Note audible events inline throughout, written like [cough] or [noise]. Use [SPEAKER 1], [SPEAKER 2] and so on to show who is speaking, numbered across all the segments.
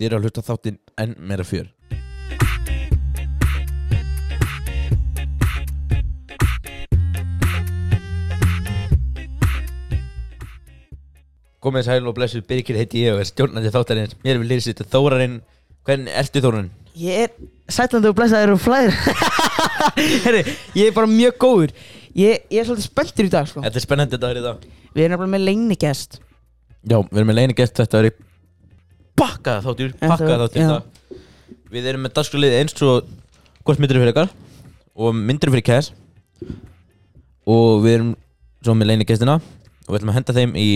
[SPEAKER 1] Þið eru að hlusta á þáttinn enn meira fjör. Komið sæl og blessuð Birgir heiti ég og er stjórnandi þáttarins. Mér er við lýsið til Þórarinn. Hvernig ertu Þórarinn?
[SPEAKER 2] Ég er sætlandi og blessaður og flæður. [laughs] Herri, ég er bara mjög góður. Ég, ég er svolítið spenntur í dag sko.
[SPEAKER 1] Þetta er spennandi dagur í dag.
[SPEAKER 2] Við erum nefnilega með leinigest
[SPEAKER 1] Já, við erum með leini gest Þetta er bakkaða þáttur Bakkaða þáttur
[SPEAKER 2] já.
[SPEAKER 1] Við erum með dagskrálið eins og Hvort myndir fyrir ykkar Og myndir fyrir kæs Og við erum svo með leini gestina Og við ætlum að henda þeim í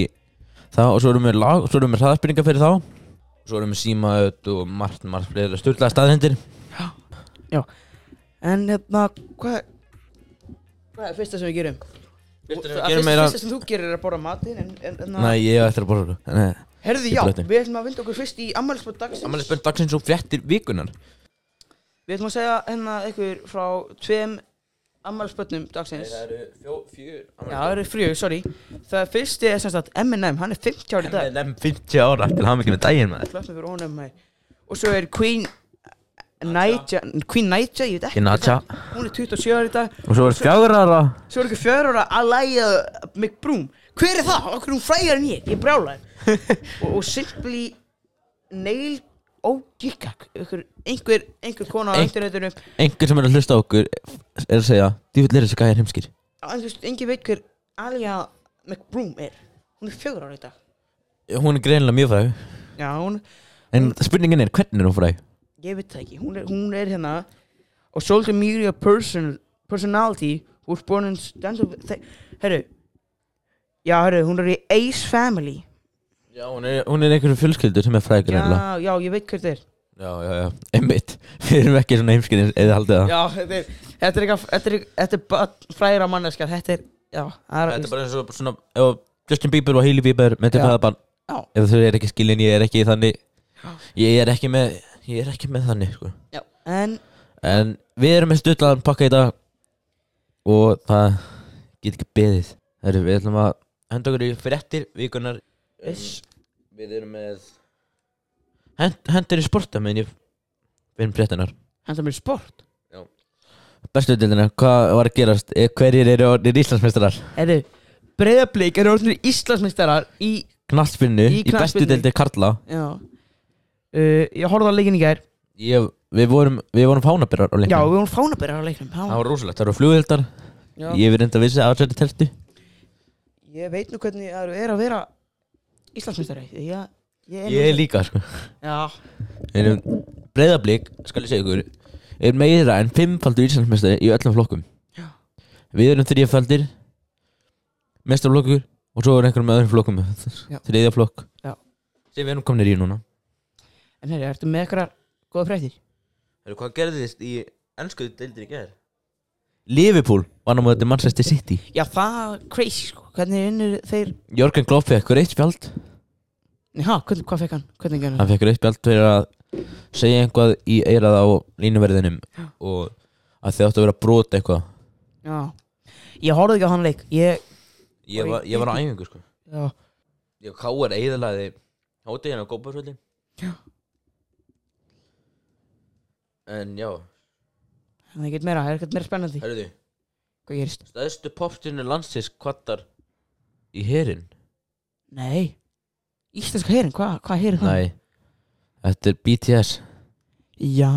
[SPEAKER 1] það Og svo erum við lag Og svo erum við hraðspyrningar fyrir þá. Og svo erum við símaöð og margt, margt fleira Sturlaða staðhendir
[SPEAKER 2] En hérna, hvað Hvað er fyrsta sem við gerum? Það fyrsta,
[SPEAKER 1] er að
[SPEAKER 2] þú gerir er að borra matinn En, en, en
[SPEAKER 1] Nei, ég hef eftir að borða það Nei,
[SPEAKER 2] Herðu, já,
[SPEAKER 1] breytti.
[SPEAKER 2] við ætlum að vinda okkur fyrst í ammælisböld dagsins.
[SPEAKER 1] Amalið spönn dagsins og fréttir vikunar
[SPEAKER 2] Við ætlum að segja hérna ykkur frá tveim ammælisböldnum dagsins.
[SPEAKER 1] Eru fjó, fjör
[SPEAKER 2] Já, það eru frjög, sorry. Það fyrsti er semst að Eminem, hann er 50 ári í dag.
[SPEAKER 1] Nefn 50 ára til hafa mikið með daginn maður?
[SPEAKER 2] Klöppum fyrir honum maður. Og svo er Queen Naija Queen Naija, ég veit ekki það- Hún er 27 ári í dag.
[SPEAKER 1] Og svo er fjagur ára.
[SPEAKER 2] Svo er ekki fjör ára Alaya McBroom. Hver er það? Okkur hún frægar en ég, ég brjála [laughs] og, og Simply Nail O'Gikak. Einhver, einhver, einhver kona á
[SPEAKER 1] Ein-
[SPEAKER 2] internetunum
[SPEAKER 1] Engur sem er að hlusta okkur er að segja Djúvill er þessi gæðir heimskir.
[SPEAKER 2] Engin veit hver Alaya McBroom er. Hún er fjögur ára í dag.
[SPEAKER 1] Hún er greinilega mjög fræg.
[SPEAKER 2] Já, hún,
[SPEAKER 1] En spurningin er hvernig er hún fræg
[SPEAKER 2] ég veit það ekki. Hún er, hún er hérna Og social media person, personality Who was born in Herru. Já, herru, hún er í Ace Family.
[SPEAKER 1] Já, hún er, hún er einhverjum fjölskyldur sem er greinilega
[SPEAKER 2] Já, já, ég veit hver þetta er.
[SPEAKER 1] Já, já, já, einmitt. [laughs] Við erum ekki svona heimskir eða haldið það.
[SPEAKER 2] Já, þetta er, þetta er eitthvað, þetta er, þetta er bara á manneskar, þetta er, já, það er,
[SPEAKER 1] Þetta er bara eins og svona ef Justin Bieber og Hailey Bieber með
[SPEAKER 2] Já.
[SPEAKER 1] fæðabann
[SPEAKER 2] já,
[SPEAKER 1] Ef þau er ekki skilin, ég er ekki þannig. Ég er ekki með Ég er ekki með þannig, sko
[SPEAKER 2] já, en,
[SPEAKER 1] En við erum með stutlaðan pakka í dag Og það get ekki beðið Heru, Við ætlum að henda okkur í fréttir vikunar
[SPEAKER 2] Iss.
[SPEAKER 1] Við erum með hend, Hendur í sporta meðan ég Við erum fréttinar
[SPEAKER 2] hann sem er sport,
[SPEAKER 1] Bestu dildina, hvað var að gerast? Eh, Hverjir eru orðinir Íslandsmeistarar?
[SPEAKER 2] erðu, breyðablík eru orðinir Íslandsmeistarar í,
[SPEAKER 1] Knattspinnu
[SPEAKER 2] Í
[SPEAKER 1] í, bestu
[SPEAKER 2] knattspyrnu.
[SPEAKER 1] dildir Karla
[SPEAKER 2] já, uh, ég horfði á leikin í gær,
[SPEAKER 1] ég, Við vorum, við vorum fánabyrjar á
[SPEAKER 2] já,
[SPEAKER 1] leiknum
[SPEAKER 2] við vorum fánabærar á leiknum,
[SPEAKER 1] Það
[SPEAKER 2] já,
[SPEAKER 1] var rosalegt, það voru flugvildar.
[SPEAKER 2] Já,
[SPEAKER 1] Ég við reynda að vissi að þetta teltu
[SPEAKER 2] ég veit nú hvernig það er að vera að, ég er,
[SPEAKER 1] Ég er líka, sko.
[SPEAKER 2] Já,
[SPEAKER 1] Við erum breyðablík, skal ég segja ykkur Er meira en fimmfaldur Íslandsmeistari í öllum flokkum.
[SPEAKER 2] Já.
[SPEAKER 1] Við erum þrýjafaldir Mestarflokkur Og svo er einhverjum með öðrum flokkum.
[SPEAKER 2] Já.
[SPEAKER 1] Þriðja flokk.
[SPEAKER 2] Já.
[SPEAKER 1] Sem við erum kominir í núna
[SPEAKER 2] en herri, ertu með eitthvað góða fréttir?
[SPEAKER 1] Heru, Hvað gerðist í ennskuðu deildir í gerð? Liverpool var náttúrulega þetta Manchester City.
[SPEAKER 2] Já, það crazy, sko, hvernig vinnur þeir,
[SPEAKER 1] Jörgen Klopp fekk reitt spjald.
[SPEAKER 2] Já, hvernig, hvað fekk hann, hvernig gerði hann?
[SPEAKER 1] Hann fekk reitt spjald fyrir að segja einhvað í eirað á línuverðinum
[SPEAKER 2] Já.
[SPEAKER 1] Og að þið áttu að vera að brota eitthvað.
[SPEAKER 2] Já, ég horfði ekki á hann leik, ég,
[SPEAKER 1] Ég var, ég var á æfingu sko.
[SPEAKER 2] Já,
[SPEAKER 1] Ég káar eðalaði Hátti hérna á góðbársvöldi
[SPEAKER 2] Já.
[SPEAKER 1] En já,
[SPEAKER 2] það er ekkert meira, það er ekkert meira spennandi,
[SPEAKER 1] herruðu
[SPEAKER 2] hvað gerist?
[SPEAKER 1] Stæðstu popstinu landsins kvattar í herin
[SPEAKER 2] Nei. Íslenska herin, hvað hva herin það?
[SPEAKER 1] Nei, þetta er BTS
[SPEAKER 2] Já.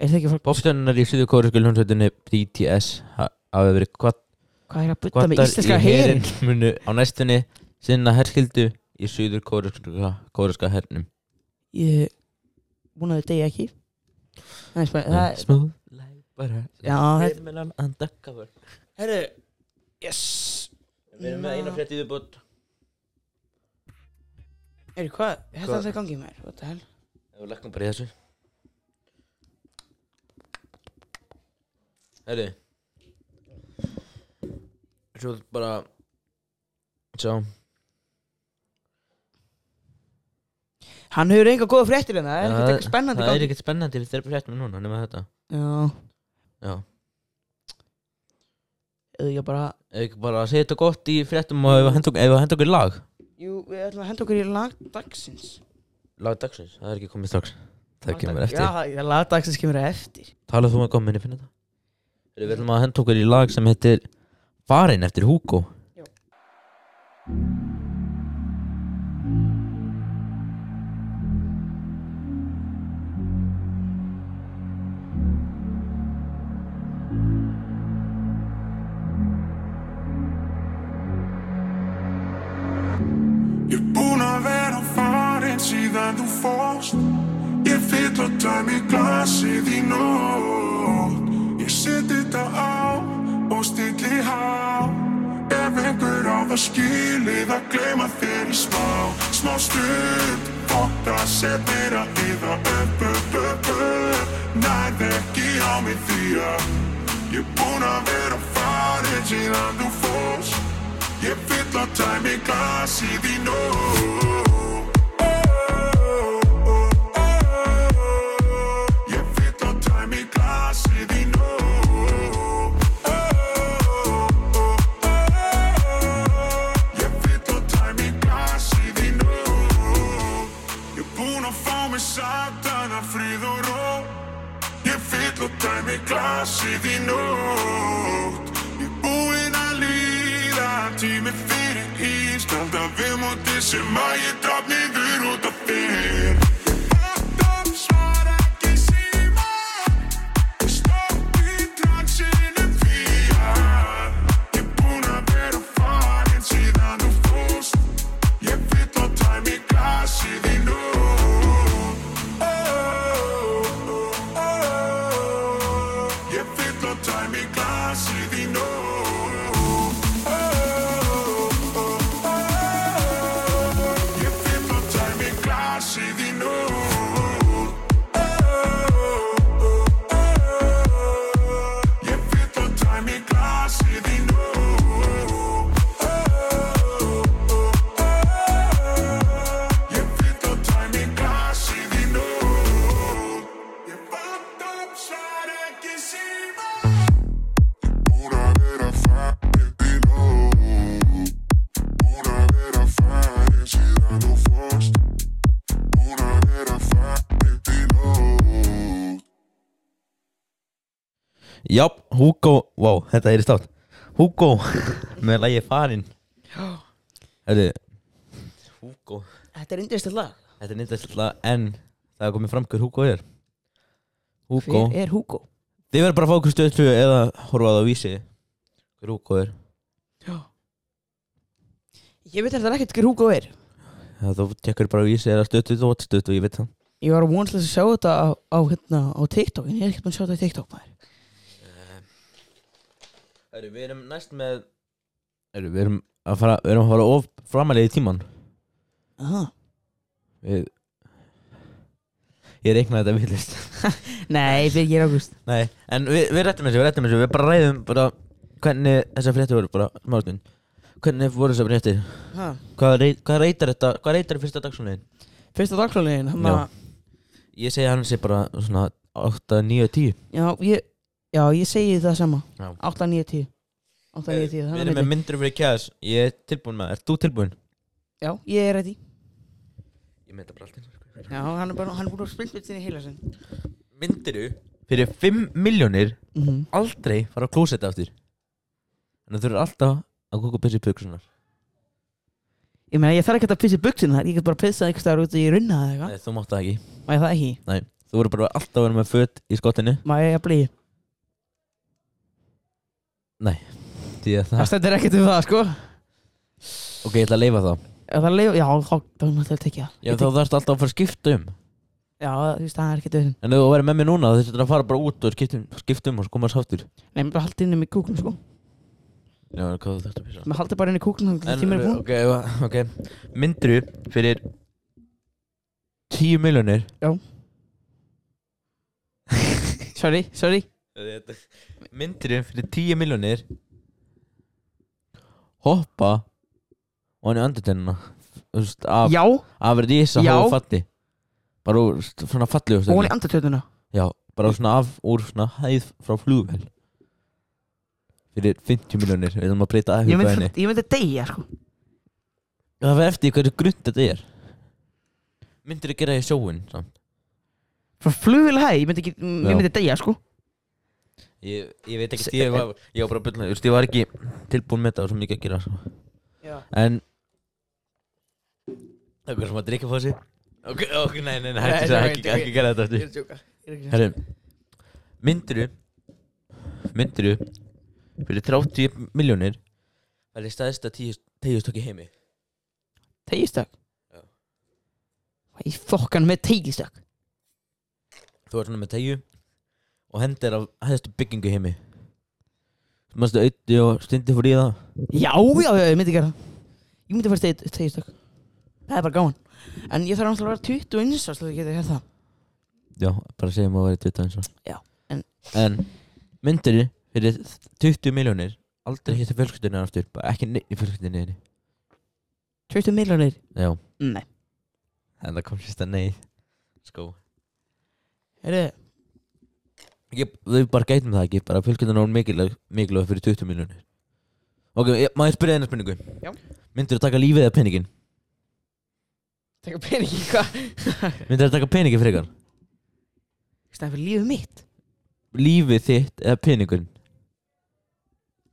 [SPEAKER 2] Er það ekki fólk
[SPEAKER 1] Popstunar í suðu kórisku hljónsveitinni BTS ha- hafa verið kvatt,
[SPEAKER 2] Hvað er að butta með íslenska herin?
[SPEAKER 1] munu á næstunni sinna herskildu í suður kóriska hernum.
[SPEAKER 2] Ég Búnaði degi ekki
[SPEAKER 1] Smooth like butter Criminal undercover
[SPEAKER 2] Herru Yes
[SPEAKER 1] Við erum með eina frétt í viðbútt
[SPEAKER 2] Herru, hvað? Þetta
[SPEAKER 1] Hvað?
[SPEAKER 2] er það í gangi með What the hell?
[SPEAKER 1] Við lekkum bara í þessu Herri Svo bara Sjá
[SPEAKER 2] Hann hefur enga góða fréttir en það er ekkert eitthvað spennandi
[SPEAKER 1] Það er ekkert spennandi við þeirra fréttum núna nema þetta.
[SPEAKER 2] Já.
[SPEAKER 1] Já.
[SPEAKER 2] Eða ég bara
[SPEAKER 1] Ef ekki bara að segja þetta gott í fréttum og ef við henda okkur- lag?
[SPEAKER 2] Jú, við ætlum að henda okkur í lag dagsins.
[SPEAKER 1] Lag dagsins, það er ekki komið strax. Það kemur eftir.
[SPEAKER 3] Já, lagdagsins kemur eftir.
[SPEAKER 1] Talað þú með hvað minni finna þetta? Við ætlum að henda okkur í lag sem heitir Farin eftir Hugo.
[SPEAKER 3] Já.
[SPEAKER 1] Já, Hugo, wow, þetta er í státt Hugo, með lagi Farin. Herðu Hugo,
[SPEAKER 3] Þetta er indislega lag.
[SPEAKER 1] þetta er nýttast alltaf En það er komið fram hver Hugo er. Hugo,
[SPEAKER 3] Hver er Hugo?
[SPEAKER 1] þið verður bara að fá okkur stöðslu Eða horfa á það á vísi Hver Hugo er.
[SPEAKER 3] Já. Ég veit þetta ekkert hver Hugo er.
[SPEAKER 1] Já, þú tekur bara á vísi eða stöðtu þú stöðtu, ég veit það.
[SPEAKER 3] Ég var vonast að sjá þetta á, á, hérna, á TikTok En ég er ekkert búin að sjá þetta á TikTok maður
[SPEAKER 1] Herru, við erum næst með Herru, við erum að fara Við erum að fara of framalega í tíman
[SPEAKER 3] Aha.
[SPEAKER 1] Við Ég reiknaði þetta villist [laughs]
[SPEAKER 3] Nei, fyrir ég er águst
[SPEAKER 1] Nei, en við, við rettum þessu, við rettum þessu. Við bara ræðum bara Hvernig þessar fréttir voru bara Smárstund Hvernig voru þessar fréttir?
[SPEAKER 3] Ha.
[SPEAKER 1] Hvað, reit, hvað reytar þetta Hvað reytar fyrsta dagsónlegin
[SPEAKER 3] Fyrsta dagskrálegin hann að
[SPEAKER 1] Ég segi hann sé bara svona 8, 9, 10
[SPEAKER 3] Já, ég, já, ég segi það sama.
[SPEAKER 1] Já.
[SPEAKER 3] 8, 9, 10 8, 9, 10
[SPEAKER 1] Við
[SPEAKER 3] það er
[SPEAKER 1] erum með myndur fyrir kjæðas Ég er tilbúin með það, ert þú tilbúin?
[SPEAKER 3] Já, ég er ready.
[SPEAKER 1] Ég þetta bara alltaf
[SPEAKER 3] Já, hann er bara, hann er búin að spilta þetta inn í heila sinn.
[SPEAKER 1] Myndiru fyrir 5 miljónir
[SPEAKER 3] mm -hmm.
[SPEAKER 1] aldrei fara á klósetti aftur? Þannig að þú eru alltaf að kóka byssi pöksunar
[SPEAKER 3] Ég meina, ég þarf ekki að pissa í buksina Ég get bara pissað einhvers staðar út í runna eða eitthvað.
[SPEAKER 1] Nei, þú mátt það ekki.
[SPEAKER 3] Má ég það ekki?
[SPEAKER 1] Nei, þú verður bara alltaf að vera með föt í skottinu.
[SPEAKER 3] Má ég að bli?
[SPEAKER 1] Því að það.
[SPEAKER 3] Það stendur ekkert um það, sko.
[SPEAKER 1] Ok, ég ætla að leifa það
[SPEAKER 3] Já, það leif, já, þá þá er náttúrulega tekið það.
[SPEAKER 1] Já,
[SPEAKER 3] Ég
[SPEAKER 1] þá
[SPEAKER 3] tek-
[SPEAKER 1] þarfst alltaf að fara að skipta um.
[SPEAKER 3] Já, þú veist, það er ekkert auðvitað.
[SPEAKER 1] En ef þú verður með mér núna þá þurftur að fara bara út og skipta um, skipta um og svo koma sáttur
[SPEAKER 3] Nei, mér bara haldið inni með kúklum, sko.
[SPEAKER 1] Já, hvað þú þarfst að pissa.
[SPEAKER 3] Mér haldið bara inni í kúklum Þannig að tímur er búin
[SPEAKER 1] ok, ok. Myndiru fyrir 10 miljónir [laughs]
[SPEAKER 3] Sorry, sorry.
[SPEAKER 1] Myndiru fyrir 10 miljónir Hoppa og hann í veist, af,
[SPEAKER 3] Já,
[SPEAKER 1] af rísa
[SPEAKER 3] Já.
[SPEAKER 1] hóðu fatti Bara úr st- svona fallegu
[SPEAKER 3] og hún í andartöðuna
[SPEAKER 1] Já, bara svona af úr svona hæð frá flugvel Fyrir 50 miljónir Við erum að breyta
[SPEAKER 3] Ég myndi,
[SPEAKER 1] henni
[SPEAKER 3] ég myndi deyja, sko.
[SPEAKER 1] Það verður eftir í hverju grund þetta er. Myndir þú gera í sjóin samt?
[SPEAKER 2] Frá flugvél hæ, ég myndi ekki,
[SPEAKER 1] Já.
[SPEAKER 2] ég myndi deyja sko
[SPEAKER 1] Ég, ég veit ekki, ég var, ég var bara að byrja, þú veist, ég var ekki tilbúin með þetta og svo mikið að gera sko.
[SPEAKER 2] Já.
[SPEAKER 1] En Það er sem að drikka fór sig Ok, ok, nei, nei, nei,
[SPEAKER 2] Nei,
[SPEAKER 1] hættu það, ekki, ekki gera þetta
[SPEAKER 2] Ég
[SPEAKER 1] aftur
[SPEAKER 2] er að djóka Ég er ekki að
[SPEAKER 1] Herru, myndiru Myndiru Fyrir 30 miljónir Það er staðista tíustökk í heimi?
[SPEAKER 2] Tegistak
[SPEAKER 1] Já.
[SPEAKER 2] Hvað í fokkan með tegistak
[SPEAKER 1] Þú ert svona með tegju Og hendir af hæðstu byggingu heimi. Mástu auði og stundi fór í það.
[SPEAKER 2] Já, já, já, ég myndi gera það. Ég myndi fara tegi- tegistak Það er bara gáðan En ég þarf náttúrulega að vera 21 árs til að geta gert það.
[SPEAKER 1] Já, bara segjum að vera 20 eins og.
[SPEAKER 2] Já, en-
[SPEAKER 1] En myndiru fyrir 20 miljónir Aldrei hitta fjölskyldunni aftur? Bara ekki neitt í fjölskyldunni þinni.
[SPEAKER 2] 20 miljonir
[SPEAKER 1] Já,
[SPEAKER 2] Nei.
[SPEAKER 1] En það kom sérst að nei. Sko
[SPEAKER 2] Herru,
[SPEAKER 1] ég, Við bara gætum það ekki Bara fjölskyldunni er mikilvæg, fyrir 20 miljónir Ok, ég, maður spyrja eina spurningu
[SPEAKER 2] Já.
[SPEAKER 1] Myndirðu taka lífið eða peningin?
[SPEAKER 2] taka peningi hvað [laughs]
[SPEAKER 1] Myndirðu taka peningin frekar?
[SPEAKER 2] Stæðan fyrir lífið mitt
[SPEAKER 1] Lífið þitt eða peningin?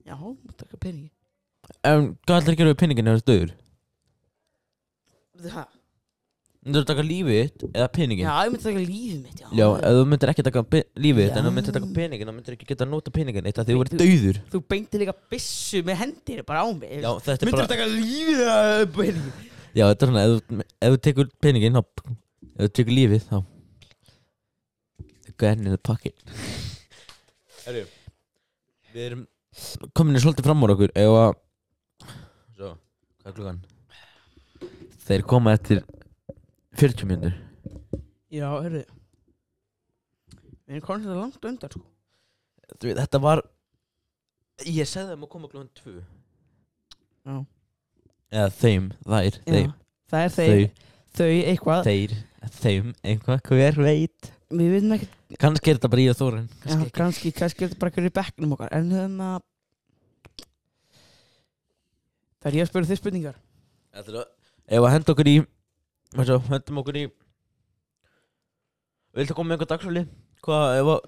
[SPEAKER 2] Já, taka peningi
[SPEAKER 1] En hvað ætlar að gera við peningin ef það er döður?
[SPEAKER 2] Það
[SPEAKER 1] Myndirðu taka lífið þitt eða peningin?
[SPEAKER 2] Já, ég myndi taka lífið mitt, já
[SPEAKER 1] Já, ef þú myndir ekki taka pe- lífið þitt en þú myndir taka peningin þá myndir ekki geta nota peningin eitt að því þú verður
[SPEAKER 2] Þú-
[SPEAKER 1] dauður
[SPEAKER 2] Þú beinti líka byssu með hendir bara á mig
[SPEAKER 1] Já, þetta er
[SPEAKER 2] Myndir
[SPEAKER 1] bara
[SPEAKER 2] þú taka lífið eða peningi
[SPEAKER 1] Já, þetta er svona, ef, þú- ef þú tekur peningin þá, ef þú tekur lífið þá Gun in the pocket Herru Við erum komin í svolítið fram úr okkur ef að Svo, hvað er klukkan? Þeir koma eftir 40 minnur
[SPEAKER 2] Já, hörru Við erum komin þetta langt undan, sko.
[SPEAKER 1] Þetta var Ég segði þeim að koma klukkan 2
[SPEAKER 2] Já.
[SPEAKER 1] Eða þeim, þær, þeim,
[SPEAKER 2] Já, það er þeir, þau. Eitthvað.
[SPEAKER 1] Þeir, þeim, einhvað, hver veit?
[SPEAKER 2] Við veitum ekki,
[SPEAKER 1] Kannski er þetta bara í að þóra
[SPEAKER 2] já, kannski, kannski er þetta bara hverju í bekknum okkar. En hérna Það er ég að spyrja þið spurningar.
[SPEAKER 1] Þetta er að Ef að henda okkur í Svo, hendum okkur í Viltu koma með einhver dagsfæli? Hvað, ef að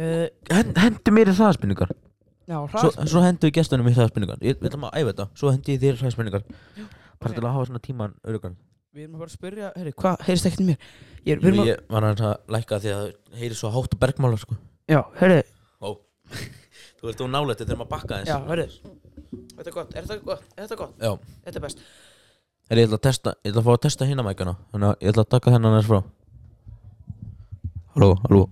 [SPEAKER 2] uh,
[SPEAKER 1] hend, Hendi mér í það spurningar
[SPEAKER 2] Já,
[SPEAKER 1] Svo,
[SPEAKER 2] hraðspurningar.
[SPEAKER 1] svo hendu við gestunum í það spurningar Ég vil að maður æfa þetta. Svo hendi ég þér það spurningar Bara til að hafa svona tíman örugan
[SPEAKER 2] Við erum að fara að spyrja, herri, hvað, heyrist ekkert í mér? Ég er, við erum að,
[SPEAKER 1] Ég var aðeins að lækka því að það heyri svo hátt og bergmála sko.
[SPEAKER 2] Já, herri,
[SPEAKER 1] Ó. [laughs] Þú ert þú nálætti þegar maður bakka
[SPEAKER 2] já,
[SPEAKER 1] þess
[SPEAKER 2] herri Þetta er gott, er þetta gott, er þetta gott?
[SPEAKER 1] Já.
[SPEAKER 2] Þetta er best
[SPEAKER 1] Herri, ég ætla að testa Ég ætla að fá að testa hinna mækana Þannig að ég ætla að taka hennan þess frá. Halló, halló,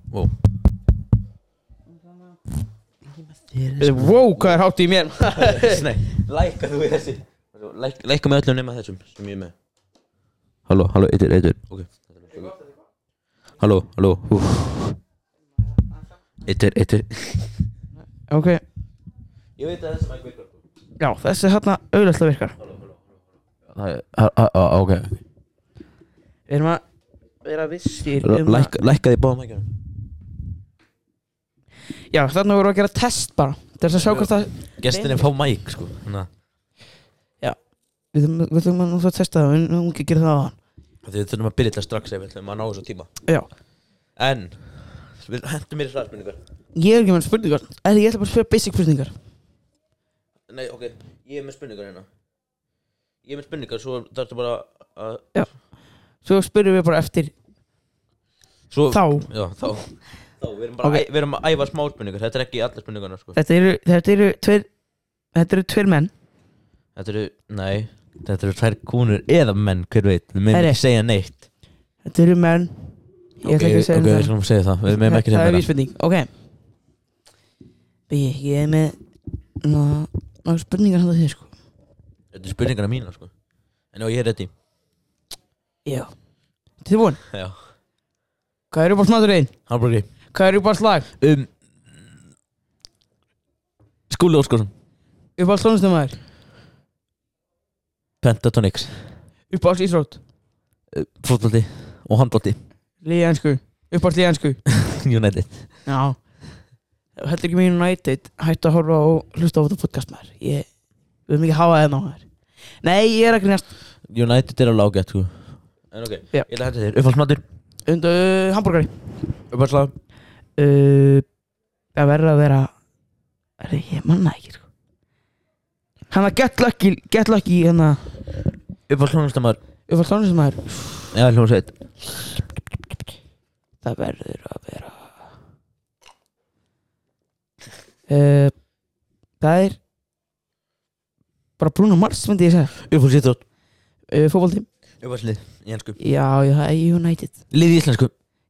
[SPEAKER 1] Þér
[SPEAKER 2] Wow, hvað er hátt í mér? [laughs]
[SPEAKER 1] Nei, lækka þú í þessi Læk, Lækka með öllum nema þessum sem ég er með. Halló, halló, eittur, eittur Ok. Halló, halló. Hú. Eittur, eittur
[SPEAKER 2] Ok,
[SPEAKER 1] Ég veit að mæk virkar.
[SPEAKER 2] Já, þessi hérna auðvitað virkar.
[SPEAKER 1] er, ok.
[SPEAKER 2] Við erum að vera vissir um að
[SPEAKER 1] Lækka, lækka því báða mækjana
[SPEAKER 2] Já, þarna vorum við að gera test bara Til þess að sjá hvort það
[SPEAKER 1] Gestinni fá mæk, sko Þannig að
[SPEAKER 2] Við þurfum við þurfum að nú að testa það, við höfum ekki að gera það á hann
[SPEAKER 1] Þið þurfum að byrja þetta strax ef við ætlum að ná þessu tíma.
[SPEAKER 2] Já,
[SPEAKER 1] En Við hendum mér í hraðspurningar
[SPEAKER 2] ég er ekki með spurningar ég ætla bara að spyrja basic spurningar.
[SPEAKER 1] Nei, ok, ég er með spurningar hérna Ég er með spurningar, svo þarftu bara að
[SPEAKER 2] Svo spyrjum við bara eftir
[SPEAKER 1] svo,
[SPEAKER 2] Þá.
[SPEAKER 1] Já, þá. [laughs] Þá, við erum bara
[SPEAKER 2] Ok.
[SPEAKER 1] okay. við erum að æfa smá spurningar. Þetta er ekki allar spurningarna, sko.
[SPEAKER 2] Þetta eru, þetta eru tveir Þetta eru tveir menn.
[SPEAKER 1] Þetta eru, nei. Þetta eru tvær kúnur eða menn, hver veit. Við meðum
[SPEAKER 2] Herri.
[SPEAKER 1] ekki segja neitt.
[SPEAKER 2] Þetta eru menn. Ég ætla ekki að segja
[SPEAKER 1] Ok, við
[SPEAKER 2] það
[SPEAKER 1] skulum segja það. Við meðum ekki
[SPEAKER 2] Það
[SPEAKER 1] segja
[SPEAKER 2] er
[SPEAKER 1] meira
[SPEAKER 2] vísbending, ok. Bíi, ég er með Ná, ná spurningar hann þig sko
[SPEAKER 1] Þetta er spurningarna mína, sko. En já, ég er ready.
[SPEAKER 2] Já. Þið er búin
[SPEAKER 1] Já.
[SPEAKER 2] Hvað er upp á smaturinn?
[SPEAKER 1] Hamburgi
[SPEAKER 2] Hvað er upp á slag?
[SPEAKER 1] Um Skúli Óskarsson.
[SPEAKER 2] Upp á stónustumæður?
[SPEAKER 1] Pentatonix.
[SPEAKER 2] Upp á ísrótt?
[SPEAKER 1] uh, Fótbolti Og handbolti.
[SPEAKER 2] Líðansku? Upp á líðansku? [laughs]
[SPEAKER 1] United.
[SPEAKER 2] Já. Heldur ekki með United. Hættu að horfa og hlusta á þetta podcast maður. Ég Við höfum ekki að hafa það á maður Nei, ég er að grínast.
[SPEAKER 1] United er alveg ágætt, sko. En ok,
[SPEAKER 2] Já.
[SPEAKER 1] ég ætla að henda þér. Uppáhaldsmatur?
[SPEAKER 2] Undu uh, hambúrgari
[SPEAKER 1] Uppáhaldslag?
[SPEAKER 2] Uh, Það verður að vera Er það ég manna ekki sko. Hann að get lucky Get lucky hann að
[SPEAKER 1] Uppáhaldstónlistamæður
[SPEAKER 2] Uppáld tónlistamæður
[SPEAKER 1] Já, hljómsveit.
[SPEAKER 2] Það verður að vera uh, Það er Bara Bruno Mars myndi ég segja.
[SPEAKER 1] Uppáhaldsíþrótt
[SPEAKER 2] uh, Fótbolti.
[SPEAKER 1] Uppáhaldslið í ennsku
[SPEAKER 2] Já, já, það er United.
[SPEAKER 1] Lið í íslensku?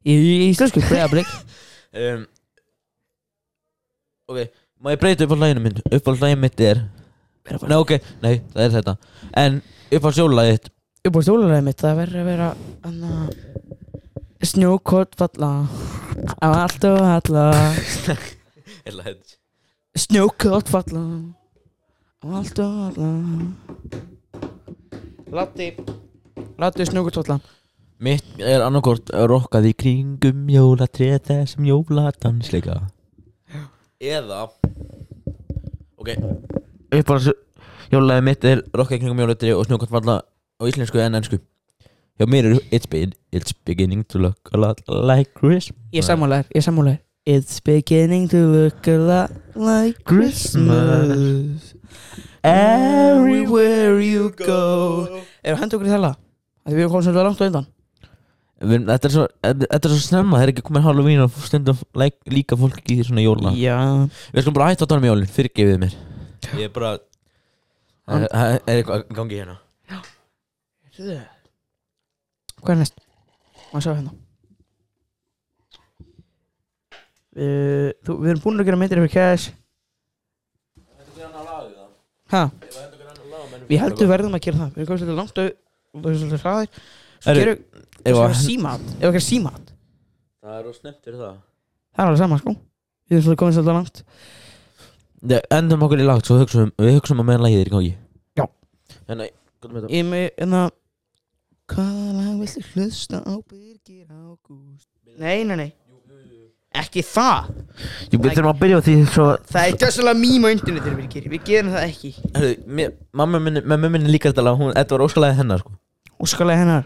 [SPEAKER 2] Í í íslensku, breyðablik [laughs]
[SPEAKER 1] um, Ok, má ég breyta uppáhaldslæginu minn Uppáhaldslæginu mitt er Nei, ok, nei, það er þetta. En uppáhaldsjólalægið þitt?
[SPEAKER 2] Upp á stólulega mitt, það verður að vera Anna Snjókort falla. Á allt og alla. [laughs] Snjókort falla allt og alla Latti Latti snjókort falla
[SPEAKER 1] Mitt er annarkort rokkað í kringum jólatrið þessum jóladansleika Eða Ok. Uppáhalds jólalægið mitt er rokkað í kringum jólatrið og falla á íslensku en ennsku Hjá mér er it's, be, it's beginning to look a lot like Christmas.
[SPEAKER 2] Ég sammálaðir, ég sammálaðir It's beginning to look a lot like Christmas Everywhere you go. Erum hendur okkur í þella? Því við erum komið svolítið langt á undan.
[SPEAKER 1] Við- Þetta er svo, þetta er svo snemma, það er ekki komin Halloween og stundum like, líka fólk í svona jóla.
[SPEAKER 2] Já.
[SPEAKER 1] Við skulum bara hætta að tala um jólin, fyrirgefið mér. Ég er bara Það er- það er eitthvað í gangi hérna.
[SPEAKER 2] Hvað er næst? Má sjá hérna. Uh, þú, Við erum búin að gera myndir yfir cash? Við heldum verðum að gera það. Við erum komið svolítið langt erum svolítið hraðir. Svo gerum
[SPEAKER 1] ef
[SPEAKER 2] við
[SPEAKER 1] að-
[SPEAKER 2] símat. Ef við gerum símat.
[SPEAKER 1] Það er ósnemt fyrir það.
[SPEAKER 2] Það er alveg sama sko. Við erum svolítið komið svolítið langt.
[SPEAKER 1] Nei, Endum okkur í lagt, svo hugsaum við hugsaum að meðan lagið er í gangi.
[SPEAKER 2] Já.
[SPEAKER 1] Þannig, hvað með þetta?
[SPEAKER 2] Ég með enna Hvaða lag viltu hlusta á Birgir Ágúst? Nei, nei, nei Ekki það
[SPEAKER 1] Jú, við þurfum að byrja á því svo
[SPEAKER 2] Það er gæssalega mím á internetinu Birgir Við gerum það ekki
[SPEAKER 1] Herru, mér- Mamma minni, mömmu minni líka þetta lag, hún, þetta var óskalega hennar sko
[SPEAKER 2] Óskalega hennar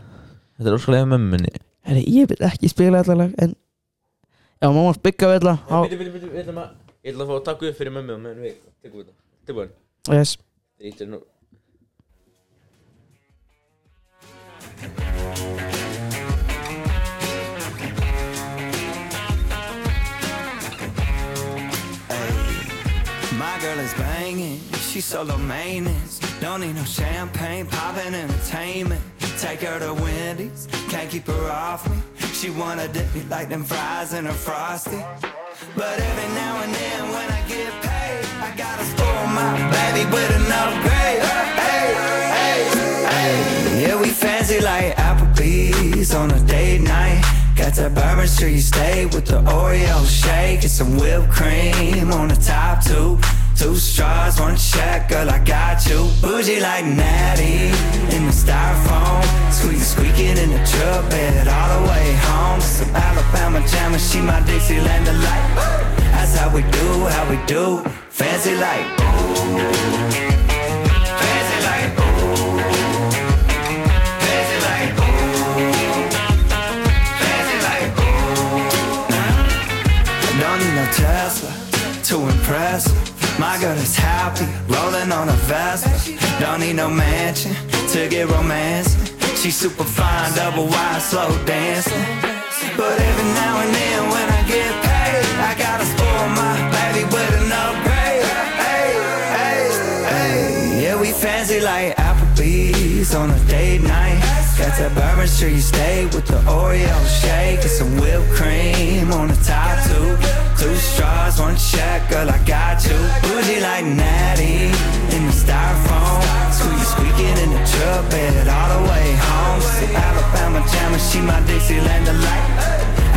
[SPEAKER 1] Þetta er óskalega mömmu minni
[SPEAKER 2] Herri, ég vil ekki spila þetta lag En Já, mamma spikka við þetta á
[SPEAKER 1] Bíddu, bíddu, bíddu, Ég ætla að Ég ætla að fá að taka upp fyrir mömmu og meðan við tekum við þetta Tilbúin
[SPEAKER 2] Yes
[SPEAKER 1] Þetta er nú
[SPEAKER 4] girl is banging, she's solo maintenance. Don't need no champagne, poppin' entertainment. Take her to Wendy's, can't keep her off me. She wanna dip me like them fries in her frosty. But every now and then when I get paid, I gotta spoil my baby with an upgrade. Hey, hey, hey. Yeah, we fancy like Applebee's on a date night. Got that Bourbon Street steak with the Oreo shake and some whipped cream on the top two. Two straws, one check, girl, I got you. Bougie like Natty in the styrofoam. Squeaky, squeaking in the truck bed all the way home. Some Alabama jam and she my Dixieland delight. That's how we do, how we do. Fancy like. No Tesla to impress. My girl is happy, rolling on a Vespa. Don't need no mansion to get romance. She's super fine, double wide, slow dancing. But every now and then when I get paid, I gotta spoil my baby with an upgrade. Hey, hey, hey. Yeah, we fancy like Applebee's on a date night. Got that Bourbon Street steak with the Oreo shake and some whipped cream on the top two. Two straws, one check, girl, I got you. Bougie like Natty in the styrofoam. Squeaky squeaking in the truck bed all the way home. Some Alabama jam and she my Dixieland delight.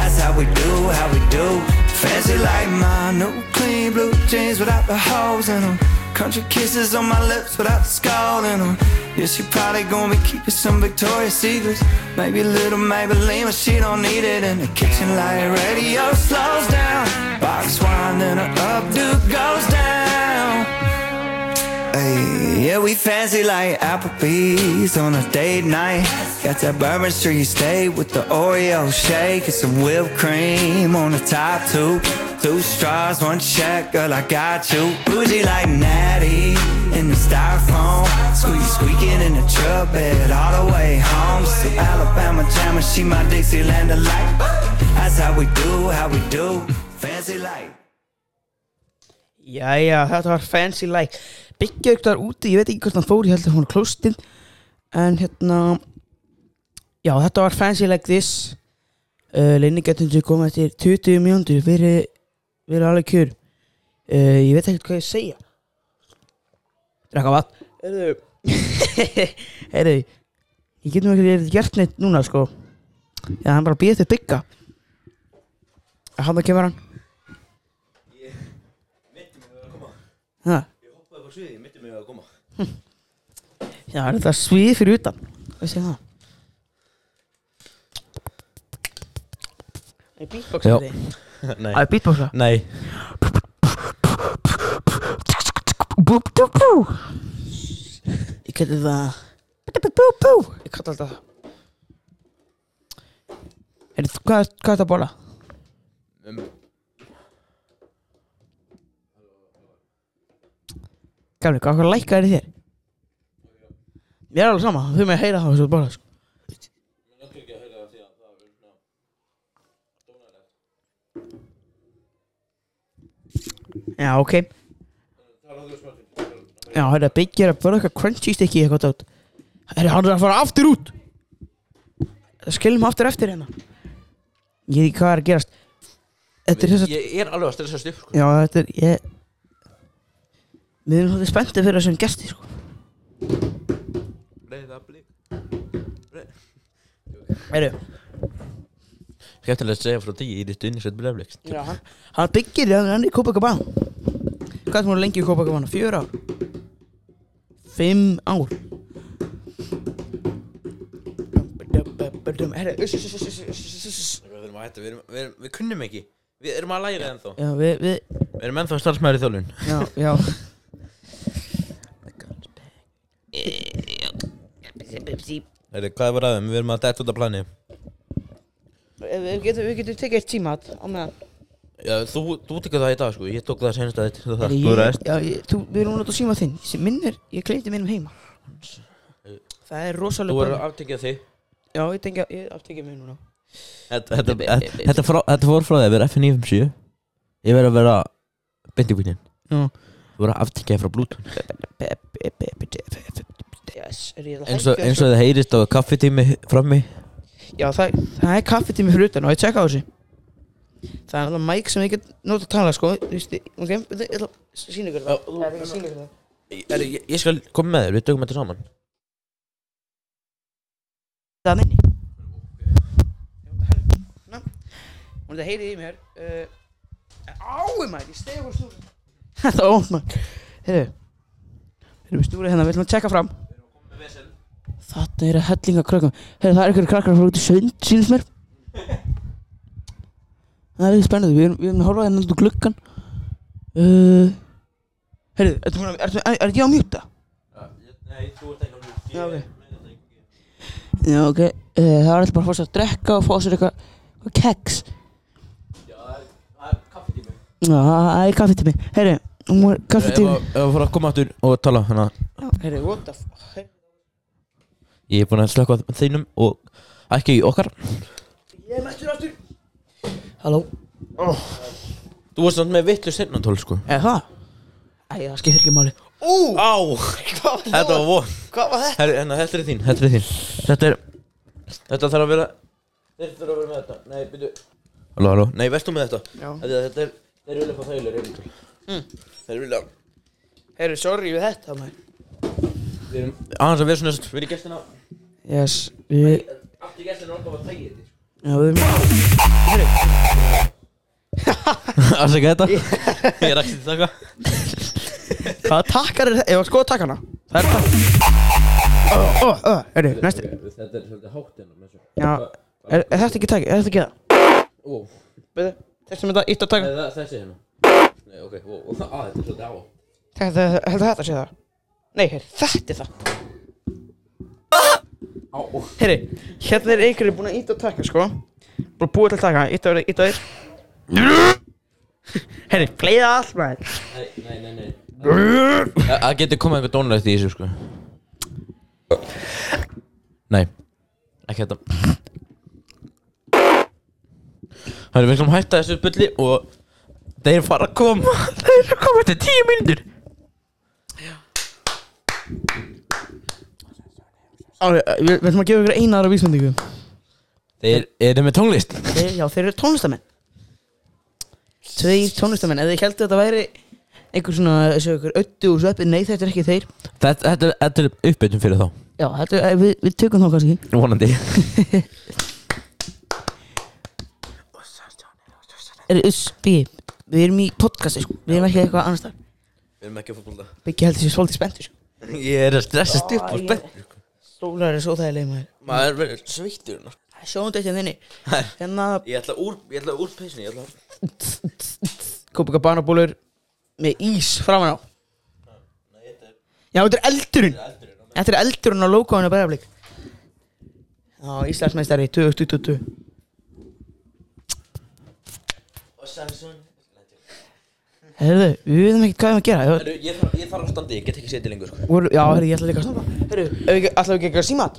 [SPEAKER 4] That's how we do, how we do. Fancy like my new clean blue jeans without the holes in them. Country kisses on my lips without in them. Yeah, she probably gonna be keeping some Victoria's Secrets. Maybe a little Maybelline, but she don't need it in the kitchen. Like radio slows down. Box wine, then her updo goes down. Yeah, we fancy like Applebee's on a date night. Got that Bourbon Street steak with the Oreo shake and some whipped cream on the top two. Two straws, one check, girl, I got you. Bougie like Natty in the styrofoam. Squeak, squeaking in the truck bed all the way home. So Alabama jammer, she my Dixieland delight. That's how we do, how we do. Fancy like.
[SPEAKER 2] Jæja, þetta var Fancy Like Byggja þar úti, ég veit ekki hvort hann fór Ég held að hún er klóstinn En hérna Já, þetta var Fancy Like This. Uh, Leiningættum sem kom eftir 20 mjöndur Verið veri alveg kjör uh, Ég veit ekkert hvað ég segja. Drekka vatn. Heyrðu. [laughs] Heyrðu Ég getum ekki verið gert neitt núna sko. Já, hann bara býð til bygga Hann það kemur hann. Ha?
[SPEAKER 1] Ég hoppaði upp á sviði, ég mitti mig að koma
[SPEAKER 2] Já, er þetta svið fyrir utan Hvað sé það? Það er beatbox
[SPEAKER 1] Já.
[SPEAKER 2] þetta
[SPEAKER 1] Nei
[SPEAKER 2] Það er beatbox það
[SPEAKER 1] Nei
[SPEAKER 2] Bú, bú, bú Ég kalli það Bú, bú, bú Ég kalli alltaf það Er þetta, hvað, hvað er þetta að bóla?
[SPEAKER 1] um,
[SPEAKER 2] Gafni, hvað hvað lækka er í þér? Mér er alveg sama, þau með heyra það þessu bóla sko. Já, ok Já, þetta byggir að bara eitthvað crunchy stykki eitthvað dát Herri, hann er að fara aftur út skilum aftur eftir hérna Ég veit ekki hvað er að gerast Þetta er þess að
[SPEAKER 1] Ég er alveg að stressa upp sko.
[SPEAKER 2] Já, þetta er ég... Við erum svolítið spenntið fyrir þessum gesti sko.
[SPEAKER 1] Breiðablik
[SPEAKER 2] Heyrðu.
[SPEAKER 1] Skemmtilegt að segja frá því í því stunni sveit breiðablik
[SPEAKER 2] Já, hann, hann byggir hann, hann í Copacabana Hvað er það lengi í Copacabana? Fjör ár? Fimm ár? Herri, uss, uss, uss, uss, uss, uss.
[SPEAKER 1] Við erum að hætta, við, erum, við, erum, við kunnum ekki. Við erum að læra ennþá.
[SPEAKER 2] Já, við, við,
[SPEAKER 1] Við erum ennþá starfsmæður í þjálfun.
[SPEAKER 2] Já, já
[SPEAKER 1] Heyrðu, hvað er bara aðeim? Við erum að dætt út af plani
[SPEAKER 2] Við getum, við getum tekið eitt tímat á meðan
[SPEAKER 1] Já, þú, þú tekur það í dag sko Ég tók það senast að þetta Það þú ræðist
[SPEAKER 2] Já, ég, þú, við erum núna á síma þinn Sem minn er, ég kleiti minnum heima Það er
[SPEAKER 1] Þú
[SPEAKER 2] rosalega
[SPEAKER 1] verður að aftekja þig
[SPEAKER 2] Já, ég tengi, ég aftekja mig núna
[SPEAKER 1] Þetta, þetta, þetta, þetta, frá, þetta fór frá því að vera F957 Ég verður að vera
[SPEAKER 2] Já
[SPEAKER 1] Þú verður að aftekja frá Bluetooth
[SPEAKER 2] Yes, er ég að
[SPEAKER 1] eins og,
[SPEAKER 2] hækka
[SPEAKER 1] eins og það heyrist á kaffitími frammi.
[SPEAKER 2] Já, það, það er kaffitími fyrir utan og ég tjekka á þessu. Það er alltaf mæk sem ég get nót að tala, sko. Þú veist, ég- ok, ég ætla að sína ykkur
[SPEAKER 1] Já,
[SPEAKER 2] það. Það er ekki að sína ykkur það.
[SPEAKER 1] ég, ég, ég skal koma með þér, við tökum þetta saman.
[SPEAKER 2] Það er minni. Ná, hún er það heyrið í mér uh, Ái maður, ég stegi úr snúru Þetta var ónt maður Heyrðu Við erum í snúri hérna, við ætlum að tjekka fram Þetta er að hellinga krökkum Heyrðu, það er einhverju krakkar að fara út í sönd, sínist mér. Það er ekki spennandi, við erum, við erum að horfa hérna út úr gluggan uh, Heyrðu, ertu búin að, ertu, er, er ég á mjúta?
[SPEAKER 1] Nei, þú ert ekki að
[SPEAKER 2] Já, ok. Já, ok, uh, það var alltaf bara að fá sér að drekka og fá sér eitthvað eitthvað keks.
[SPEAKER 1] Já, það er kaffitími
[SPEAKER 2] Já, það er kaffitími Heyri, hún var
[SPEAKER 1] Ef
[SPEAKER 2] kaffitími
[SPEAKER 1] að fara að koma aftur og tala hana
[SPEAKER 2] Heyri, what the fuck
[SPEAKER 1] Ég er búin að slökka á þeinum og ekki okkar.
[SPEAKER 2] Ég mættur aftur. Halló?
[SPEAKER 1] Þú varst samt með vitlu sennatól sko.
[SPEAKER 2] Er það? Æ, það skiptir ekki máli. Ú,
[SPEAKER 1] Á, þetta var von.
[SPEAKER 2] Hvað var þetta?
[SPEAKER 1] Herri, hérna, þetta er þín, þetta er þín. Þetta er, þetta þarf að vera Þeir þurfa að vera með þetta. Nei, byrju Halló, halló, nei, verðstu með þetta?
[SPEAKER 2] Já.
[SPEAKER 1] Þetta, þetta er, þeir vilja fá þægilega reyndul
[SPEAKER 2] Mm.
[SPEAKER 1] Þeir vilja
[SPEAKER 2] Heyri, sorry við þetta maður
[SPEAKER 1] Við erum aðeins að svona Við erum gestina
[SPEAKER 2] Yes, við
[SPEAKER 1] Allt í gestina er okkar að tægi þetta
[SPEAKER 2] Já, við erum
[SPEAKER 1] Afsaka [laughs] þetta? Ég er ekki til taka.
[SPEAKER 2] Hvaða takkar er þetta? Ég var að skoða takkana Það er takk. Ó, ó, ó, heyri, næstu
[SPEAKER 1] Þetta er svolítið hátt hérna
[SPEAKER 2] Já, er, er þetta ekki takk? Er þetta ekki það?
[SPEAKER 1] Ó,
[SPEAKER 2] Byrðu, þessum þetta ítt að taka
[SPEAKER 1] þessi hérna. Nei, ok, ó, ó, á, þetta er svolítið á
[SPEAKER 2] Þetta, þetta, þetta sé það Nei, herri, þetta er það. Herri, hérna er einhverju búin að íta og taka, sko. Búin að búa til að taka, íta og íta og [laughs] Herri, fleiða allt maður.
[SPEAKER 1] Nei, nei, nei, nei. Það getur komið einhver dónulegt í þessu sko. Nei Ekki þetta. Það er við skulum hætta þessu bulli og þeir fara að koma. Þeir eru að koma eftir tíu mínútur
[SPEAKER 2] Ári, við við ætlum að gefa ykkur eina aðra vísmyndingu
[SPEAKER 1] Þeir eru með tónlist.
[SPEAKER 2] Þeir, Já, þeir eru tónlistamenn. Tveir tónlistamenn Ef þið heldur þetta væri einhver svona, þessu ykkur öttu og sveppi Nei, þetta er ekki þeir.
[SPEAKER 1] Þetta, þetta, er- þetta er uppbytun fyrir þá.
[SPEAKER 2] Já, þetta, er- við, við tökum þá kannski.
[SPEAKER 1] Vonandi.
[SPEAKER 2] Er, uss, byggi, við erum í podcasti, sko. Við erum ekki eitthvað annars þar
[SPEAKER 1] Við erum ekki að fótbolta.
[SPEAKER 2] Byggi heldur sér svolítið spenntur, sko
[SPEAKER 1] Ég er að stressast upp og
[SPEAKER 2] Æ,
[SPEAKER 1] spennt.
[SPEAKER 2] Stólar er svo þægileg maður.
[SPEAKER 1] Maður verður sveittur hérna.
[SPEAKER 2] Sjóum þetta hérna inni. Hérna
[SPEAKER 1] Ég ætla úr, ég ætla úr peysunni Ég ætla
[SPEAKER 2] Copacabana-bólur Með ís framan á. Já, þetta er eldurinn. Þetta er eldurinn á logoinu að bæðaflik Já, Íslandsmeistari 2022
[SPEAKER 1] Og Samson
[SPEAKER 2] Herðu, við veitum ekki hvað við erum að gera.
[SPEAKER 1] Herru, Ég þarf ég þarf að standa, ég get ekki setið lengur sko.
[SPEAKER 2] Voru, Já, herru, ég ætla líka að snabba Herru, ef við ekki- að gera símat?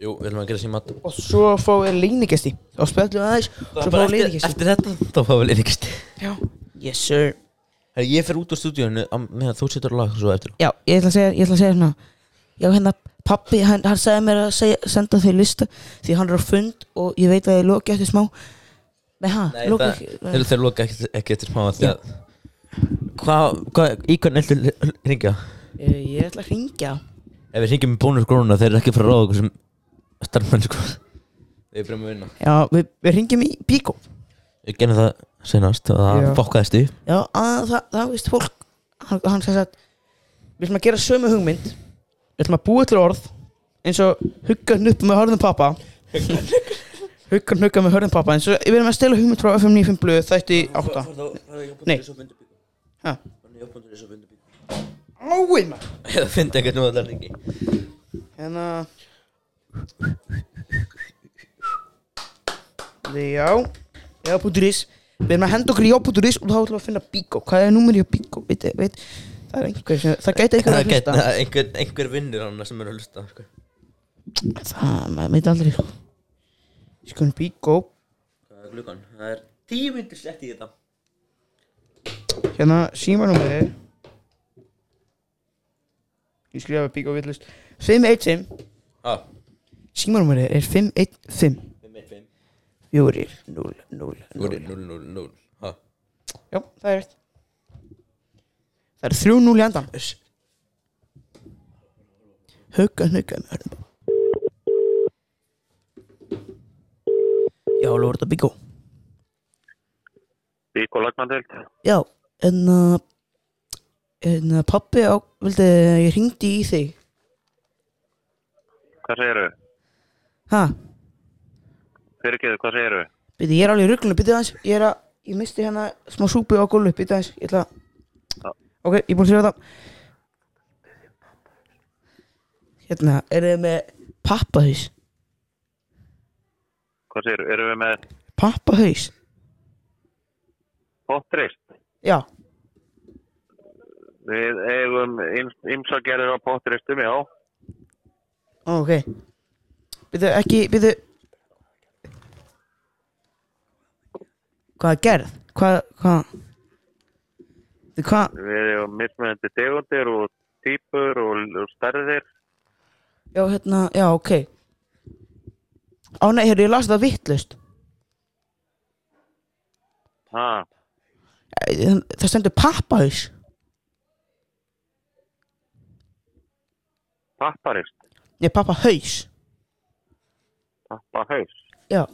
[SPEAKER 1] Jú, við ætlum að gera sér mat
[SPEAKER 2] Og svo fá við leinigesti Og spjöllum við aðeins Svo fá við
[SPEAKER 1] eftir,
[SPEAKER 2] leinigesti
[SPEAKER 1] eftir þetta, þá fáum við leiningist
[SPEAKER 2] Já. Yes sir.
[SPEAKER 1] Herru, ég fer út á stúdíunni á- meðan þú setur lag svo eftir.
[SPEAKER 2] Já, ég ætla að segja, ég ætla að segja svona. Já, hérna, pappi, hann, hann sagði mér að segja, senda þau lista Því hann er á fund og ég veit að ég loki eftir smá. Nei, ha,
[SPEAKER 1] Nei,
[SPEAKER 2] loki
[SPEAKER 1] það,
[SPEAKER 2] ekki
[SPEAKER 1] þeir, þeir loka ekki, ekki eftir smá því að Hvað, hvað, í hvern eldur ringja?
[SPEAKER 2] Ég, ég ætla að hringja.
[SPEAKER 1] Ef við ringjum í bónusgrónuna, þeir eru ekki að fara að ráða okkur sem starfmenn sko. Við erum að vinna.
[SPEAKER 2] Já, við, við hringjum í Bíkó
[SPEAKER 1] Við genum það senast og það
[SPEAKER 2] Já.
[SPEAKER 1] fokkaðist upp.
[SPEAKER 2] Já, að, það, það veist fólk Hann, hann sagði að Við ætlum að gera sömu hugmynd. Við ætlum að búa til orð eins og hugga hnupp með hörðum pappa. Hugga hnugga með hörðum pappa eins og við erum að stela hugmynd frá FM 95 blöð þætti 8 Nei. Ha? Áið maður
[SPEAKER 1] Eða fyndi ekkert nú að það ringi
[SPEAKER 2] Hérna. Já. Já, ís Við erum að henda okkur í já.is og þá ætlum við að finna bíkó Hvað er númer í bíkó? Veit, veit, það er einhver sem, það gæti einhver
[SPEAKER 1] Það
[SPEAKER 2] að
[SPEAKER 1] gæti
[SPEAKER 2] hlusta
[SPEAKER 1] einhver, einhver vinnur hann sem er að hlusta sko.
[SPEAKER 2] Það, maður veit aldrei. Sko Skulum bíkó
[SPEAKER 1] Hvað er glukkan? Það er tíu myndir slett í þetta
[SPEAKER 2] Hérna, símanúmerið Ég skrifa bíkó villust 515
[SPEAKER 1] ah,
[SPEAKER 2] Símanúmerið er 515
[SPEAKER 1] 515
[SPEAKER 2] 4 0 0
[SPEAKER 1] 0
[SPEAKER 2] 0
[SPEAKER 1] 0 0 0 Ha?
[SPEAKER 2] Já, það er rétt. Það er 3-0 í endan
[SPEAKER 1] Uss.
[SPEAKER 2] Hugga hnugga með hörðum Já, voru þetta bíkó.
[SPEAKER 5] Bíkó Lagnandelt.
[SPEAKER 2] Já, en uh, En uh, pappi á Vildi að ég hringdi í þig
[SPEAKER 5] Hvað segirðu?
[SPEAKER 2] Ha,
[SPEAKER 5] Fyrirgeðu, hvað segirðu?
[SPEAKER 2] byrði, ég er alveg í rugglunum Byrði aðeins, ég er að Ég misti hérna smá súpu á gólfi Byrði aðeins, ég ætla
[SPEAKER 5] Já.
[SPEAKER 2] Ok, ég er búin að skrifa það Hérna, er þið með pappahaus
[SPEAKER 5] Hvað segirðu? Erum við með
[SPEAKER 2] Pappahaus
[SPEAKER 5] pottrist?
[SPEAKER 2] Já,
[SPEAKER 5] Við eigum ymsa gerðir á pottristum, já.
[SPEAKER 2] Ok. Byrðu ekki, byrðu Hvað er gerð? Hvað, hvað? Hvað?
[SPEAKER 5] Við eigum mismunandi tegundir og típur og, og stærðir.
[SPEAKER 2] Já, hérna, já, ok. Á, nei, hérna, ég las þetta vittlust
[SPEAKER 5] Ha,
[SPEAKER 2] Það stendur pappahaus
[SPEAKER 5] papparist,
[SPEAKER 2] Nei, pappahaus
[SPEAKER 5] pappahaus.
[SPEAKER 2] Já.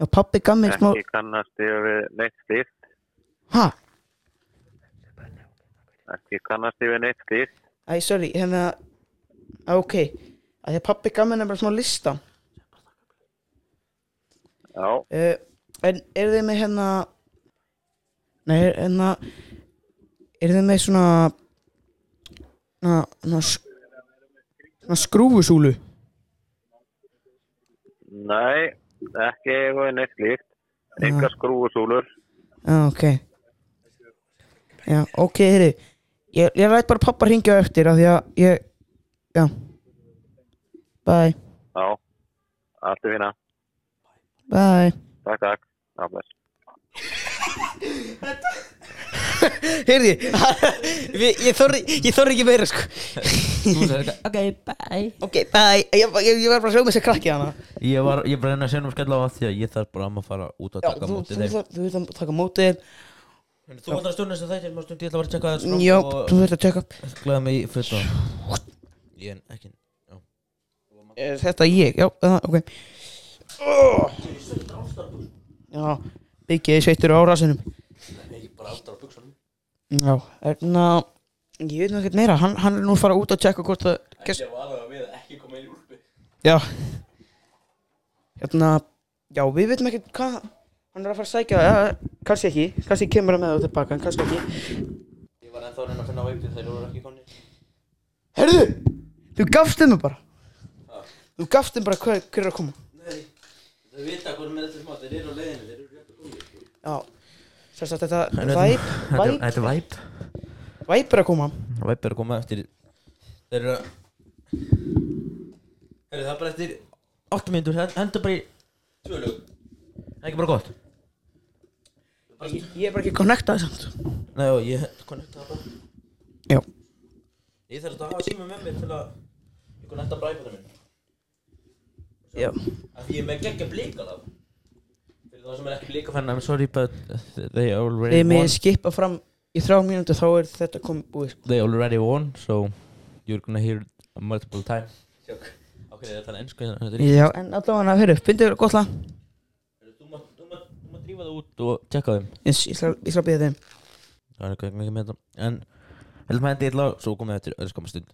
[SPEAKER 2] Já, pappi gaf mér smá
[SPEAKER 5] Ekki kannast ég við neitt slíkt.
[SPEAKER 2] Ha,
[SPEAKER 5] Ekki kannast ég við neitt slíkt.
[SPEAKER 2] æ, sorry, hérna Ok, að því að pappi gaf mér nefnilega smá lista.
[SPEAKER 5] Já,
[SPEAKER 2] uh, En eru þið með hérna Nei, hérna Eru þið með svona na, na, na skrúfusúlu
[SPEAKER 5] Nei, ekki neitt líkt. Enga skrúfusúlur.
[SPEAKER 2] Já, ok Já, ok, heyri Ég, ég rætt bara pappa hringja á eftir af því að ég Já Bye,
[SPEAKER 5] Já, allt er fína.
[SPEAKER 2] bye
[SPEAKER 5] Takk, takk. Bless.
[SPEAKER 2] Heyrði, ég, þorri ég þorri ekki meira sko.
[SPEAKER 6] Þú sagði eitthvað, ok, bye.
[SPEAKER 2] Ok, bye, ég, ég, ég var bara að hljóma sér krakki hana.
[SPEAKER 6] Ég var, ég bara reyna að segja um skella á það því að ég þarf bara að maður fara út að
[SPEAKER 2] Já,
[SPEAKER 6] taka
[SPEAKER 2] þú,
[SPEAKER 6] mótið
[SPEAKER 2] þú,
[SPEAKER 6] þeim.
[SPEAKER 2] þú, þú veist að taka mótið
[SPEAKER 6] Þú vantar að stundin sem þættir, maður stund ég ætla að vera að tjekka það
[SPEAKER 2] Já,
[SPEAKER 6] og
[SPEAKER 2] þú veist að tjekka
[SPEAKER 6] glæða mig í futt og Ég en ekki já.
[SPEAKER 2] Er þetta ég? Já, það, ok. Oh. Já, byggja ég sveittur á
[SPEAKER 6] á buksunum
[SPEAKER 2] Já, erna Ég veit nú ekkert meira, hann, hann er nú fara út að tjekka hvort það
[SPEAKER 6] í úlpu.
[SPEAKER 2] Já. Hérna, já, við veitum ekkert hvað Hann er að fara að sækja, ja, kannski ekki. Kannski kemur hann með það tilbaka, en kannski ekki.
[SPEAKER 6] Ég var ennþá að reyna að finna veipið þeir voru ekki konni
[SPEAKER 2] Herðu, þú gafst þeim bara. Þú gafst þeim bara hver, hver er að koma.
[SPEAKER 6] Nei, þau vita hvað með þetta smá, þeir eru á leiðinu, þeir eru rétt að koma
[SPEAKER 2] Já, sérst að þetta væp, væp,
[SPEAKER 6] Þetta er væp
[SPEAKER 2] væp er að koma.
[SPEAKER 6] Væp er að koma eftir Þeir eru að Herri, það er bara eftir 8 mínútur, hendur bara í tvö lög. Það er ekki bara gott?
[SPEAKER 2] Ég, ég er bara ekki connectað samt.
[SPEAKER 6] Nei, já, ég connecta það bara.
[SPEAKER 2] Já.
[SPEAKER 6] Ég þarf að hafa síma með mér til að Ég connecta bara iPhone-um minn
[SPEAKER 2] Já.
[SPEAKER 6] Af því ég er með geggja af Fyrir það sem er ekki blíkafenn I'm sorry but they already
[SPEAKER 2] Þegar
[SPEAKER 6] won.
[SPEAKER 2] skipa fram í þrjá mínúti þá er þetta komið búið sko.
[SPEAKER 6] They already won so You're gonna hear it multiple times. Sjók Ákveð ég að tala ennsku hérna þetta er
[SPEAKER 2] Já, en allavega, hörru, fyndu gott lag.
[SPEAKER 6] Ekki- Þú mátt þú mátt- þú mátt drífa það út og tjekka þeim.
[SPEAKER 2] Ég, ég skal, ég skal býða þeim.
[SPEAKER 6] Það er ekki með þetta. En Heldum að hendi illa Svo komið þetta öðru skamma stund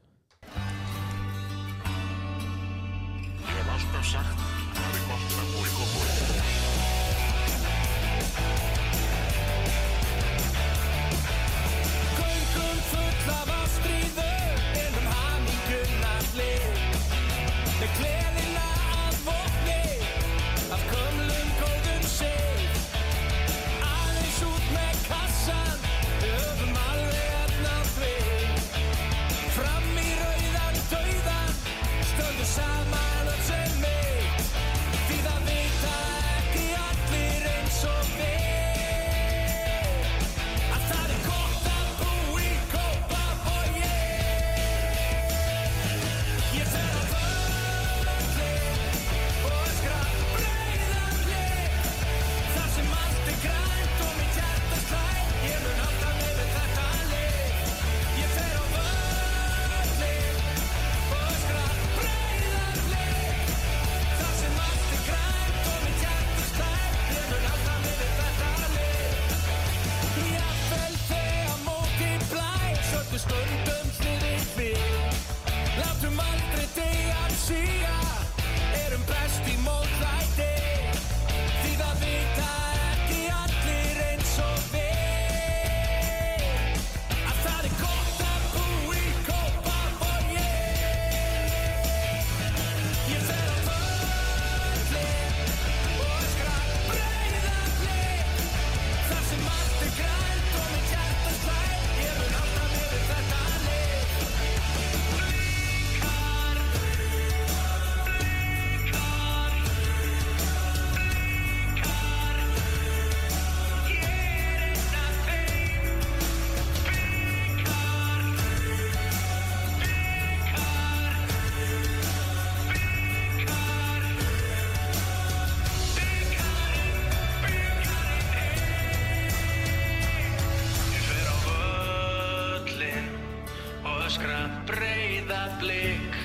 [SPEAKER 7] öskra
[SPEAKER 8] breyða blik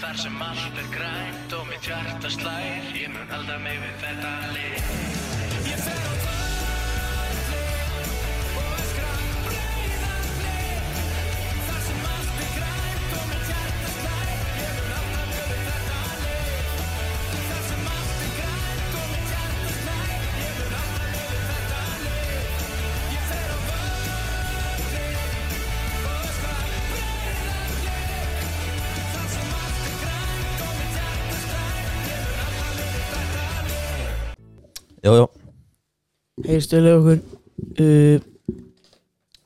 [SPEAKER 8] Þar sem allt er grænt og mitt hjarta slær. Ég mun halda mig við þetta lið.
[SPEAKER 7] Ég fer á völlin
[SPEAKER 2] Heyrstu vel okkur uh,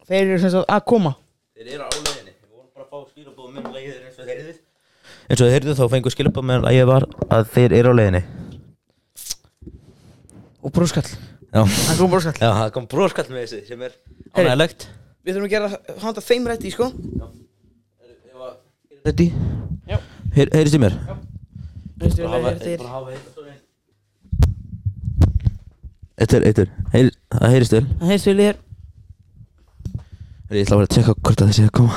[SPEAKER 2] Þeir eru sem sagt að koma
[SPEAKER 1] Þeir eru á leiðinni Við vorum bara að fá skilabóð með leiðir eins og þeir heyrðu eins og þeir heyrðu þá fengu skilabóð með leiðir var að þeir eru á leiðinni
[SPEAKER 2] Og brúskall
[SPEAKER 1] Já
[SPEAKER 2] Það kom brúskall
[SPEAKER 1] Já, það kom bróskall með þessu sem er
[SPEAKER 2] Heyri.
[SPEAKER 1] ánægilegt
[SPEAKER 2] Við þurfum að gera handa þeim rétti sko? Já.
[SPEAKER 1] Heyrist í mér?
[SPEAKER 2] Heyrstu vel
[SPEAKER 1] Bara hafa-
[SPEAKER 2] réttir
[SPEAKER 1] bara hafa heita svo einn. Eittur, eittur Það heyrist vel.
[SPEAKER 2] Það heyrstu vel hér
[SPEAKER 1] Ég ætla að vera að tjekka hvort að þessi að koma.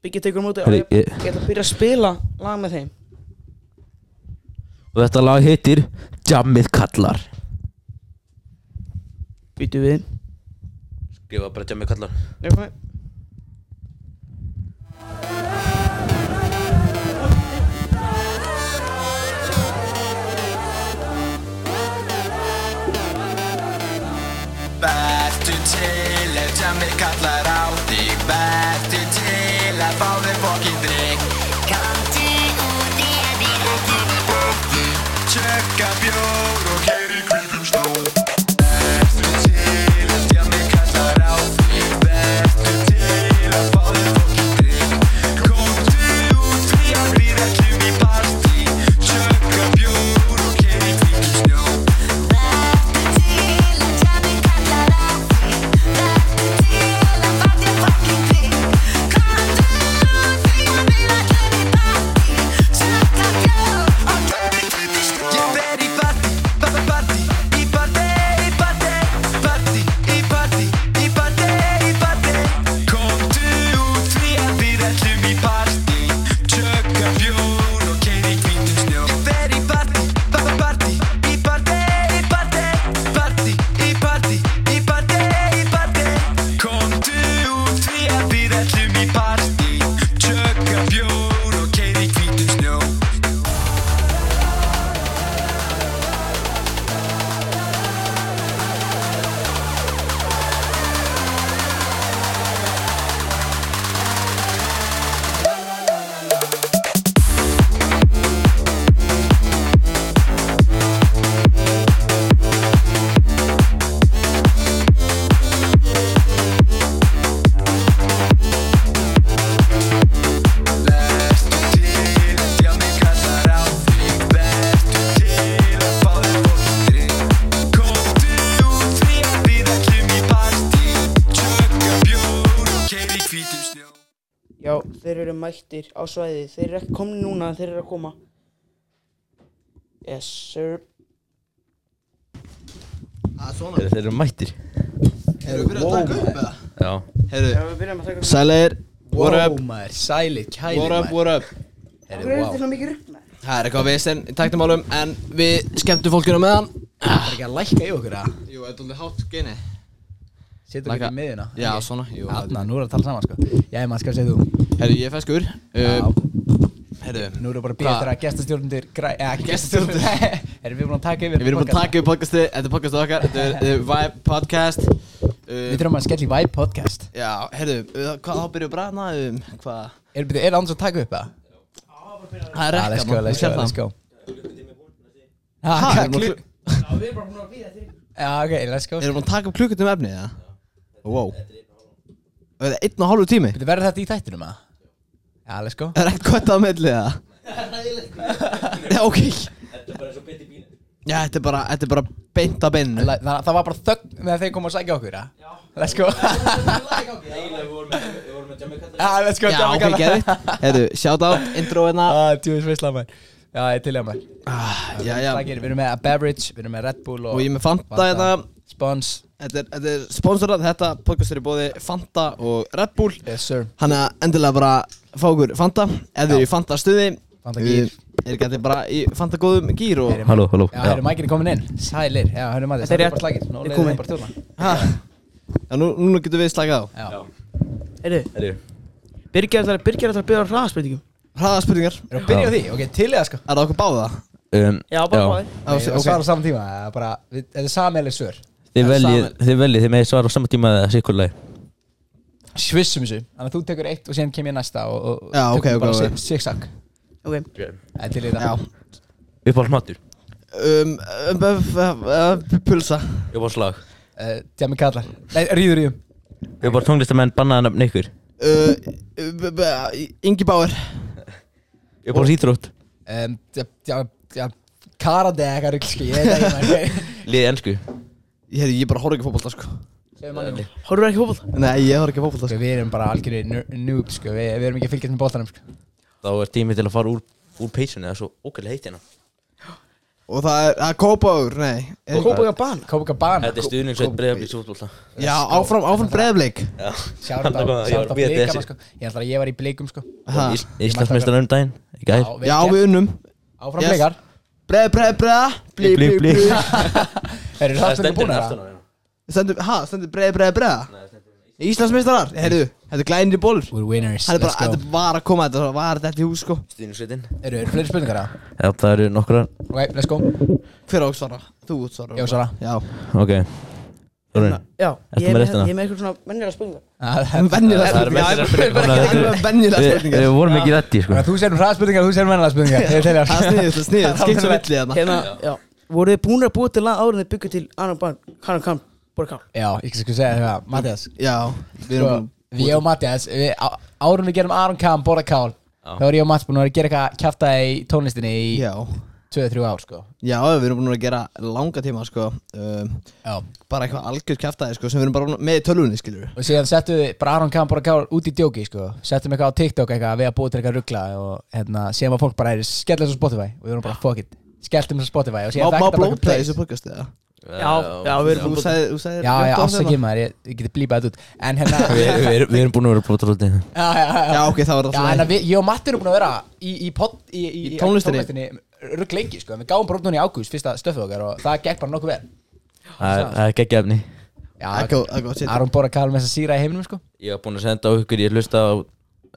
[SPEAKER 2] Byggja móti.
[SPEAKER 1] Heyri,
[SPEAKER 2] og ég,
[SPEAKER 1] ég,
[SPEAKER 2] ætla að byrja að spila lag með þeim.
[SPEAKER 1] Og þetta lag heitir Jammið kallar.
[SPEAKER 2] Býtu við.
[SPEAKER 1] Skrifa bara Jammið kallar.
[SPEAKER 2] Já, hvað?
[SPEAKER 4] Vertu til ef jammið kallar á þig. Vertu til að fá þér fokkin drikk Komdu út í að þér allir í bótti Tjökka bjór
[SPEAKER 2] mættir á svæði Þeir eru ekki komni núna, þeir eru að koma. Yes, sir.
[SPEAKER 1] Þeir, þeir eru mættir.
[SPEAKER 9] Erum við byrjað að taka upp eða?
[SPEAKER 1] Já.
[SPEAKER 9] Heyrðu,
[SPEAKER 2] Já, við byrjum að taka
[SPEAKER 9] sælir, what up,
[SPEAKER 10] sælir, kælir
[SPEAKER 9] what up, what up?
[SPEAKER 2] Hvað er þetta svona mikið með?
[SPEAKER 9] Það er eitthvað vesen í tæknumálum En við skemmtum fólkinu með hann
[SPEAKER 10] Það er ekki að lækka í okkur að
[SPEAKER 9] Jú, þetta er alveg hátt geini
[SPEAKER 10] Setur ekki í miðina
[SPEAKER 9] Já, svona, jú.
[SPEAKER 10] Þarna, nú er að tala saman sko. Já, maður skal segja þú.
[SPEAKER 9] Heyrðu, ég er feskur. Heyrðu,
[SPEAKER 10] nú erum við bara að eftir að gestastjórnundir
[SPEAKER 9] Gestastjórnendur?
[SPEAKER 10] gestastjórnundir [laughs] Erum við búin að taka yfir
[SPEAKER 9] við erum búin að taka upp podcastið. Þetta er podcastið okkar. Þetta er Vibe Podcast.
[SPEAKER 10] Við þurfum að skella í Vibe podcast.
[SPEAKER 9] Já, heyrðu, uh, hvað þá byrjuðu bara hana um Hvað?
[SPEAKER 10] Er, er annars að taka upp það?
[SPEAKER 9] Það er
[SPEAKER 10] Já,
[SPEAKER 9] rekka,
[SPEAKER 10] let's go, let's go,
[SPEAKER 9] það. erum við
[SPEAKER 10] Já, ok, let's go.
[SPEAKER 9] Erum við búin að taka upp klukkutum efnið, eða? Wow Það er einn og hálfu tími?
[SPEAKER 10] Þetta verður þetta í þættinum að? Já, let's go.
[SPEAKER 9] Það er ekkert kvötta á milli, eða? Já, ok. Já, þetta er bara, þetta er bara beint að beinu
[SPEAKER 10] Það, það, það var bara þögn þegar þeir koma að sækja okkur, já? Let's go. Já, let's go
[SPEAKER 9] Já, ok, geðvitt Herru, shout out, intro hérna.
[SPEAKER 10] Ah, djúvis veistla maður. Já, ég til ég maður.
[SPEAKER 9] Ah, Já, já.
[SPEAKER 10] Við erum með a beverage, við erum með Red Bull og,
[SPEAKER 9] Og ég er með Fanta hérna.
[SPEAKER 10] Spons
[SPEAKER 9] Þetta er, þetta er sponsorað, þetta podcast er í bóði Fanta og Red Bull.
[SPEAKER 10] Yes sir.
[SPEAKER 9] Hann er endilega bara fá okkur Fanta. Ef þið eru í Fanta stuði
[SPEAKER 10] Fanta gír.
[SPEAKER 9] uh, Er ekki þetta bara í Fanta góðum gýr og
[SPEAKER 1] Halló, halló.
[SPEAKER 10] Já, herru, mækinn er komin inn. Sælir, já, hörru maður
[SPEAKER 2] Þetta er
[SPEAKER 10] það
[SPEAKER 2] rétt.
[SPEAKER 10] bara slagir Nú leiðum við bara stjórna.
[SPEAKER 9] Ha. Já, nú, núna getum við slakað á.
[SPEAKER 10] Já.
[SPEAKER 2] Heyrðu,
[SPEAKER 1] Herri
[SPEAKER 2] Birgir ætlar að byrja á hraðaspurningu
[SPEAKER 9] Hraða spurningar
[SPEAKER 10] Erum við að byrja á því? Ok, til það sko.
[SPEAKER 9] Er það
[SPEAKER 1] um,
[SPEAKER 2] Já, bara báðir.
[SPEAKER 10] Ég var svara á saman tíma það er bara við- Þetta er sameilig svör
[SPEAKER 1] Þið
[SPEAKER 9] er
[SPEAKER 1] veljið,
[SPEAKER 9] saman.
[SPEAKER 1] þið veljið, þið með svara á sama tíma eða sikkurlega
[SPEAKER 10] Svissum þessu. Þannig að þú tekur eitt og síðan kem ég næsta og, og
[SPEAKER 9] Já, ok, ok, ok.
[SPEAKER 10] Zigzag
[SPEAKER 2] Ok.
[SPEAKER 10] Það er til í það
[SPEAKER 1] Uppáhalds matur
[SPEAKER 9] um, um, um, um, Pulsa.
[SPEAKER 1] Var slag
[SPEAKER 10] uh, Djami kallar Nei, rýður í um
[SPEAKER 1] Ég var tónlistamenn bannaði nafn ykkur?
[SPEAKER 9] Uh, uh, uh, Ingi
[SPEAKER 1] Ég var íþrótt
[SPEAKER 10] um, eða eitthvað rugl sko Ég veit ekki maður.
[SPEAKER 1] Liði ennsku
[SPEAKER 9] Ég, ég bara horf ekki á fótbolta sko.
[SPEAKER 2] Horfur ekki fótboll?
[SPEAKER 9] Nei, ég horf ekki á fótbolta
[SPEAKER 10] Sko. við erum bara algjörði noob sko. Við, við erum ekki að fylgjast með bóttanum sko.
[SPEAKER 1] Þá er tími til að fara úr, úr peysunni Það er svo ógæðlega heitt hérna.
[SPEAKER 9] Og það er, það er Kópáur, nei.
[SPEAKER 2] Kópaga ban
[SPEAKER 10] Copacabana
[SPEAKER 1] Þetta er stuðningsveit breiðablíks útbólta
[SPEAKER 9] Já, áfram, áfram breiðablik.
[SPEAKER 10] Sjárt á, sjárt á
[SPEAKER 1] þessi.
[SPEAKER 10] sko. Ég ætla að ég var í blikum sko.
[SPEAKER 1] Íslandsmeistar um daginn Í gær.
[SPEAKER 10] Vel
[SPEAKER 9] Já, við unnum.
[SPEAKER 10] Áfram
[SPEAKER 9] Yes.
[SPEAKER 10] blikar.
[SPEAKER 9] Breið, breið, breið Blí, blí,
[SPEAKER 1] Blí, [laughs]
[SPEAKER 10] Er það stendur búin að það?
[SPEAKER 9] Stendur, hæ, stendur breið, breið, breið Íslandsmeistarar, heyrðu, þetta er glænir ból
[SPEAKER 10] We're winners, let's go.
[SPEAKER 9] Það var að koma, þetta var þetta í hús sko.
[SPEAKER 1] Stýnusveitin
[SPEAKER 10] Eru, eru fleiri spurningar það?
[SPEAKER 1] Já, það eru nokkura
[SPEAKER 10] Ok, let's go.
[SPEAKER 9] Hver ág svara? Þú út svara
[SPEAKER 10] Ég svara.
[SPEAKER 9] Já.
[SPEAKER 1] Ok.
[SPEAKER 2] Já, ég er
[SPEAKER 1] með
[SPEAKER 2] eitthvað svona vennilega spurningar.
[SPEAKER 9] Vennilega spurningar. Vennilega spurningar.
[SPEAKER 1] Við vorum ekki þetta
[SPEAKER 10] í sko. Þú séum hraðspurningar og þú séum vennilega spurningar.
[SPEAKER 9] Það er snýðist, það
[SPEAKER 2] snýðist [laughs] Voruð þið búin að búa til lag en þið byggju til annan bann Kannan kann, bóra kál
[SPEAKER 10] Já, ég skal segja það, Mattias
[SPEAKER 9] Já, við
[SPEAKER 10] Sko,
[SPEAKER 9] erum
[SPEAKER 10] Við og Mattias, á- en við gerum Aron Kam, Bóra Kál Þá er ég og Mats búin að gera eitthvað kjafta í tónlistinni í
[SPEAKER 9] Já,
[SPEAKER 10] 2-3 ár sko.
[SPEAKER 9] Já, við erum búin að gera langa tíma sko. Um,
[SPEAKER 10] Já.
[SPEAKER 9] Bara eitthvað algjör kjaftaði sko sem við erum bara með í tölvunni skilur
[SPEAKER 10] Og síðan settum við bara Aron Kam, Bóra Kál út í djóki sko. Settum eitthvað á TikTok eitthvað við að búið til eitthvað ruggla Og hérna, síðan var fólk bara er skellt þessu Spotify. Og við vorum bara fuck it Skelltum þessu Spotify og síðan
[SPEAKER 9] má
[SPEAKER 10] þetta
[SPEAKER 9] blóta þessu podcasti eða?
[SPEAKER 2] Já, já, við erum
[SPEAKER 9] sagði, þú sagði
[SPEAKER 10] Já, já, afsakið maður, ég, ég geti blípað þetta út. En hérna [laughs]
[SPEAKER 1] Við erum- við erum búin að vera blóta úti
[SPEAKER 10] Já, já, já,
[SPEAKER 9] Já, ok, þá er það
[SPEAKER 10] Já, en að við, ég og Matti erum búin að vera í, í, pod, í, í,
[SPEAKER 9] Í tónlistinni.
[SPEAKER 10] rugg lengi, sko, en við gáum bara út núna í ágúst, fyrsta stöfið okkar og það gekk bara nokkuð vel.
[SPEAKER 1] Það er- það er ekki efni.
[SPEAKER 10] Já,
[SPEAKER 9] Það það.
[SPEAKER 10] Aron Bóra Karl með þess að síra í heiminum, sko.
[SPEAKER 1] Ég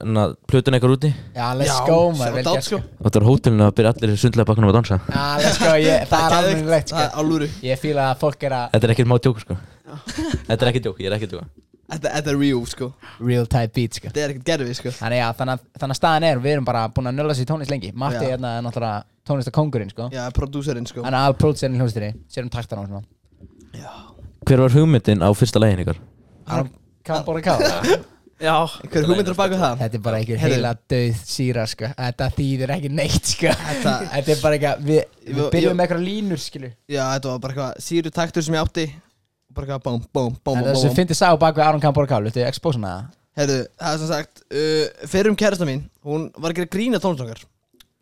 [SPEAKER 1] að plötun eitthvað úti?
[SPEAKER 10] Já, let's
[SPEAKER 9] Já,
[SPEAKER 10] go, maður, vel gert, sko.
[SPEAKER 1] Og þetta var hótelinu að byrja allir sundlega bakkanum að dansa.
[SPEAKER 10] Já, let's go, ég, það er alveg
[SPEAKER 9] geðveikt,
[SPEAKER 10] reitt,
[SPEAKER 9] Það er
[SPEAKER 10] sko
[SPEAKER 9] álúru
[SPEAKER 10] Ég fíla að fólk er að
[SPEAKER 1] Þetta er ekkert má tjók sko. Þetta er ekki tjók, ég er ekki tjók
[SPEAKER 9] Þetta þetta er real sko.
[SPEAKER 10] Real type beat, sko.
[SPEAKER 9] Þetta er ekkert gerfið sko.
[SPEAKER 10] Þannig, já, þannig, að- þannig að staðan er, við erum bara búin að nölla sér í tónlist lengi. Matti
[SPEAKER 9] Já.
[SPEAKER 10] hérna er náttúrulega tónlistakongurinn, sko.
[SPEAKER 9] Já, prodúserinn sko.
[SPEAKER 10] Hann er alpródserinn í hljómsdýri, sér um taktan á svona
[SPEAKER 1] Hver var hugmyndin á fyrsta lægin ykkar?
[SPEAKER 10] Aron Karl Bóra Karl
[SPEAKER 2] Já,
[SPEAKER 9] Hver hugmyndir á baku það?
[SPEAKER 10] Þetta er bara einhver
[SPEAKER 9] Heyrðu.
[SPEAKER 10] heila döð síra sko. Þetta þýðir ekki neitt sko.
[SPEAKER 9] Þetta- [laughs]
[SPEAKER 10] Þetta er bara eitthvað Við, við
[SPEAKER 9] Ég-
[SPEAKER 10] byrjum
[SPEAKER 9] ég-
[SPEAKER 10] með eitthvað línur skilu
[SPEAKER 9] Já, þetta var bara eitthvað síru taktur sem ég átti. Bara eitthvað bóm, bóm, bóm,
[SPEAKER 10] Þetta er
[SPEAKER 9] bóm,
[SPEAKER 10] sem
[SPEAKER 9] bóm
[SPEAKER 10] fyndi sá bak við Aron Kampur Kál Viltu expósa hana?
[SPEAKER 9] Herðu, það er sem sagt uh, Fyrrum kærasta mín, hún var að gera grína tónlistakar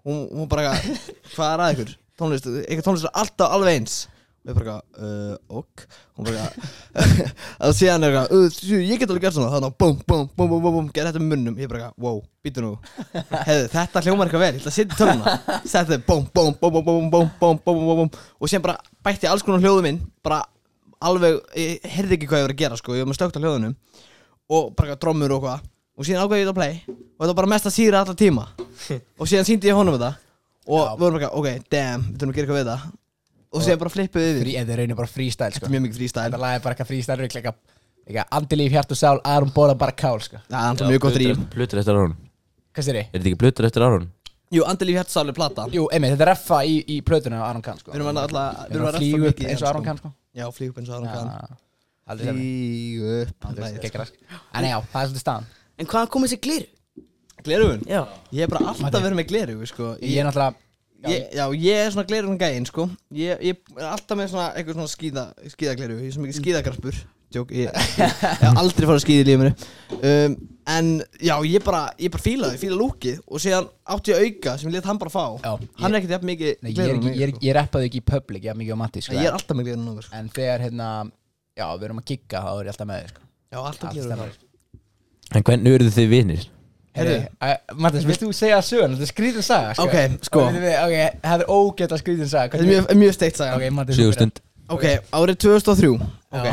[SPEAKER 9] Hún, hún bara eitthvað [laughs] Hvað er að ykkur? Tónlist, eitthvað tónlist er alltaf alveg eins Ég bara eitthvað, uh, ok Hún bara eitthvað Það síðan er eitthvað, uh, ég get alveg gert svona Þannig að bóm, bóm, bóm, bóm, bóm, bóm Gerði þetta með munnum Ég bara eitthvað, wow, býtu nú Herðu, þetta hljómar eitthvað vel Ég ætla að setja í töluna Setti þetta, bóm, bóm, bóm, bóm, bóm, bóm, bóm, bóm, bóm, bóm Og síðan bara bætti alls konar hljóðum inn Bara alveg, ég heyrði ekki hvað ég var að gera sko Ég var með stökt á hljóðunum og bara eitthvað trommur og hvað og síðan ákveði ég þetta að play og þetta var bara mest að síra allar tíma og síðan síndi ég honum þetta og við vorum eitthvað, ok, damn, við þurfum að gera eitthvað við þetta og síðan bara flippuð við
[SPEAKER 10] Frí, Þetta er raunin bara freestyle
[SPEAKER 9] Þetta
[SPEAKER 10] sko
[SPEAKER 9] er mjög mikið freestyle.
[SPEAKER 10] Þetta lag er bara eitthvað freestyle rugl Eitthvað eitthvað andilíf, hjart og sál Aron Bóra bara Kál sko.
[SPEAKER 9] Það er alltaf mjög gott rým
[SPEAKER 1] Plutur eftir Aron.
[SPEAKER 10] Hvað styrir?
[SPEAKER 9] Eh.
[SPEAKER 1] Er þetta ekki plutur eftir Aron?
[SPEAKER 9] Jú, Andalíf Hjertsáli plata. Við
[SPEAKER 10] Jú, einmitt, þetta er reffa í, í plötunum á Aron Kahn sko.
[SPEAKER 9] Erum að alltaf
[SPEAKER 10] Við erum að flýgu upp eins og Aron Kahn sko.
[SPEAKER 9] Já, flýgu upp eins og Aron Kahn. Flýgu upp
[SPEAKER 10] Aldrei geggjara sko. En já, það er svolítið staðan.
[SPEAKER 2] En hvaðan komið sér glir?
[SPEAKER 9] Glerugun
[SPEAKER 2] Já,
[SPEAKER 9] Ég er bara alltaf verið með glerugu, sko.
[SPEAKER 10] Ég er náttúrulega
[SPEAKER 9] Ég, já, ég er svona glerugun gæinn, sko. Ég, ég er alltaf með svona eitthvað svona skíða, skíðaglerugu Ég er svo mikið skíðagraspur Jók, ég, ég, ég hef aldrei farið að skíða í lífinu. Um, En, já, ég bara, ég bara fíla það, ég fíla lúkið. Og síðan átti ég auka sem ég let hann bara fá.
[SPEAKER 10] Já,
[SPEAKER 9] Hann er ekkert jafn mikið
[SPEAKER 10] Nei, ég, er
[SPEAKER 9] en
[SPEAKER 10] ég, er,
[SPEAKER 9] sko.
[SPEAKER 10] ég reppaði ekki í public, ég er mikið á Matti sko.
[SPEAKER 9] Ég er alltaf með glerugun núna, sko.
[SPEAKER 10] En þegar hérna, já, við erum að gigga þá er ég alltaf með þig sko.
[SPEAKER 9] Já, alltaf
[SPEAKER 10] stemmar.
[SPEAKER 1] En hvernig urðu þið vinir?
[SPEAKER 10] Herru, Mattis, vilt þú segja söguna? Þetta er skrítin saga sko.
[SPEAKER 9] Ok, sko.
[SPEAKER 10] Það er ógæta skrítin saga.
[SPEAKER 9] Þetta er mjög, mjög steikt saga.
[SPEAKER 10] Ok, Mattis
[SPEAKER 1] Sigurstund
[SPEAKER 9] Ok, árið 2003 Ok,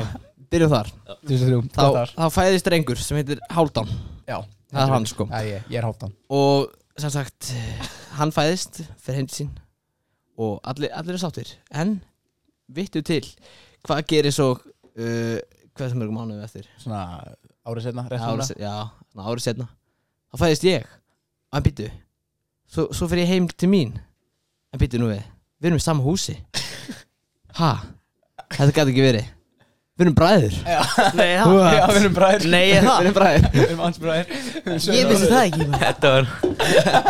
[SPEAKER 9] byrjum þar.
[SPEAKER 10] 2003,
[SPEAKER 9] Þá, þá fæðist drengur sem heitir Háldan
[SPEAKER 10] Já,
[SPEAKER 9] Það er hann, sko.
[SPEAKER 10] Já, ég, ég er hálftan
[SPEAKER 9] Og sem sagt, hann fæðist fyrir til sín. Og allir, allir er sáttir. En, vittu til Hvað gerir svo uh, Hvað sem mörgum mánuðu eftir?
[SPEAKER 10] Svona árið setna, rétt
[SPEAKER 9] se- Já, svona árið setna Þá fæðist ég. Og hann býttu Svo, svo fyrir ég heim til mín. En býttu nú við. Við erum í sama húsi. Ha? Þetta gæti ekki verið. Við erum bræður.
[SPEAKER 2] Nei,
[SPEAKER 10] Já,
[SPEAKER 2] það?
[SPEAKER 10] Við erum bræðir
[SPEAKER 2] Nei, ég
[SPEAKER 9] Við
[SPEAKER 2] það?
[SPEAKER 9] erum bræður.
[SPEAKER 10] Við erum hans bræðir
[SPEAKER 2] Ég vissi það ekki maður.
[SPEAKER 1] Þetta var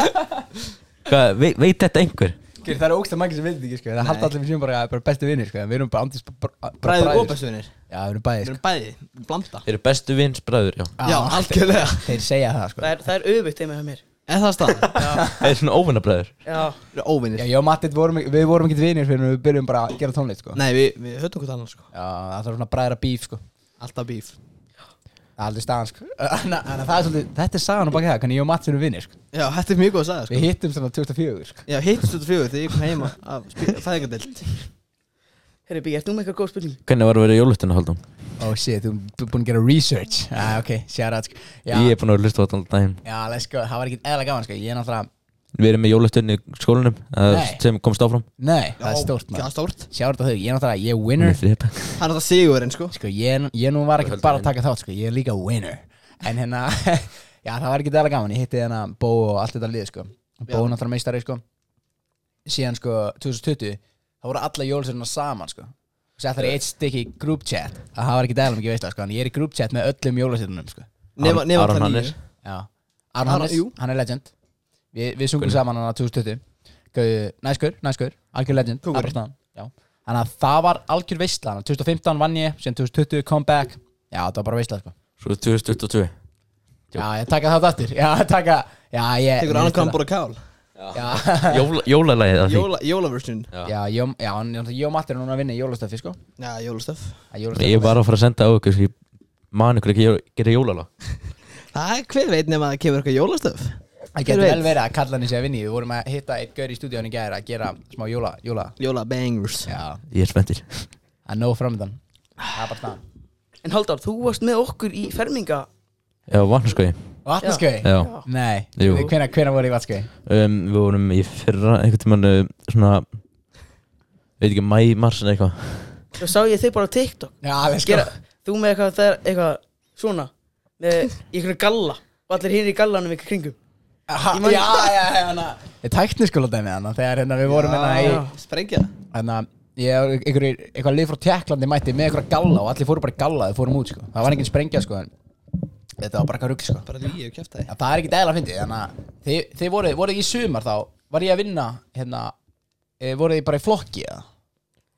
[SPEAKER 1] [laughs] Hvað, veit, veit þetta einhver?
[SPEAKER 10] Það eru ógst að mækja sem veit ekki sko Það halda allir við séum bara, bara bestu vinnir sko en Við erum bara andis bara
[SPEAKER 9] Bræður og bestuvinir
[SPEAKER 10] Já, við erum bæði
[SPEAKER 9] Við erum bæði, við erum blanda.
[SPEAKER 1] Þeir eru bestu vins bræður, já
[SPEAKER 9] Já, algjörlega. [laughs]
[SPEAKER 10] Þeir segja það sko.
[SPEAKER 2] Það er, það er auðvitt heima hjá mér.
[SPEAKER 9] Er það staðan? [laughs]
[SPEAKER 1] Þeir eru svona óvinna bræður
[SPEAKER 2] Já.
[SPEAKER 9] Við erum óvinnir
[SPEAKER 10] Já, ég og Matti, vorum, við vorum ekkert vinnir fyrir við byrjum bara að gera tónlist sko.
[SPEAKER 9] Nei, við, við höfum hvort annan sko.
[SPEAKER 10] Já, það er svona bræðra bíf sko.
[SPEAKER 9] Alltaf bíf
[SPEAKER 10] Það er aldrei staðan sko. [laughs] Þannig að það er svolítið, þetta er sagan á baki það, hvernig ég og Matti erum vinnir sko.
[SPEAKER 9] Já, þetta er mjög góð að sagða sko.
[SPEAKER 10] Við hittum svona 2004 sko.
[SPEAKER 9] Já, þetta fjögur þegar ég kom heima af fæðingadelt
[SPEAKER 2] Herri, Biggi, ert þú með eitthvað góð spurning?
[SPEAKER 1] Hvernig var að vera í jólustunni, Haldun?
[SPEAKER 10] Oh shit, þú þú er búin að gera research. Ah, ok, shout out sko.
[SPEAKER 1] Ég er búin að hlusta á þetta alltaf daginn.
[SPEAKER 10] Já let's go, það var ekkert eðla gaman sko. Ég er náttúrulega,
[SPEAKER 1] Við erum með jólustunni í skólanum uh,
[SPEAKER 10] Nei.
[SPEAKER 1] sem komst áfram.
[SPEAKER 10] Nei, það er stórt
[SPEAKER 9] Það
[SPEAKER 10] maður.
[SPEAKER 9] er stórt
[SPEAKER 10] out á þau, ég er náttúrulega, ég er winner.
[SPEAKER 1] Með þripeng.
[SPEAKER 9] Það er það sigurinn sko.
[SPEAKER 10] Sko, ég, ég nú var ekkert bara að taka þátt sko Ég er líka winner. En hérna, [laughs] já það var ekkert eðla gaman Ég hitti hérna Bó og allt þetta lið sko. Bó
[SPEAKER 9] Já.
[SPEAKER 10] náttúrulega meistari sko. Síðan sko, 2020 Það voru alla jólusveirna saman sko. Og settar í eitt stykki group chat. Að Það var ekkert eðla mikið veist sko En ég er í group chat með öllum jólusveirnum sko.
[SPEAKER 9] Nema, nema
[SPEAKER 1] Aron
[SPEAKER 9] það
[SPEAKER 1] Hannes.
[SPEAKER 10] Já. Aron
[SPEAKER 9] Aron-
[SPEAKER 10] Hannes,
[SPEAKER 9] jú.
[SPEAKER 10] hann er legend Vi, Við sungum saman hann á 2020 Gauðu, næskur, næskur, algjör legend.
[SPEAKER 9] Kóngurinn.
[SPEAKER 10] það bara staðan, já. Þannig að það var algjör veistla Þannig að 2015 vann ég, síðan 2020 comeback Já, það var bara veistla sko.
[SPEAKER 1] Svo 2022
[SPEAKER 10] Já, ég taka það aftur. Já, taka, já, ég
[SPEAKER 9] Tekur annan kam bara kál.
[SPEAKER 10] Já,
[SPEAKER 1] Jóla, Jólalagið að því?
[SPEAKER 9] Jóla, Jólaversun
[SPEAKER 10] já, ég, já, hann- ég og Matti er núna að vinna í jólastöfi sko.
[SPEAKER 9] Já, jólastöf
[SPEAKER 1] Ég var að fara að senda á ykkur svo ég man ykkur ekki að gera jólalag.
[SPEAKER 9] Það er hver veit nema að það kemur eitthvað jólastöf
[SPEAKER 10] Það getur vel verið að kalla hann í sig að vinna í Við vorum að hitta eitt gaur í stúdíónu í gæri að gera smá jóla, jóla.
[SPEAKER 9] Jólabangers
[SPEAKER 10] Já,
[SPEAKER 1] Ég er spenntir
[SPEAKER 10] að nóg framöndan Það er bara staðan.
[SPEAKER 2] En Haldar, þú varst með okkur í ferminga
[SPEAKER 1] Já, vatnarskói
[SPEAKER 10] Vatnaskei?
[SPEAKER 1] Já.
[SPEAKER 10] Nei,
[SPEAKER 1] Jú.
[SPEAKER 10] hvenær, hvenær voru í vatnaskei?
[SPEAKER 1] um, Við vorum í fyrra einhvern tímann uh, svona veit ekki, mæ, mars en eitthvað.
[SPEAKER 2] Svo sá ég þig bara á TikTok.
[SPEAKER 10] Já, við sko
[SPEAKER 2] Gera, Þú með eitthvað, það er eitthvað svona Með í einhverju galla Og allir hinn í gallanum ykkur kringum
[SPEAKER 10] Já, já, já, hana. Ég tækni skóla dæmi hana Þegar hérna við vorum hérna í.
[SPEAKER 9] Sprengja.
[SPEAKER 10] Hérna Ég og einhverjir, eitthvað lið frá Tjekklandi mætti með eitthvað galla og allir fóru bara í galla þegar fórum út sko. Það var engin sprengja sko en Þetta var bara eitthvað rugg sko.
[SPEAKER 9] Bara og kæfta
[SPEAKER 10] Já, það er ekkert eðla að fyndi Þannig að þið, þið voruð, voruð í sumar þá Var ég að vinna hérna e, Voruð þið bara í flokki eða?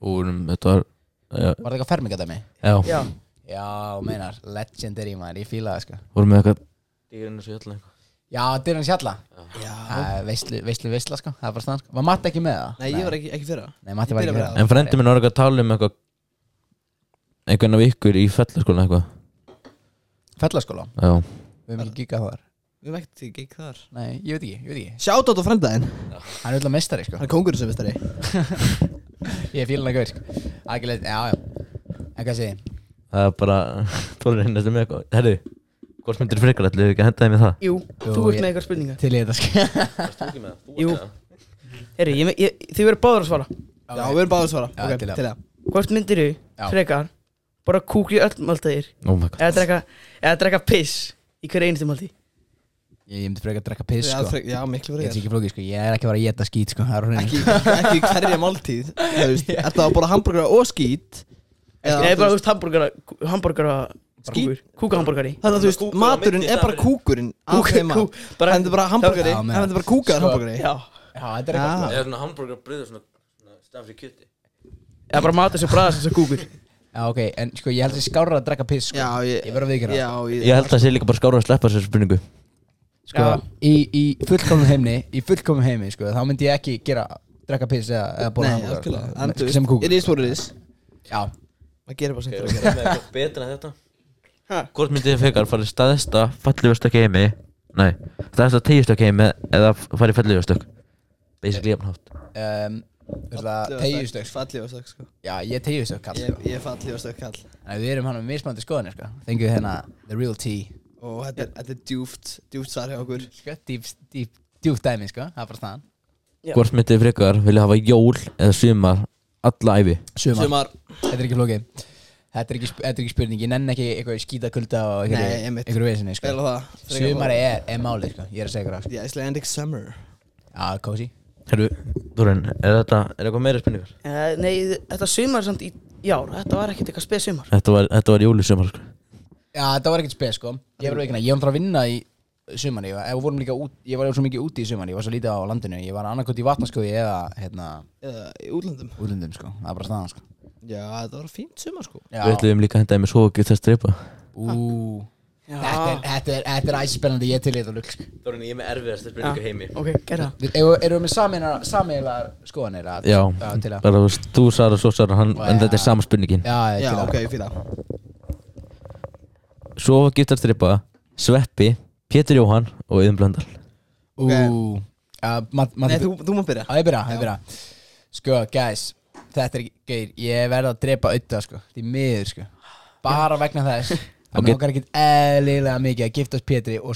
[SPEAKER 1] og vorum, þetta var já,
[SPEAKER 10] Var það eitthvað fermingadæmi?
[SPEAKER 1] já,
[SPEAKER 2] Já.
[SPEAKER 10] Já, meinar, legendary maður, ég fíla það sko.
[SPEAKER 1] Vorum með eitthvað
[SPEAKER 10] Já, Dyran Sjalla
[SPEAKER 9] Já.
[SPEAKER 10] Það veistlu, veistlu, veistla sko. Það er bara stann sko. Var Matti ekki með það?
[SPEAKER 9] Nei, ég var ekki, ekki fyrra.
[SPEAKER 10] Nei, Matti var ekki
[SPEAKER 9] að
[SPEAKER 10] það
[SPEAKER 1] en frendi minn var eitthvað að tala um eitthvað einhvern af ykkur í fellaskóla eitthvað.
[SPEAKER 10] Fellaskóla?
[SPEAKER 1] Já,
[SPEAKER 10] Við hefum ekki gigað þar.
[SPEAKER 9] Við vekti ekki ekki þar.
[SPEAKER 10] Nei, ég veit ekki, ég veit ekki.
[SPEAKER 9] Átt á frændaðinn
[SPEAKER 10] Hann er alltaf mestari sko.
[SPEAKER 9] Hann er kongurinn sem vestari [laughs]
[SPEAKER 10] Ég er fílan að gaur sko [laughs]
[SPEAKER 1] hvort myndir frekar ætlu við ekki að henda þeim í það
[SPEAKER 2] Jú,
[SPEAKER 10] Jú,
[SPEAKER 2] þú ert
[SPEAKER 10] ég-
[SPEAKER 2] með eitthvað spurningar
[SPEAKER 10] Til í þetta sko
[SPEAKER 2] Jú Herri, ég, ég, þið verður báður að svara
[SPEAKER 9] Já, við erum báður að svara
[SPEAKER 10] Já,
[SPEAKER 9] Ok,
[SPEAKER 10] til það.
[SPEAKER 9] til það
[SPEAKER 2] Hvort myndir
[SPEAKER 10] Já.
[SPEAKER 2] þú frekar Bara kúk í öll máltæðir
[SPEAKER 1] oh my god
[SPEAKER 2] Eða drekka, eða drekka piss Í hverju einstu máltí
[SPEAKER 10] Ég, ég myndi frekar að drekka piss
[SPEAKER 9] Já,
[SPEAKER 10] sko
[SPEAKER 9] frek- Já, miklu
[SPEAKER 10] Ég er
[SPEAKER 9] fyrir
[SPEAKER 10] ekki flókið sko Ég er ekki að fara að geta skít sko Það er á hreinu.
[SPEAKER 9] Ekki, ekki hverja máltíð Þú Er það bara hambúrgar og skít Eða,
[SPEAKER 2] Nei,
[SPEAKER 9] þú
[SPEAKER 2] bara, þú
[SPEAKER 9] veist,
[SPEAKER 2] veist, hambúrgara Kúkur. Kúkahambúrgari
[SPEAKER 9] Þannig að þú veist,
[SPEAKER 1] Kúkur á
[SPEAKER 9] maturinn
[SPEAKER 1] milli
[SPEAKER 9] er bara
[SPEAKER 1] staðurinn.
[SPEAKER 9] kúkurinn af
[SPEAKER 2] Kúk-
[SPEAKER 9] þeim
[SPEAKER 2] kú-
[SPEAKER 9] mat
[SPEAKER 2] bara-
[SPEAKER 9] Það er bara hambúrgari
[SPEAKER 10] Já,
[SPEAKER 9] Það
[SPEAKER 10] meina.
[SPEAKER 9] er bara kúkaðar
[SPEAKER 10] Sko-
[SPEAKER 9] hambúrgari
[SPEAKER 2] Já.
[SPEAKER 10] Já, þetta er eitthvað
[SPEAKER 9] Já.
[SPEAKER 1] eða svona hambúrgar bröður svona, svona stafri kjöti?
[SPEAKER 2] Eða bara matur sem bræðast þess að kúkur.
[SPEAKER 10] Já, ok En sko, ég held að ég skárra að drekka piss sko.
[SPEAKER 9] Já, ég
[SPEAKER 10] Ég verð að viðkjöra
[SPEAKER 9] Já, ég
[SPEAKER 1] held að það sé líka bara skára að sleppa sér spurningu.
[SPEAKER 10] Sko,
[SPEAKER 2] Já.
[SPEAKER 10] í, í fullkomnum heimni Í fullkomnum heimni, sko Þá myndi ég ekki gera Drekka piss eða, eða bóla
[SPEAKER 9] Nei, algjörlega. En þú
[SPEAKER 10] Sem
[SPEAKER 9] veist,
[SPEAKER 10] kúkur.
[SPEAKER 9] it is what it is.
[SPEAKER 10] Já.
[SPEAKER 9] Það gerir bara sem það að gera.
[SPEAKER 1] betra en þetta
[SPEAKER 2] Ha?
[SPEAKER 1] hvort myndið þið frekar farið staðista fallegustökk heimi nei, staðista tegjustökk heimi eða farið fallegustökk basically jafnhátt
[SPEAKER 10] um, tegjustökk sko.
[SPEAKER 9] Fallið og stökk. sko.
[SPEAKER 10] Já, ég er tegjustökk kall
[SPEAKER 9] Ég ég er fallið og stökk kall.
[SPEAKER 10] Þannig að við erum hann með mismandi skoðanir, sko. Fengið við hérna The real tea.
[SPEAKER 9] Og þetta er- þetta er djúft Djúft svar hjá okkur.
[SPEAKER 10] Sko, dýp, dýp, djúpt dæmi, sko. Það er bara staðan.
[SPEAKER 2] Já.
[SPEAKER 1] hvort myndið þið frekar vilja hafa jól eða sumar alla æfi
[SPEAKER 10] Sumar.
[SPEAKER 9] Sumar.
[SPEAKER 10] Þetta er ekki flókið Þetta er ekki, þetta er ekki spurning Ég nenni ekki eitthvað skýta kulda og
[SPEAKER 9] Nei,
[SPEAKER 10] eitthvað vesinni, sko. Sumari er, er málið, sko Ég er að segja það, sko
[SPEAKER 9] Icelandic summer.
[SPEAKER 10] Já, cozy
[SPEAKER 1] Herru, Þorinn, er þetta, er eitthvað meira spurningar?
[SPEAKER 2] uh, Nei, þetta sumar samt í í ár Þetta var ekkert eitthvað spes sumar.
[SPEAKER 1] Þetta var, þetta var júlisumar sko.
[SPEAKER 10] Já, þetta var ekkert spes sko. Ég var veikina, ég var bara að vinna í sumanni Ég var, út, ég var svo mikið úti í sumanni Ég var svo lítið á landinu Ég var annarkot í vatnaskóði eða hérna
[SPEAKER 9] Eða í útlöndum.
[SPEAKER 10] útlundum sko. Það var bara staðan sko
[SPEAKER 9] Já, þetta var fínt sumar sko.
[SPEAKER 10] Já,
[SPEAKER 1] Við ætlum líka að henda þeim með svo ekki þess stripa
[SPEAKER 10] ú. Þetta er, þetta er, þetta er æsispennandi, ég til þetta lukk
[SPEAKER 1] Þorinn, ég er með erfiðast
[SPEAKER 2] Já.
[SPEAKER 1] heimi.
[SPEAKER 2] Ok, gerða
[SPEAKER 10] Við- Erum við með sameiginlega skoðanir að-
[SPEAKER 1] Já,
[SPEAKER 10] Já, til að
[SPEAKER 1] bara þú veist, þú Sara, svo Sara, hann, en þetta er sama spurningin.
[SPEAKER 10] Já, ég
[SPEAKER 9] Já,
[SPEAKER 10] til að
[SPEAKER 9] ok, fyrir það.
[SPEAKER 1] Svo giftar stripa, Sveppi, Pétur Jóhann og Yðum Blöndal.
[SPEAKER 10] Ú.
[SPEAKER 9] Nei, þú, þú má byrja.
[SPEAKER 10] Já, ég byrja, ég byrja. Sko, guys, þetta er ekki gauð Ég verð að drepa auðvitað, sko. Því miður, sko. Bara vegna þess. [laughs] Það
[SPEAKER 1] Ok.
[SPEAKER 10] okay. nokkar ekkert eðlilega mikið að giftast Pétri og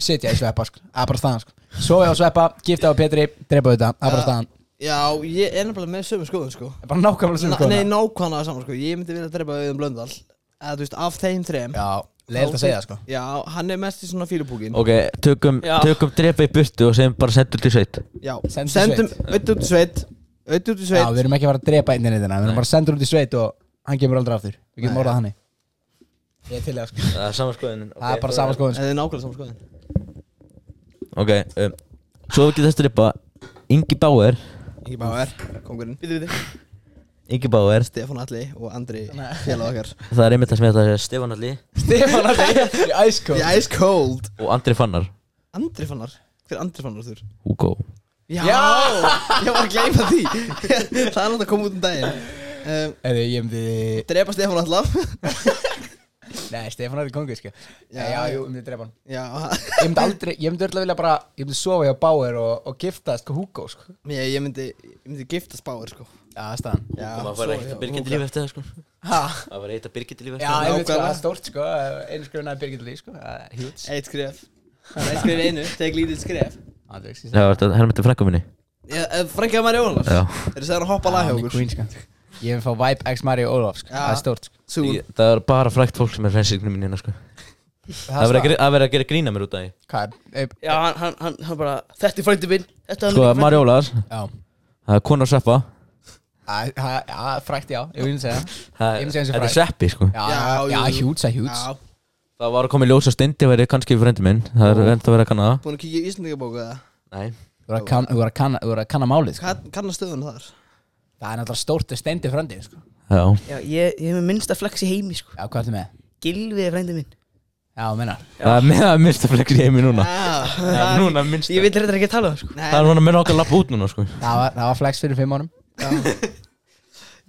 [SPEAKER 10] sitja í sveppa, sko. Það er bara staðan, sko. Svo ég á sveppa, gifta á Pétri, drepa auðvitað Það bara
[SPEAKER 9] Ja.
[SPEAKER 10] staðan
[SPEAKER 9] Já, ég er nefnilega með sömu skoðun sko.
[SPEAKER 10] Er bara nákvæmlega sem
[SPEAKER 9] Na, Nei, nákvæmlega saman sko. Ég myndi vilja drepa auðum blöndal Eða þú veist, af þeim þrem.
[SPEAKER 10] Já, leiðilegt að segja sko.
[SPEAKER 9] Já, hann er mest í svona fílupúkin.
[SPEAKER 1] Ok, tökum, tökum drepa í burtu og segjum bara sendur til sveit.
[SPEAKER 9] Já,
[SPEAKER 10] Sendum
[SPEAKER 9] sendum
[SPEAKER 10] sveit.
[SPEAKER 9] Ötti út í sveit. Í
[SPEAKER 10] Já, við erum ekki að fara að drepa internetina Við erum bara að senda út í sveit og hann kemur aldrei aftur. Við getum orðað hann Ég er til í það, sko.
[SPEAKER 1] Það er sama skoðin
[SPEAKER 10] Það er bara sama skoðun, sko.
[SPEAKER 9] Það er nákvæmlega saman skoðun.
[SPEAKER 1] Ok, um, svo giftar stripa Ingi Bauer.
[SPEAKER 9] Ingi Bauer, kongurinn.
[SPEAKER 2] Býtu, býtu
[SPEAKER 1] Ingi Bauer,
[SPEAKER 9] Stefán Alli og Andri félag okkar.
[SPEAKER 1] Það er einmitt að smeta þess Stefán Alli.
[SPEAKER 10] Stefán að segja [laughs] í Ice Cold.
[SPEAKER 9] The Ice Cold.
[SPEAKER 1] Og Andri Fannar.
[SPEAKER 9] Andri Fannar? Hver er Andri Fannar þurr?
[SPEAKER 1] Hugo
[SPEAKER 9] Já, ég var að gleyma því. [laughs] Það er náttúrulega að koma út um daginn. Um,
[SPEAKER 10] Eða ég myndi
[SPEAKER 9] Drepa Stefán allaf [laughs]
[SPEAKER 10] Nei, Stefán er kongur, sko. Já, já, jú, ég myndi drepa hann.
[SPEAKER 9] Já,
[SPEAKER 10] Ég myndi aldrei, ég myndi öll að vilja bara Ég myndi sofa hjá Bauer og, og giftast sko Hugo, sko.
[SPEAKER 9] Ég, ég myndi Ég myndi giftast Bauer sko.
[SPEAKER 10] Já, það er staðan.
[SPEAKER 9] Já,
[SPEAKER 1] Það var eitt að byrgindi líf eftir það sko.
[SPEAKER 10] Ha?
[SPEAKER 1] Það var eitt að byrgindi líf
[SPEAKER 10] Já,
[SPEAKER 1] eftir
[SPEAKER 10] ég veit sko, það er stórt, sko Einu skrunaði Birgit Lí, sko. Það er huge.
[SPEAKER 9] Eitt skref. Eitt skref í einu, tek lítið skref
[SPEAKER 1] það. var þetta helmeti frængu minni?
[SPEAKER 9] Frænkaði Mari Ólafs.
[SPEAKER 1] Já.
[SPEAKER 9] Er það að hoppa lag hjá okkur?
[SPEAKER 10] Queen, sko. Ég vil fá Vibe X Mario Ólaf, sko. Það er stórt, sko.
[SPEAKER 1] Það er bara frækt fólk sem er frænsignum minni hérna sko. Það er verið að gera- er grína mér út af því.
[SPEAKER 10] Hvað
[SPEAKER 2] Já, hann, hann, hann, hann bara Þetta er frændi minn Þetta er
[SPEAKER 1] Sko, Mari Ólafs,
[SPEAKER 10] já.
[SPEAKER 1] Það er kona Sveppa
[SPEAKER 10] Æ, ha- Já, frækt, já, ég vil segja
[SPEAKER 1] Það. Er. Sveppi sko.
[SPEAKER 10] Já,
[SPEAKER 9] Já,
[SPEAKER 10] já,
[SPEAKER 9] jú,
[SPEAKER 10] já,
[SPEAKER 9] jú.
[SPEAKER 10] huge, það er
[SPEAKER 9] Já,
[SPEAKER 1] Það var að koma í ljós að Steindi væri kannski frendi minn. Það er enda að vera að kanna það.
[SPEAKER 9] Búin að kíkja í Íslandingabóku eða?
[SPEAKER 1] Nei.
[SPEAKER 10] Þú voru að kann- þú voru að kanna- þú voru að kanna málið, sko.
[SPEAKER 9] Kann- Kannar stöðun þar?
[SPEAKER 10] Það er náttúrulega stórt steindi fröndið, sko.
[SPEAKER 1] Já.
[SPEAKER 2] Já, ég, ég hef með minnsta flex í heimi, sko.
[SPEAKER 10] Já, hvað ertu með?
[SPEAKER 2] Gilvi er frændi minn.
[SPEAKER 10] Já, mennar
[SPEAKER 1] Það er með að minnsta flex í heimi núna.
[SPEAKER 9] Já,
[SPEAKER 1] Það er núna minnsta.
[SPEAKER 2] Ég vil reyndar ekki að tala um það, sko.
[SPEAKER 1] Það er núna með okkar lapp út núna sko.
[SPEAKER 10] Það var, það var flex fyrir fimm árum. [laughs]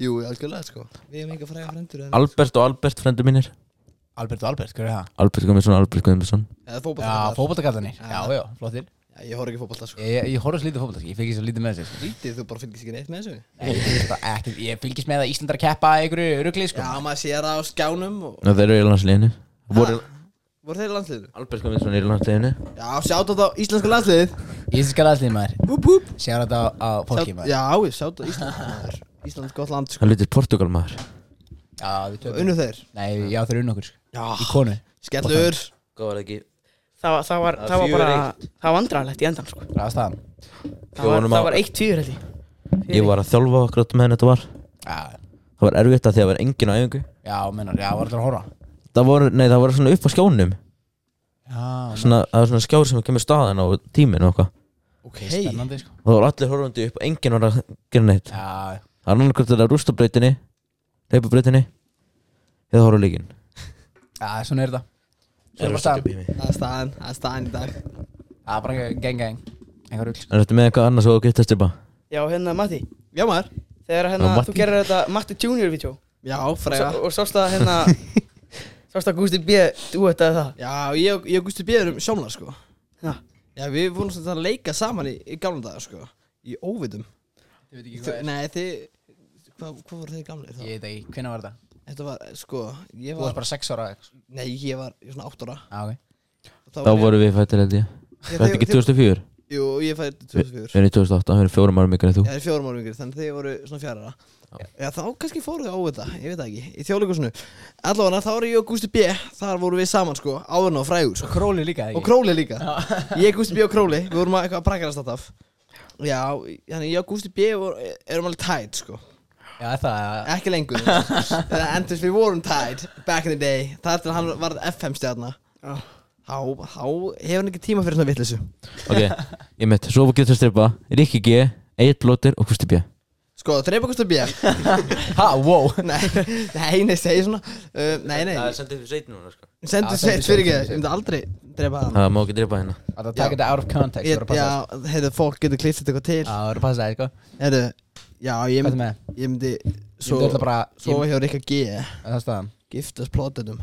[SPEAKER 9] Jú, algjörlega sko. Við hefum eitthvað fræga frendur en
[SPEAKER 1] Albert og Albert frendi mínir
[SPEAKER 10] Albert og Albert, hvað er það?
[SPEAKER 1] Albert Guðmundsson, Albert Guðmundsson.
[SPEAKER 9] Eða fótbolta
[SPEAKER 10] Já, fótbolltakallanir
[SPEAKER 9] Já.
[SPEAKER 10] Já, flottir.
[SPEAKER 9] Já, ég horf ekki fótbolta sko.
[SPEAKER 10] Ég, ég horfði svo lítið fótbolltak, ég fylgist lítið með þessu sko.
[SPEAKER 9] Lítið, þú bara fylgist ekki neitt með þessu?
[SPEAKER 10] Nei, Ég fylgist bara ekkert, ég fylgist með að Íslandar keppa einhverju rugli, sko.
[SPEAKER 9] Já, maður sér það á skjánum og
[SPEAKER 1] Og þeir eru í landsliðinu. Voru
[SPEAKER 9] Voru þeir í landsliðinu?
[SPEAKER 1] Albert Guðmundsson er í landsliðinu.
[SPEAKER 9] Já, sjátt á það íslenska landsliðið.
[SPEAKER 10] Íslandska landslið maður.
[SPEAKER 9] Whoop
[SPEAKER 10] Sjára þetta á, á fólki maður.
[SPEAKER 9] Já, sjátt á Ísland maður. Ísland gott land sko.
[SPEAKER 1] Hann lítið Portugal maður
[SPEAKER 10] Já,
[SPEAKER 9] Unnu þeir?
[SPEAKER 10] Nei, já, þeir unnu okkur, sko.
[SPEAKER 9] Já.
[SPEAKER 10] Í konu.
[SPEAKER 9] Skellur.
[SPEAKER 1] Góð var ekki?
[SPEAKER 2] Það var, það var,
[SPEAKER 1] Það
[SPEAKER 2] það var
[SPEAKER 1] var
[SPEAKER 2] bara
[SPEAKER 1] fjögur
[SPEAKER 2] Það var vandrarlegt í endan, sko.
[SPEAKER 10] Það var staðan.
[SPEAKER 2] Það var,
[SPEAKER 1] Fjórum á-
[SPEAKER 2] það var eitt tvíur, held ég.
[SPEAKER 1] Ég var að þjálfa okkur með þetta var.
[SPEAKER 10] Já,
[SPEAKER 1] Það var erfitt að því að vera engin á æfingu.
[SPEAKER 10] Já, mennar, já, var þetta að horfa?
[SPEAKER 1] Það voru, nei það voru svona upp á skjónum
[SPEAKER 10] Já,
[SPEAKER 1] svona, Það var svona skjár sem kemur staðan á tíminn og eitthvað.
[SPEAKER 9] Ok
[SPEAKER 10] spennandi, sko.
[SPEAKER 1] Og það voru allir horfandi upp og enginn var að gera neitt.
[SPEAKER 10] Já,
[SPEAKER 1] Það var annarkvæmt að rústa breytinni Leipa breytinni Eða horfa á leikinn.
[SPEAKER 10] Já, svona er þetta. Svona er staðan.
[SPEAKER 9] Það er staðan Það er staðan í dag.
[SPEAKER 10] Það er bara gang, gang Einhver rugl
[SPEAKER 1] En þetta með eitthvað annars og getast styrpa
[SPEAKER 2] Já, hérna, Matti.
[SPEAKER 9] Já maður.
[SPEAKER 2] Þegar hérna, þú gerir þetta Matti Junior vídeo.
[SPEAKER 9] Já,
[SPEAKER 2] svo- Og sást að hérna [laughs] Sást að Gústi B Dúetaði það?
[SPEAKER 9] Já, ég ég og Gusti Bíður um sjónar sko.
[SPEAKER 2] Já.
[SPEAKER 9] Já, við vorum svona að leika saman í, í gamla daga sko. Í óvitum.
[SPEAKER 10] Ég veit ekki
[SPEAKER 9] Þau- Nei, þið Hvað hva voru þeir gamlir þá?
[SPEAKER 10] Ég veit ekki, hvernig var þetta?
[SPEAKER 9] Þetta var, sko Ég
[SPEAKER 10] Þú varst
[SPEAKER 9] var
[SPEAKER 10] bara sex ára eða? Eitthvað.
[SPEAKER 9] Nei, ég var ég var svona 8 ára.
[SPEAKER 10] Já, ok.
[SPEAKER 9] Þá
[SPEAKER 1] Þá voru við fættir held ég.
[SPEAKER 9] Ég-
[SPEAKER 1] Þetta
[SPEAKER 9] þið-
[SPEAKER 1] ekki
[SPEAKER 9] þið-
[SPEAKER 1] 2004
[SPEAKER 9] Jú, ég 2004
[SPEAKER 1] Við erum í 2008, við erum fjórum árum ykkur en þú.
[SPEAKER 9] Ég er fjórum árum yngri, þannig að þið voru svona fjara Já, þá kannski fóruð þið á þetta, ég veit það ekki Í þjóðleikusinu Allavega, þá er ég og Gústi B Þar vorum við saman, sko, áðurna og frægur sko.
[SPEAKER 10] Króli líka,
[SPEAKER 9] Og Króli líka. Ég, Gústi B og Króli, við vorum að eitthvað að prakkarast alltaf Já, þannig ég og Gústi B vor- erum alveg tætt sko
[SPEAKER 10] Já, það er
[SPEAKER 9] Ekki lengur. [laughs] Eða endurst við vorum tætt Back in the day. Það er til að hann varð FM stjarna.
[SPEAKER 2] Já.
[SPEAKER 9] Þá, þá hefur hann ekki tíma fyrir svona vitleysu?
[SPEAKER 1] Ok, ég mitt, svo getur stripa Rikki G, Egil Blóter og Kusti B.
[SPEAKER 9] Sko, þreipa Gústi B. [laughs]
[SPEAKER 10] Ha, wow. [laughs]
[SPEAKER 9] Nei, nei, nei, segi svona. Uh, Nei, nei,
[SPEAKER 1] sendið fyrir sveit núna sko.
[SPEAKER 9] Sendu
[SPEAKER 10] Já,
[SPEAKER 9] sveit fyrir ekki. Ég myndi aldrei drepa hann.
[SPEAKER 1] Það má ekki dripa hérna.
[SPEAKER 10] Það er að taka þetta out of context Það er
[SPEAKER 9] Já, heyrðu, fólk getur klift þetta eitthvað til.
[SPEAKER 10] Já, það er að passa það, sko.
[SPEAKER 9] Heyrðu, já, ég
[SPEAKER 10] Hvað er
[SPEAKER 9] myndi
[SPEAKER 10] með?
[SPEAKER 9] Ég myndi
[SPEAKER 10] Svo
[SPEAKER 9] Svo,
[SPEAKER 10] Ég myndi bara
[SPEAKER 9] svo
[SPEAKER 10] ég-
[SPEAKER 9] hjá Rikka G.
[SPEAKER 10] Það er staðan.
[SPEAKER 9] Giftast plótetum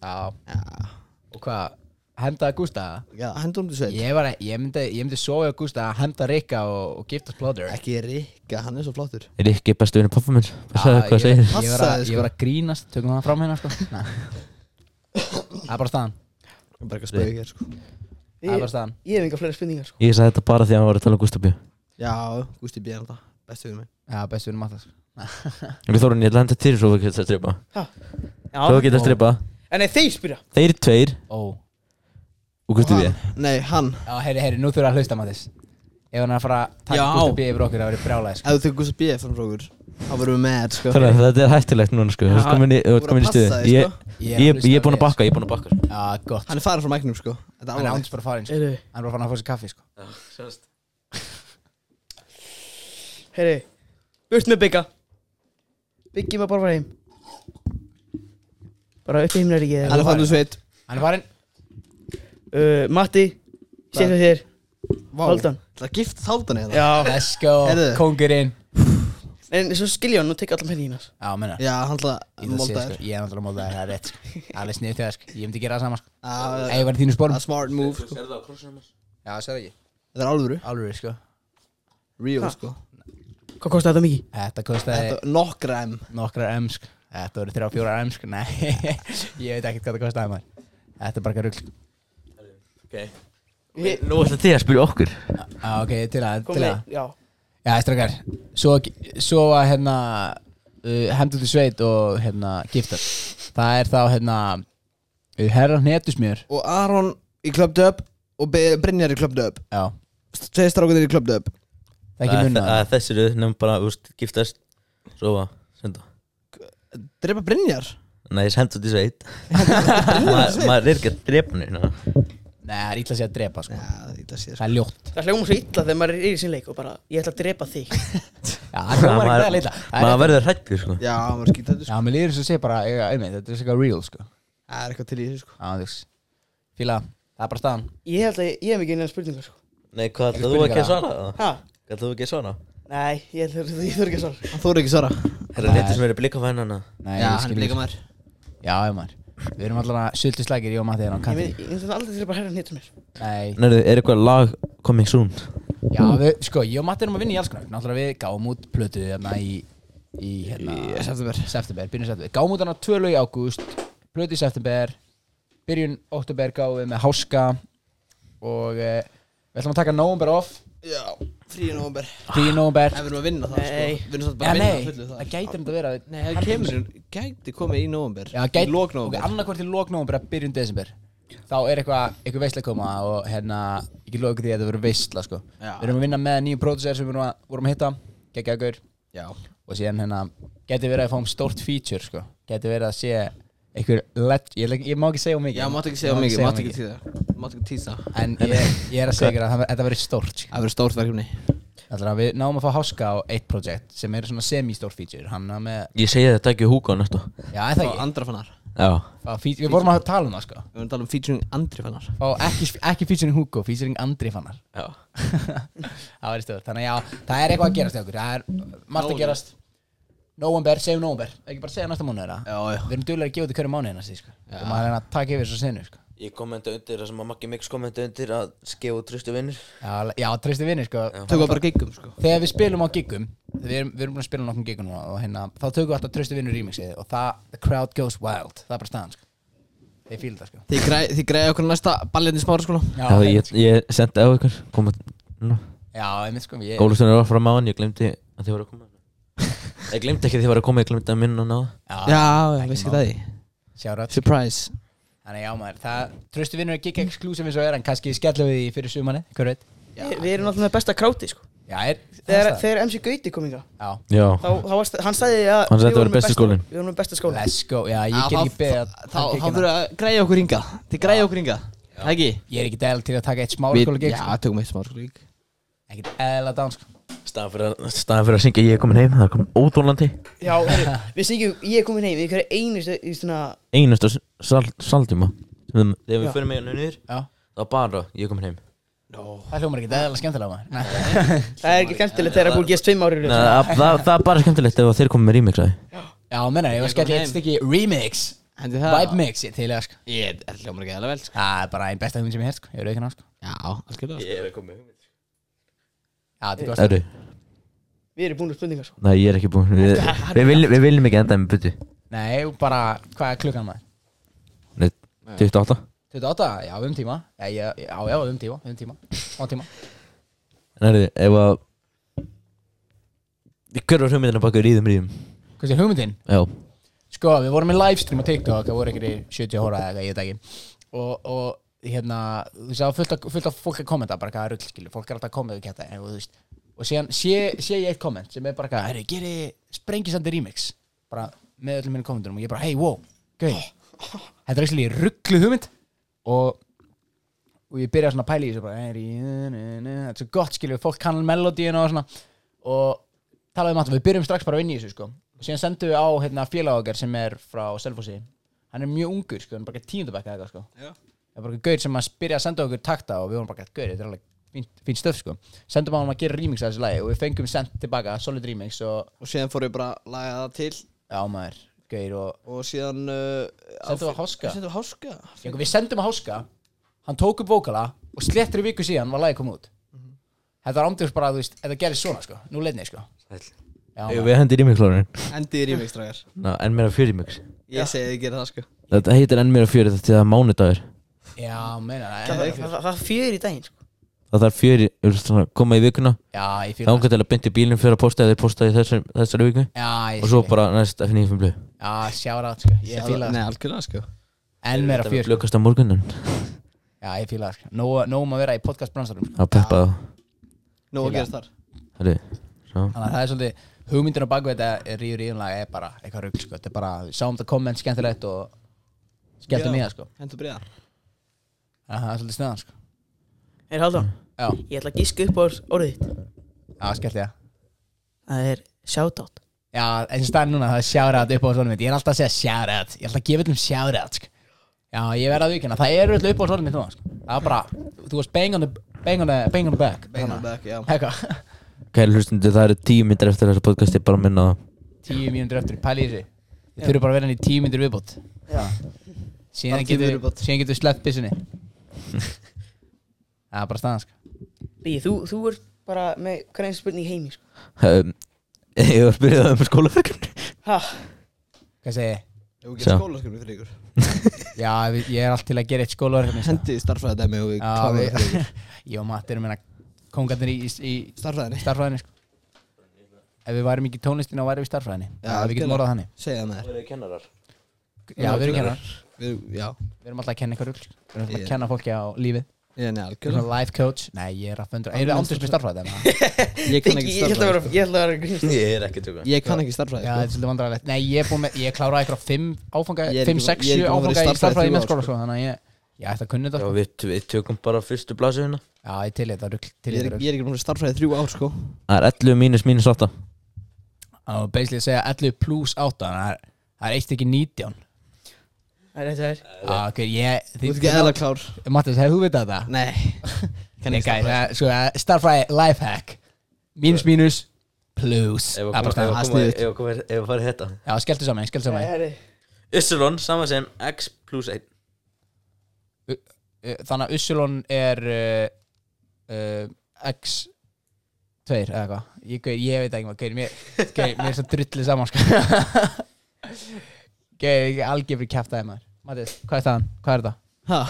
[SPEAKER 10] Já.
[SPEAKER 9] Já,
[SPEAKER 10] Og hvað? Henda Gústa?
[SPEAKER 9] já, hendur um til sveit
[SPEAKER 10] Ég, var, ég myndi, ég myndi sofa hjá Gústa Henda Rikka og, og giftast plóður
[SPEAKER 9] Ekki Rikka, hann er svo flottur.
[SPEAKER 1] Rikki er bestu vinni pappa minn Hvað
[SPEAKER 10] ég,
[SPEAKER 1] segir.
[SPEAKER 10] ég, ég, var að,
[SPEAKER 9] Passaði, sko.
[SPEAKER 10] ég var að grínast Tökum það fram hérna sko. [laughs] Nei. Það er bara staðan.
[SPEAKER 9] Bara eitthvað spöðu hér, sko.
[SPEAKER 10] Það er bara staðan.
[SPEAKER 2] Ég hef enga fleiri spurningar sko.
[SPEAKER 1] Ég sagði þetta bara því að hann var að tala um Kusti B
[SPEAKER 9] Já, Gústi B er þetta Bestu við mig
[SPEAKER 10] Já, bestu vinnum að það
[SPEAKER 1] Við þórum ég að henda til svo við getum að stripa Svo við getum að stripa
[SPEAKER 2] En nei, þeir spyrja.
[SPEAKER 1] Þeir tveir.
[SPEAKER 10] Ó.
[SPEAKER 1] Og Kusti B.
[SPEAKER 9] Nei, hann.
[SPEAKER 10] Já, heyri, heyri, nú þurfa að hlusta Mattis Ef hann er að fara að taka
[SPEAKER 9] Já.
[SPEAKER 10] Gústa B yfir okkur Það verður brjálæði sko.
[SPEAKER 9] Ef þú tekur Gústi B fram frá okkur Þá verðum við með, sko.
[SPEAKER 1] Þannig að þetta er hættulegt núna sko. Þú ert komin í- þú
[SPEAKER 9] Þú
[SPEAKER 1] Ég
[SPEAKER 9] sko.
[SPEAKER 1] ég- ég er búinn að bakka, ég er búinn að bakka sko.
[SPEAKER 10] Já, gott.
[SPEAKER 9] Hann er farin frá mæknum, sko. Þetta er
[SPEAKER 10] Hann er ándis bara farin sko. Hann er bara farin að fá sér kaffi sko
[SPEAKER 2] heyri Burt með bygga Byggi maður bara fara heim. Bara upp í himnaríki
[SPEAKER 9] Hann er farin úr sveit
[SPEAKER 10] Hann er farin
[SPEAKER 2] uh, Matti Sér fyrir þér
[SPEAKER 9] Vá.
[SPEAKER 2] Hálfdan.
[SPEAKER 9] Það er gift þáldan eða?
[SPEAKER 2] Já.
[SPEAKER 10] Let's go
[SPEAKER 9] Heyrðu.
[SPEAKER 10] Kongurinn
[SPEAKER 2] En svo skilja hann og tekja allan penningin
[SPEAKER 10] Já, menna
[SPEAKER 9] Já, hann ætla
[SPEAKER 10] Ég
[SPEAKER 9] að
[SPEAKER 10] það
[SPEAKER 9] molda
[SPEAKER 10] sko,
[SPEAKER 9] þér.
[SPEAKER 10] Ég er náttúrulega mótaður, það er rétt sko. Alveg snið til það, sko. ég myndi gera það sama sko.
[SPEAKER 9] Það
[SPEAKER 10] Ef ég var í þínu sporum.
[SPEAKER 9] er smart move, sko.
[SPEAKER 10] Já, það ekki
[SPEAKER 9] Þetta er alvöru.
[SPEAKER 10] Alveg, sko.
[SPEAKER 9] Real, sko
[SPEAKER 2] Hvað kosti þetta mikið?
[SPEAKER 10] Þetta kostiði
[SPEAKER 9] Þetta nokkra M.
[SPEAKER 10] Nokkrar M, sko Þetta voru þrjá, fjórar M, sko Nei, [laughs] ég veit ekkert hvað það kostiði maður. Þetta er bara eitthvað rugl.
[SPEAKER 1] Nú ætla þið að spyrja okkur.
[SPEAKER 10] Já, ok, til að,
[SPEAKER 2] Kom
[SPEAKER 10] til að
[SPEAKER 2] já.
[SPEAKER 10] Já, strákar Svo, svo að, hérna uh, Hendur til sveit og, hérna, giftar Það er þá, hérna uh, Herra hnetusmjör.
[SPEAKER 9] Og Aron í Club Dub Og Be- Brynjar í Club Dub.
[SPEAKER 10] Já,
[SPEAKER 9] Tveir strákunir í
[SPEAKER 10] það er ekki munna
[SPEAKER 1] Það er Þessir eru nefnum bara, veist, giftast Svo að, senda.
[SPEAKER 9] Drepa Brynjar?
[SPEAKER 1] Nei, senda [laughs] út í sveit. Ma- Maður er ekki að drepa hérna
[SPEAKER 10] Nei, það er ítla að segja að drepa, sko.
[SPEAKER 9] Já, þetta sé
[SPEAKER 10] Það er ljótt.
[SPEAKER 2] Það hljóma svo illa þegar maður er í sin leik og bara Ég ætla að drepa þig. [laughs]
[SPEAKER 10] Já, það hljómar ekki það Það er
[SPEAKER 1] Maður verður hrættur sko.
[SPEAKER 9] Já, maður skýta þetta, sko.
[SPEAKER 10] Já, mér líður þess að segja bara eiga, einmitt, Þetta er eitthvað real, sko.
[SPEAKER 9] Það er eitthvað til í þessu, sko.
[SPEAKER 10] Já, þú veist. Fíla, það er bara staðan.
[SPEAKER 2] Ég held að ég, ég hef ekki einhverja spurningar sko.
[SPEAKER 1] Nei, hvað ætlaðu þú ekki að svara?
[SPEAKER 2] Ha?
[SPEAKER 1] Ætlaðu þú ekki að svara?
[SPEAKER 2] Nei, ég þurf ég þurf ekki að svara.
[SPEAKER 9] Hann þóri ekki svara.
[SPEAKER 1] Herra neytið sem eru blika fænana
[SPEAKER 10] Nei,
[SPEAKER 9] Já,
[SPEAKER 10] ég
[SPEAKER 9] hann er líka maður
[SPEAKER 10] Já, já, maður. Við erum allavega sultu slækir, ég og Matti er á
[SPEAKER 2] Ég
[SPEAKER 10] kanti
[SPEAKER 2] ég myndi aldrei til að bara herra nýttum mér
[SPEAKER 10] Nei,
[SPEAKER 1] Nærðu, er eitthvað lag coming soon?
[SPEAKER 10] já, við, sko, ég og Matti erum að vinna í alls konar Náttúrulega við gáum út plötu hérna í Í, hérna
[SPEAKER 9] Í september.
[SPEAKER 10] September, byrjun september. Gáum út hana tvö lög í ágúst Plötu í september Byrjun oktober gáum við með háska Og eh, við ætlum að taka nóvember off.
[SPEAKER 9] Já, frí í november
[SPEAKER 10] Frí í nóvember.
[SPEAKER 9] En við erum að vinna það, sko.
[SPEAKER 2] Nei.
[SPEAKER 9] Við erum
[SPEAKER 10] Já,
[SPEAKER 9] bara að vinna
[SPEAKER 10] nei,
[SPEAKER 9] fullu
[SPEAKER 10] það. gæti um þetta að vera
[SPEAKER 9] Nei, það kemur Gæti komið í november
[SPEAKER 10] Já, gæti,
[SPEAKER 9] Í lok
[SPEAKER 10] ok, annarkvort í lók nóvember að byrjun desember. Þá er eitthvað, eitthvað veistla að koma og hérna, ég get loka því að þetta verður veistla sko.
[SPEAKER 9] Já.
[SPEAKER 10] Við erum að vinna með nýjum pródusser sem við vorum að, hitta Gekkja gaur.
[SPEAKER 9] Já.
[SPEAKER 10] Og síðan hérna, geti verið að fáum stórt feature sko. Geti verið að sé einhver let, ég, ég má ekki segja of mikið.
[SPEAKER 9] Já, máttu ekki segja
[SPEAKER 10] Ég má
[SPEAKER 9] mikið, máttu ekki tíða Máttu ekki tíða
[SPEAKER 10] En ég, ég er að segja [laughs] ykkur að það- þetta verður stórt sko.
[SPEAKER 9] Það verður stórt verkefni.
[SPEAKER 10] Þannig að við náum að fá háska á eitt projekt sem er svona semi-stórt feature. Hann er með,
[SPEAKER 1] Ég segi þetta ekki húka á næstu.
[SPEAKER 10] Já, er það
[SPEAKER 9] Fá
[SPEAKER 10] ekki?
[SPEAKER 9] Andra fannar.
[SPEAKER 1] Já.
[SPEAKER 10] Fá feat- Við vorum að tala um það sko.
[SPEAKER 9] Við erum að tala um featuring andri fannar.
[SPEAKER 10] Fá ekki, ekki featuring Hugo, featuring Andri fannar.
[SPEAKER 1] Já. [laughs]
[SPEAKER 10] Það í stöð Þannig að já, það er eitthvað að gerast hjá okkur. Það er margt að gerast Nóvember, segjum nóvember Ekki bara segja næsta
[SPEAKER 9] Já, já
[SPEAKER 10] Við erum duglega að gefa út í hverju mánuð næst sko. Og maður er að taka yfir svo senu sko.
[SPEAKER 1] Ég kommenta undir það sem að Maggi Mix kommenta undir að skefa tröstu vinnir
[SPEAKER 10] Já, já treystu vinni sko.
[SPEAKER 9] Tökum bara giggum, sko
[SPEAKER 10] Þegar við spilum á giggum Við erum, við erum búin að spila nokkrum giggum núna Og hérna, þá tökum við alltaf treystu vinni remixið Og það, the crowd goes wild Það er bara staðan sko. Þeir fíla það sko.
[SPEAKER 9] Þið græ- Þið greiði okkur næsta ballinni smára
[SPEAKER 1] Já, ég, ég sendi á ykkur Koma, nú
[SPEAKER 10] já, einmitt sko ég,
[SPEAKER 1] Gólustunir var fram á hann, ég glemdi að þið voru að koma Ég glemdi ekki að þið voru að koma, ég glemdi að minna hann á það.
[SPEAKER 9] Já, já, veist ekki það í.
[SPEAKER 10] Shoutout.
[SPEAKER 9] Surprise.
[SPEAKER 10] Þannig já maður, það Tröstu vinnur er gig exclusive eins og er En kannski skellum við því fyrir sumanni, hver veit?
[SPEAKER 2] Við við erum náttúrulega með besta kráti sko.
[SPEAKER 10] Já, er
[SPEAKER 2] Þegar,
[SPEAKER 10] það.
[SPEAKER 2] þegar MC Gauti kom inga
[SPEAKER 10] Já,
[SPEAKER 1] Já,
[SPEAKER 2] þá, þá varst, hann sagði að
[SPEAKER 1] Hann sagði
[SPEAKER 2] við
[SPEAKER 1] þetta væri
[SPEAKER 2] vorum með
[SPEAKER 1] besti
[SPEAKER 2] besta-
[SPEAKER 1] skólinn.
[SPEAKER 2] Við vorum með besta skóla.
[SPEAKER 10] Let's go. Já, ég
[SPEAKER 9] Já,
[SPEAKER 10] get ekki beðið að
[SPEAKER 9] Þá
[SPEAKER 10] taka
[SPEAKER 9] þá
[SPEAKER 10] keikina.
[SPEAKER 9] þurfa að græja okkur ringa Þið græja okkur ringa Það ekki?
[SPEAKER 10] Ég er ekki dæl til að taka eitt smá
[SPEAKER 9] Við-
[SPEAKER 10] skóla gig
[SPEAKER 9] Já, tökum eitt smá skóla gig
[SPEAKER 10] Ekkert eðla dán sko
[SPEAKER 1] staðan fyrir, að- staðan fyrir að syngja ég er komin heim Það kom óþólandi
[SPEAKER 2] Já, heyrðu, við syngjum, ég er komin heim Við hverju einu í svona
[SPEAKER 1] Einasta sal, saltíma Þegar við
[SPEAKER 2] Já.
[SPEAKER 1] fyrir mig hérna niður
[SPEAKER 10] Já
[SPEAKER 1] Það var bara ég er komin heim
[SPEAKER 10] Það hljómar ekki eðla skemmtilega maður Nei.
[SPEAKER 2] Það er ekki skemmtilegt þegar það er búið að gerast fimm ári
[SPEAKER 1] Nei, það, það, það er bara skemmtilegt ef þeir komið með remixaði
[SPEAKER 10] Já, menna, ég var skemmt eitt stykki remix
[SPEAKER 9] Hendi það
[SPEAKER 10] Vibe mix, ég til það sko
[SPEAKER 9] Ég er hljómar ekki eða vel sko
[SPEAKER 10] Það er bara einn besta hugmynd sem ég hef sko Ég er auðvitað sko
[SPEAKER 9] Já, algjörlega
[SPEAKER 1] Ég er komið
[SPEAKER 10] Já, þetta er gott.
[SPEAKER 1] Erðu,
[SPEAKER 2] Við erum búin að spurningar sko.
[SPEAKER 1] Nei ég er ekki búin Við, við, viljum, við viljum ekki enda með buti
[SPEAKER 10] Nei, bara, hvað er klukkan maður?
[SPEAKER 1] Nei, 28
[SPEAKER 10] 28? Já, um tíma. Já, já, já, já um tíma, um tíma. Á tíma.
[SPEAKER 1] En erðu, ef að Hver var hugmyndina baka ríðum ríðum?
[SPEAKER 10] Hvað er hugmyndin?
[SPEAKER 1] Já.
[SPEAKER 10] Sko, við vorum með livestream á TikTok Það voru ykkur 70 hóra eða eitthvað, ég veit ekki Og, og hérna, þú sá fullt af, fullt af fólk að kommenta bara hvað er rull, skilur Fólk er alltaf að koma við kæta, en þú veist. Og síðan sé, sé ég eitt komment sem er bara hvað Herri, geri sprengisandi remix Bara með öllum minn kommentunum. Og ég bara, hey, wow, gauð Þetta er ekki rugglu hugmynd. Og og ég byrja svona að pæla í þessu bara, þetta er svo gott skilju, fólk kannan melodíuna og svona. Og talaðum um að við byrjum strax bara að vinna í þessu sko. Og síðan sendum við á hérna, félag eitthvað það er bara gaur sem að byrja að senda okkur takta og við vorum bara gaur, þetta er alveg fínt, fínt stöf sko. Sendum á hann að gera remix af þessu lagi og við fengum sendt tilbaka solid remix og
[SPEAKER 9] Og síðan fór ég bara að laga það til.
[SPEAKER 10] Já maður, gaur og
[SPEAKER 9] Og síðan uh,
[SPEAKER 10] Sendum við á Háska?
[SPEAKER 9] Sendum við á Háska.
[SPEAKER 10] Já, við sendum að háska. Hann tók upp vókala og sléttur í viku síðan var lagi komið út. Þetta var ámdjóðs bara, þú veist, þetta gerist svona sko. Nú leidni, sko. Já,
[SPEAKER 1] við hendi remixlórin
[SPEAKER 9] Endið í remix dragar
[SPEAKER 1] En meira fjör remix
[SPEAKER 9] Ég segi gera það sko.
[SPEAKER 1] Þetta heitir enn meira fjör Þetta er mánudagur
[SPEAKER 10] já meina
[SPEAKER 2] Það,
[SPEAKER 10] það
[SPEAKER 2] það, það, það fjör í daginn sko.
[SPEAKER 1] Það þarf fjör í- þú veist, svona, koma í vikuna?
[SPEAKER 10] Já, ég fíla
[SPEAKER 1] Þá til að bynda bílinn fyrir að posta Eða þeir posta í þessari, þessari viku?
[SPEAKER 10] Já, ég
[SPEAKER 1] Og svo
[SPEAKER 10] skil.
[SPEAKER 1] bara næst F95 blöð
[SPEAKER 10] já, sjára át, sko. Ég fíla
[SPEAKER 9] Nei,
[SPEAKER 10] það
[SPEAKER 9] algjörlega sko.
[SPEAKER 10] Enn meira fjör, sko.
[SPEAKER 1] Blökast á morgunin
[SPEAKER 10] já, ég fíla það, sko. Nóg nóg um að vera í podcast bransarum sko.
[SPEAKER 1] Það peppa það
[SPEAKER 9] Nú að gerast þar.
[SPEAKER 1] Herri, Svo
[SPEAKER 10] þannig að það er svolítið hugmyndin á baku þetta er ríður íðunlega er bara eitthvað rugl, sko. Þetta er bara, við sáum þetta komment skemmtilegt og skemmtum í það, sko.
[SPEAKER 9] Hendur
[SPEAKER 10] að það er svolítið snöðan, sko.
[SPEAKER 2] Er Halldór,
[SPEAKER 10] já,
[SPEAKER 2] ég ætla að gíska upp á orðið þitt.
[SPEAKER 10] Já, skellt ég
[SPEAKER 2] Það er shoutout.
[SPEAKER 10] Já, eins og staðin núna, það er shoutout upp á svona mitt. Ég er alltaf að segja shoutout. Ég er alltaf að gefa öllum shoutout sko. Já, ég verð að vikina Það er öll upp á svona mitt núna sko. Það er bara, þú varst bang on the, bang on the, bang on the back.
[SPEAKER 9] Bang on the back, já.
[SPEAKER 10] Eitthvað.
[SPEAKER 1] Kæri hlustundu, það eru tíu myndir eftir þessu podcast Ég bara að minna það.
[SPEAKER 10] Tíu mínútur eftir, pæli í þessu. Þið þurfum bara að vera hann í tíu mínútur viðbót.
[SPEAKER 2] Já.
[SPEAKER 10] Síðan
[SPEAKER 9] Bara tíu
[SPEAKER 10] getur,
[SPEAKER 9] viðbót.
[SPEAKER 10] síðan getur sleppt byssunni Það er bara staðan sko.
[SPEAKER 2] Þú, þú ert bara með hverja spurning í heimi sko.
[SPEAKER 1] um, [laughs] Ég var að spyrja það um skólaverkefni
[SPEAKER 2] Ha,
[SPEAKER 10] Hvað segi ég?
[SPEAKER 9] Ef við
[SPEAKER 1] Sjá.
[SPEAKER 9] gerum skólaskjöfni fyrir ykkur [laughs]
[SPEAKER 10] Já, ég er allt til að gera eitt skólaverkefni sko.
[SPEAKER 9] Hendi starffræði dæmi og við kláðum það fyrir ykkur [laughs]
[SPEAKER 10] Ég og Matti erum hérna kongarnir í, í, í
[SPEAKER 9] Starffræðinni
[SPEAKER 10] starffræðinni sko. Ef við værum ekki tónlistin þá værum við í starffræðinni
[SPEAKER 9] Já,
[SPEAKER 10] við getum orðað þannig
[SPEAKER 9] Segja það með þér
[SPEAKER 1] eru kennarar
[SPEAKER 10] Já, við erum kennar
[SPEAKER 9] Við,
[SPEAKER 10] Við erum alltaf að kenna ykkur rugl. Við erum alltaf
[SPEAKER 9] Ég-
[SPEAKER 10] að kenna fólki á lífið
[SPEAKER 9] Ég, nei,
[SPEAKER 10] life coach Nei, ég er að Erum við ándurs með starffræði? eða? [laughs]
[SPEAKER 9] Ég kann
[SPEAKER 2] ég,
[SPEAKER 9] ekki
[SPEAKER 2] ég að
[SPEAKER 9] sko.
[SPEAKER 2] ég ætla að vera að grínast
[SPEAKER 1] Ég er ekki tjóka
[SPEAKER 9] Ég kann ekki
[SPEAKER 10] er vandræðilegt Nei, ég er búin með Ég kláraði eitthvað fimm áfanga
[SPEAKER 9] Ég er
[SPEAKER 10] 5,
[SPEAKER 9] ekki-
[SPEAKER 10] 6,
[SPEAKER 9] ég er
[SPEAKER 10] 7
[SPEAKER 9] ekki búin að vera í
[SPEAKER 10] áfanga í mennskóla
[SPEAKER 9] sko.
[SPEAKER 10] sko. Þannig að ég Ég ætti að kunna þetta
[SPEAKER 1] Já,
[SPEAKER 10] sko.
[SPEAKER 1] við, við tökum bara fyrstu blasu hérna
[SPEAKER 10] Já, ég til þetta rugl Til
[SPEAKER 9] Ég er
[SPEAKER 10] þetta
[SPEAKER 9] ég er ekki búin að í þrjú ár sko
[SPEAKER 1] Það er 11 mínus mínus 8
[SPEAKER 10] Og basically að segja 11 plus 8 Þannig að það er- það er eitt ekki 19
[SPEAKER 2] Það er þetta er
[SPEAKER 10] Já, ok, ég
[SPEAKER 9] Þú ert ekki eðla klár.
[SPEAKER 10] Mattis, hefur þú vitað þetta?
[SPEAKER 9] Nei. [laughs]
[SPEAKER 10] Nei, það- svo að starffræði lifehack Mínus, mínus, plus.
[SPEAKER 1] Ef
[SPEAKER 10] Það er bara
[SPEAKER 1] að fara þetta.
[SPEAKER 10] Já, skelltu saman, skelltu saman.
[SPEAKER 2] Herri,
[SPEAKER 1] Ysselon, sama sem x plus 1
[SPEAKER 10] Uh, Þannig að Ussulon er uh, uh, X 2 eða eitthvað. Ég, ég veit ekki hvað, mér, mér er svo drullið saman sko. [laughs] [laughs] Gaur, ég er algjör fyrir kæft aðeins maður. Mattis, hvað er það? Hvað er þetta?
[SPEAKER 9] Ha?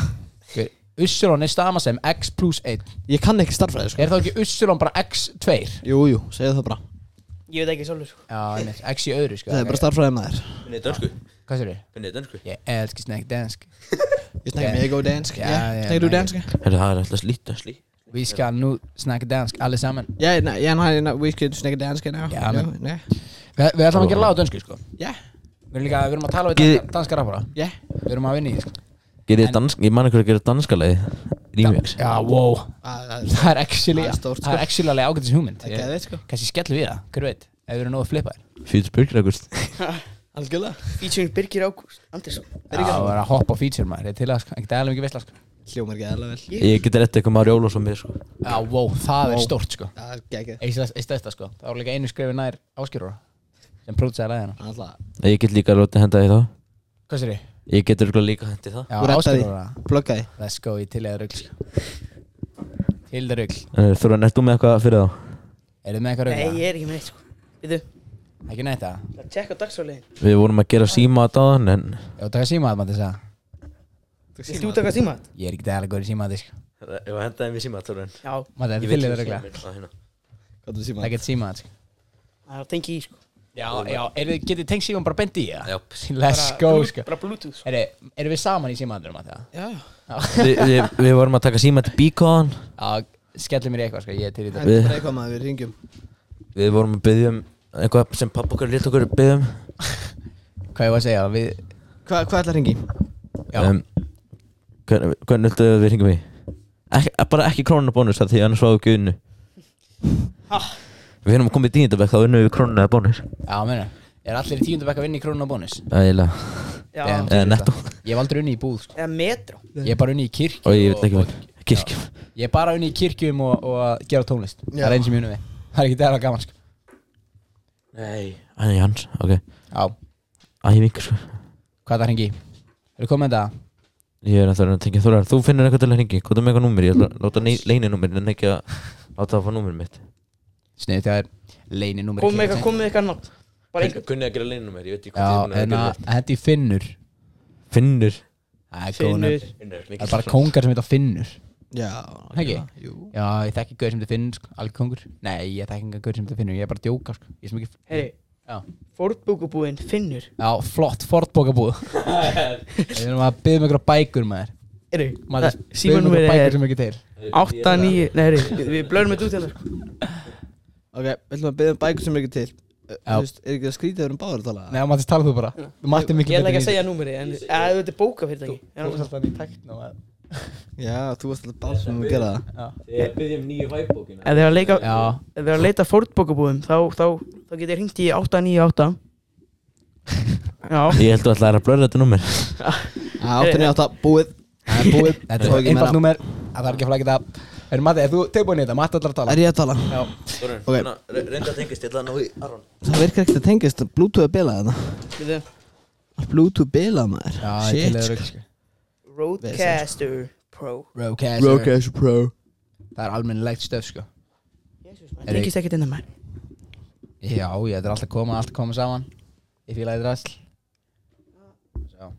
[SPEAKER 10] Gaur, Ussulon er stama sem X plus 1
[SPEAKER 9] Ég kann ekki starffræði sko.
[SPEAKER 10] Er þá ekki Ussulon bara X 2?
[SPEAKER 9] Jú, jú, segja það bara.
[SPEAKER 2] Ég veit ekki sjálfur sko.
[SPEAKER 10] Já, einmitt, X í öðru sko.
[SPEAKER 9] Það er bara starffræði með þér
[SPEAKER 1] Finnið dönsku?
[SPEAKER 10] Hvað sér þið?
[SPEAKER 1] Finnið dönsku?
[SPEAKER 10] Ég elski snakk dansk. [laughs]
[SPEAKER 9] Ég
[SPEAKER 10] Ok.
[SPEAKER 9] mega og dansk. Du
[SPEAKER 10] mega.
[SPEAKER 9] dansk?
[SPEAKER 1] Herru, það er alltaf slíta slí
[SPEAKER 10] Vi skal nu snakke dansk alle sammen
[SPEAKER 9] Ja, nej, ja, nej, nej, vi skal snakke dansk
[SPEAKER 10] við að. Við erum líka, við erum að tala við danska, rappara. Við erum að vinna í því sko.
[SPEAKER 1] Ég man ekki að gera danska leið Remix
[SPEAKER 10] Já, wow.
[SPEAKER 9] Það er- [laughs]
[SPEAKER 10] Það er actually,
[SPEAKER 9] Það er
[SPEAKER 10] það er alveg ágætis hugmynd.
[SPEAKER 9] Það er sko.
[SPEAKER 10] Kanski skellu við það, hver veit Ef við erum nógu flippaðir
[SPEAKER 1] Fýts Burger August
[SPEAKER 9] Algjörlega.
[SPEAKER 2] Featuring Birgir Ágúst. Andersson
[SPEAKER 10] Já, það var að hoppa á feature maður. Ég er til að, sko, ekkert eðalega mikið veistla sko.
[SPEAKER 9] Hljómar geðalega vel.
[SPEAKER 1] Ég geti rétt eitthvað Mári Ólafsson með sko.
[SPEAKER 10] Já, wow, það er
[SPEAKER 9] Wow.
[SPEAKER 10] stórt sko. Eitt stæsta sko. Það líka einu skrifi nær áskjörur Sem pródusæði læðina
[SPEAKER 9] Alltaf.
[SPEAKER 1] Ég get líka látið henda í það.
[SPEAKER 10] Hvað sér ég?
[SPEAKER 1] Ég get örgulega líka hendi það.
[SPEAKER 10] Já,
[SPEAKER 9] Þú reddaði.
[SPEAKER 10] áskjörur
[SPEAKER 9] Bloggaði.
[SPEAKER 10] Let's go í til eða rugl sko. Til eða rugl
[SPEAKER 1] En Þú með eitthvað fyrir þá?
[SPEAKER 10] Er þið með eitthvað
[SPEAKER 2] Nei,
[SPEAKER 10] rugl?
[SPEAKER 2] ég er ekki með neitt sko. Við
[SPEAKER 10] Ekki neitt það?
[SPEAKER 2] Það tjekka dagsfáliðin
[SPEAKER 1] Við vorum að gera síma að dáðan En
[SPEAKER 10] Já, taka símaðat maður þess að
[SPEAKER 2] út taka síma?
[SPEAKER 10] Ekki
[SPEAKER 2] Já?
[SPEAKER 10] Það
[SPEAKER 2] það
[SPEAKER 10] Já, já, er þið, getið tengt síman bara bendi í það?
[SPEAKER 1] Já.
[SPEAKER 10] Let's
[SPEAKER 2] Bara
[SPEAKER 10] go sko
[SPEAKER 2] Bara Bluetooth sko.
[SPEAKER 10] Eru er við saman í símaðaturum að það?
[SPEAKER 9] Já.
[SPEAKER 1] við, við, við vorum að taka síma til Beacon
[SPEAKER 10] Já, skellum mér í eitthvað sko, ég er til í
[SPEAKER 9] Það
[SPEAKER 10] þetta
[SPEAKER 9] er bara eitthvað maður, við ringjum.
[SPEAKER 1] Við vorum að byggja um Eitthvað sem pappa okkur lit okkur byggja um [laughs]
[SPEAKER 10] Hvað ég var að segja, við
[SPEAKER 9] Hva, hvað ætla að ringi?
[SPEAKER 10] Já,
[SPEAKER 1] um, Hvernig hvernig viltu að við ringjum í? Ekki, bara ekki krónunabónus þar því annars var við guðinu Við erum að koma í dýndabæk þá unnum við krónunabónus
[SPEAKER 10] já, meina Er allir í tíundu bekk að vinna í krónun og bónus?
[SPEAKER 1] Ægilega
[SPEAKER 2] Já,
[SPEAKER 10] Damn.
[SPEAKER 1] Eða netto
[SPEAKER 10] Ég hef aldrei unni í búð sko.
[SPEAKER 2] eða metro
[SPEAKER 10] Ég er bara unni í kirkju
[SPEAKER 1] Og ég vil ekki vel Kirkjum
[SPEAKER 10] Ég er bara unni í kirkjum og, og að gera tónlist Það er
[SPEAKER 9] Já.
[SPEAKER 10] eins sem ég unni við Það er ekki það gaman sko.
[SPEAKER 1] Nei Æ, Jans, ok
[SPEAKER 10] Já,
[SPEAKER 1] Ævingur sko
[SPEAKER 10] hvað er það hringi? Er þið komið þetta?
[SPEAKER 1] Ég er að það að tengja þórar Þú finnir eitthvað til að ringi Hvað er með eitthvað númer? Ég ætla að láta leininúmer En ekki að láta það að fá númer mitt
[SPEAKER 10] Sniðið það er leini númer
[SPEAKER 2] Komum með eitthvað, komum með eitthvað nátt Bara einhvern
[SPEAKER 1] Kunni að gera leininúmer Ég veit ekki
[SPEAKER 10] Já, en að hendi Finnur.
[SPEAKER 1] Finnur?
[SPEAKER 10] Það er góð
[SPEAKER 2] Finnur.
[SPEAKER 10] Nöfn. Það er bara kóngar sem heita Finnur.
[SPEAKER 9] Já.
[SPEAKER 10] Ekki?
[SPEAKER 9] Jú.
[SPEAKER 10] Já, ég þekki gauð sem heita Finnur sko, alveg kongur Nei, ég þekki enga gauð sem heita Finnur, ég er bara að djóka sko. Ég er sem ekki
[SPEAKER 2] Heyri,
[SPEAKER 10] Já,
[SPEAKER 2] fórbúkubúinn Finnur.
[SPEAKER 10] Já flott, fortbókabúð [laughs] Við erum að byggja um einhverja bækur maður.
[SPEAKER 2] Heyri,
[SPEAKER 10] Maður
[SPEAKER 2] það-
[SPEAKER 10] biðjum um
[SPEAKER 2] símanúmerið
[SPEAKER 10] einhverja bækur
[SPEAKER 2] er
[SPEAKER 10] sem ekki til
[SPEAKER 2] 8, 9, nei heyri, við- við blöðum þetta út hérna sko.
[SPEAKER 9] Ok, við ætlum að byggja um bækur sem er ekki til. Þú veist, er ekki það skrítið að við erum báður að tala?
[SPEAKER 10] Nei, Mattis, tala þú bara. Matti er miklu
[SPEAKER 2] Ég ætla ekki að segja númerið En að þetta er bókafyrirtæki.
[SPEAKER 10] Þú
[SPEAKER 2] Er
[SPEAKER 10] alltaf í tækn og að
[SPEAKER 9] Já, þú varst alltaf báður sem að gera það.
[SPEAKER 1] Ég byggjum nýju væbókina
[SPEAKER 2] Ef þið er að leika
[SPEAKER 10] Já,
[SPEAKER 2] Ef þið er að leita fórbókabúðum Þá, þá, þá getið hringt í 898 [laughs] Já.
[SPEAKER 1] Ég held að það er að blöra þetta númer.
[SPEAKER 9] Já, áttan í átta, búið.
[SPEAKER 10] það er búið. Þetta
[SPEAKER 9] Svo
[SPEAKER 10] er
[SPEAKER 9] ekki
[SPEAKER 10] einfalt
[SPEAKER 9] meira.
[SPEAKER 10] númer Það þarf ekki að flækja það Er Matti, er þú tilbúin í þetta? Matti ætlar að tala
[SPEAKER 9] Er ég að tala?
[SPEAKER 10] Já,
[SPEAKER 9] Ok.
[SPEAKER 1] Reynda að tengist, ég ætla að ná í Aron
[SPEAKER 9] Það virkar ekkert að tengast, Bluetooth er bilað þetta.
[SPEAKER 2] Við
[SPEAKER 9] Bluetooth bilað maður.
[SPEAKER 10] já, ég til
[SPEAKER 9] Shit.
[SPEAKER 10] eða
[SPEAKER 9] sko.
[SPEAKER 10] rugg sko.
[SPEAKER 2] Roadcaster Pro
[SPEAKER 10] Roadcaster
[SPEAKER 9] Roadcaster Pro.
[SPEAKER 10] Það er almennilegt stöf sko
[SPEAKER 2] Jesus, maður Tengist ekkert inn að maður
[SPEAKER 10] Já, ég þetta er alltaf að koma, allt koma saman Ég fíla þetta ræsl Sjá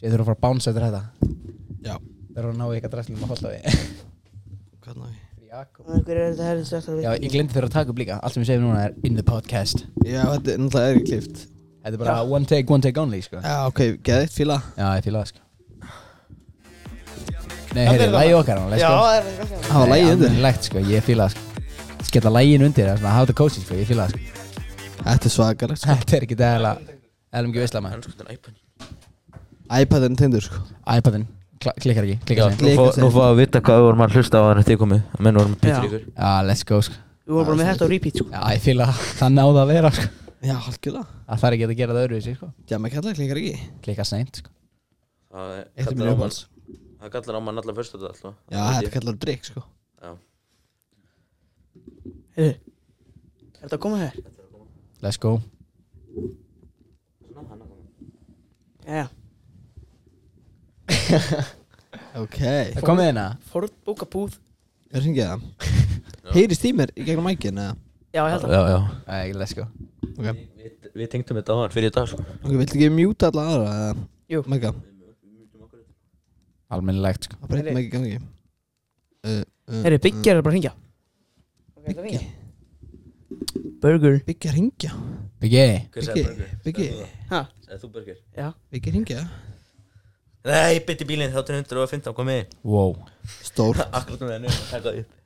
[SPEAKER 10] Sér þurfa að fara að bánsa eftir þetta. Það eru að ná eitthvað ræslum að holda við
[SPEAKER 9] Hvernig á ég?
[SPEAKER 2] Er
[SPEAKER 10] Já, ég glemdi þeirra að taka upp líka. Allt sem ég segi núna er in the podcast.
[SPEAKER 9] Já, þetta er náttúrulega er ekki klift.
[SPEAKER 10] Þetta er bara one take, one take only sko.
[SPEAKER 9] Já, ok, geðið, fíla.
[SPEAKER 10] Já, ég fíla það sko. Nei, heyrðu, lægi okkar hann, let's
[SPEAKER 2] Já, það er ganska
[SPEAKER 9] Það var lægið undir.
[SPEAKER 10] Legt sko, ég fíla það sko. Skella lægin undir, það er svona how to coach it sko, ég fíla það sko.
[SPEAKER 9] Þetta er svakalegt, sko.
[SPEAKER 10] Þetta er ekki dæla ekki veistla maður.
[SPEAKER 9] iPadin tindur, sko.
[SPEAKER 10] iPadin, klikkar ekki, klikkar
[SPEAKER 1] Nú fá- Nú fá að vita hvað við vorum að hlusta á hann eftir ég komið að Menn vorum að
[SPEAKER 2] Já.
[SPEAKER 1] pýta ykkur.
[SPEAKER 10] Já, let's go sko.
[SPEAKER 2] Við vorum bara með þetta á repeat sko.
[SPEAKER 10] Já, ég fíla það, það náða að vera sko.
[SPEAKER 9] Já, halkjulega.
[SPEAKER 10] Það þarf ekki að gera það öðruvísi sko.
[SPEAKER 9] Jamma kallar klikkar ekki.
[SPEAKER 10] Klikka seint sko.
[SPEAKER 1] Það er- kallar á mann-
[SPEAKER 9] uppáhalds.
[SPEAKER 1] Það kallar á mann allar fyrstu þetta alltaf
[SPEAKER 9] Já, þetta kallar drikk, sko.
[SPEAKER 2] Heyri Er þetta að koma hér?
[SPEAKER 10] Let's go.
[SPEAKER 2] Já, [laughs]
[SPEAKER 9] Ok.
[SPEAKER 10] Það komið hérna
[SPEAKER 2] fórbókabúð
[SPEAKER 9] Er það hringið það? Heyrist í mér í gegnum mækin, eða?
[SPEAKER 2] Já, ég held að
[SPEAKER 1] Já, já
[SPEAKER 10] Æ, let's go
[SPEAKER 9] Ok.
[SPEAKER 1] Við, við tengdum þetta á hann fyrir í dag sko
[SPEAKER 9] Ok, viltu ekki mjúta alla aðra, eða?
[SPEAKER 2] Jú.
[SPEAKER 9] Mæka.
[SPEAKER 10] Almennilegt sko
[SPEAKER 9] Það breytir ekki gangi. Uh, uh,
[SPEAKER 2] Heyri, Biggi er bara að ringja
[SPEAKER 9] Biggi.
[SPEAKER 2] Burger
[SPEAKER 9] Biggi að ringja.
[SPEAKER 10] Biggi
[SPEAKER 1] Hver sagði burger?
[SPEAKER 9] Biggi.
[SPEAKER 2] Ha,
[SPEAKER 1] Sagði þú burger?
[SPEAKER 2] já
[SPEAKER 9] Biggi að ringja.
[SPEAKER 1] Nei, bytti bílinn, þá til 115 komið
[SPEAKER 10] Wow.
[SPEAKER 11] Stór. [laughs]
[SPEAKER 1] Akkurat um það, taka það upp.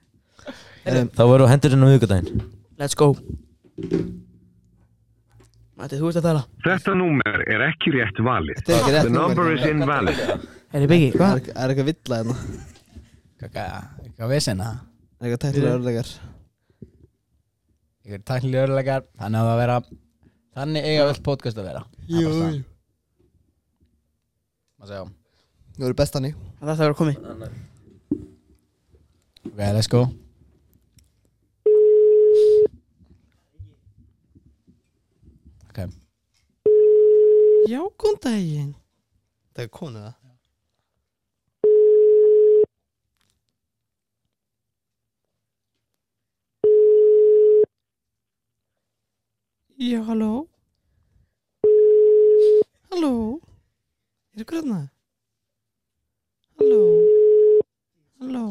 [SPEAKER 11] Um,
[SPEAKER 1] Þá verður hendur hérna á viðgudaginn
[SPEAKER 2] Let's go. Matti, þú ert að tala.
[SPEAKER 12] Þetta númer er ekki rétt valið.
[SPEAKER 11] Þetta er ekki rétt
[SPEAKER 12] The number is invalid.
[SPEAKER 2] Er þið byggi,
[SPEAKER 11] Það
[SPEAKER 2] hvað?
[SPEAKER 11] er- er eitthvað villa hérna?
[SPEAKER 10] Hvað, hvað, hvað veist það?
[SPEAKER 11] Er Eitthvað tæknilega örlegar
[SPEAKER 10] Ykkur tæknilega örlegar Þannig að það vera. Þannig eiga öll podcast að vera.
[SPEAKER 11] Jú, jú Nú eru best hannig
[SPEAKER 2] Það þarf að vera komið.
[SPEAKER 10] Ok, let's go. Ok.
[SPEAKER 11] Já, góðan daginn. Það er konu það Já, halló? Halló Er ykkur hérna? Halló? Halló?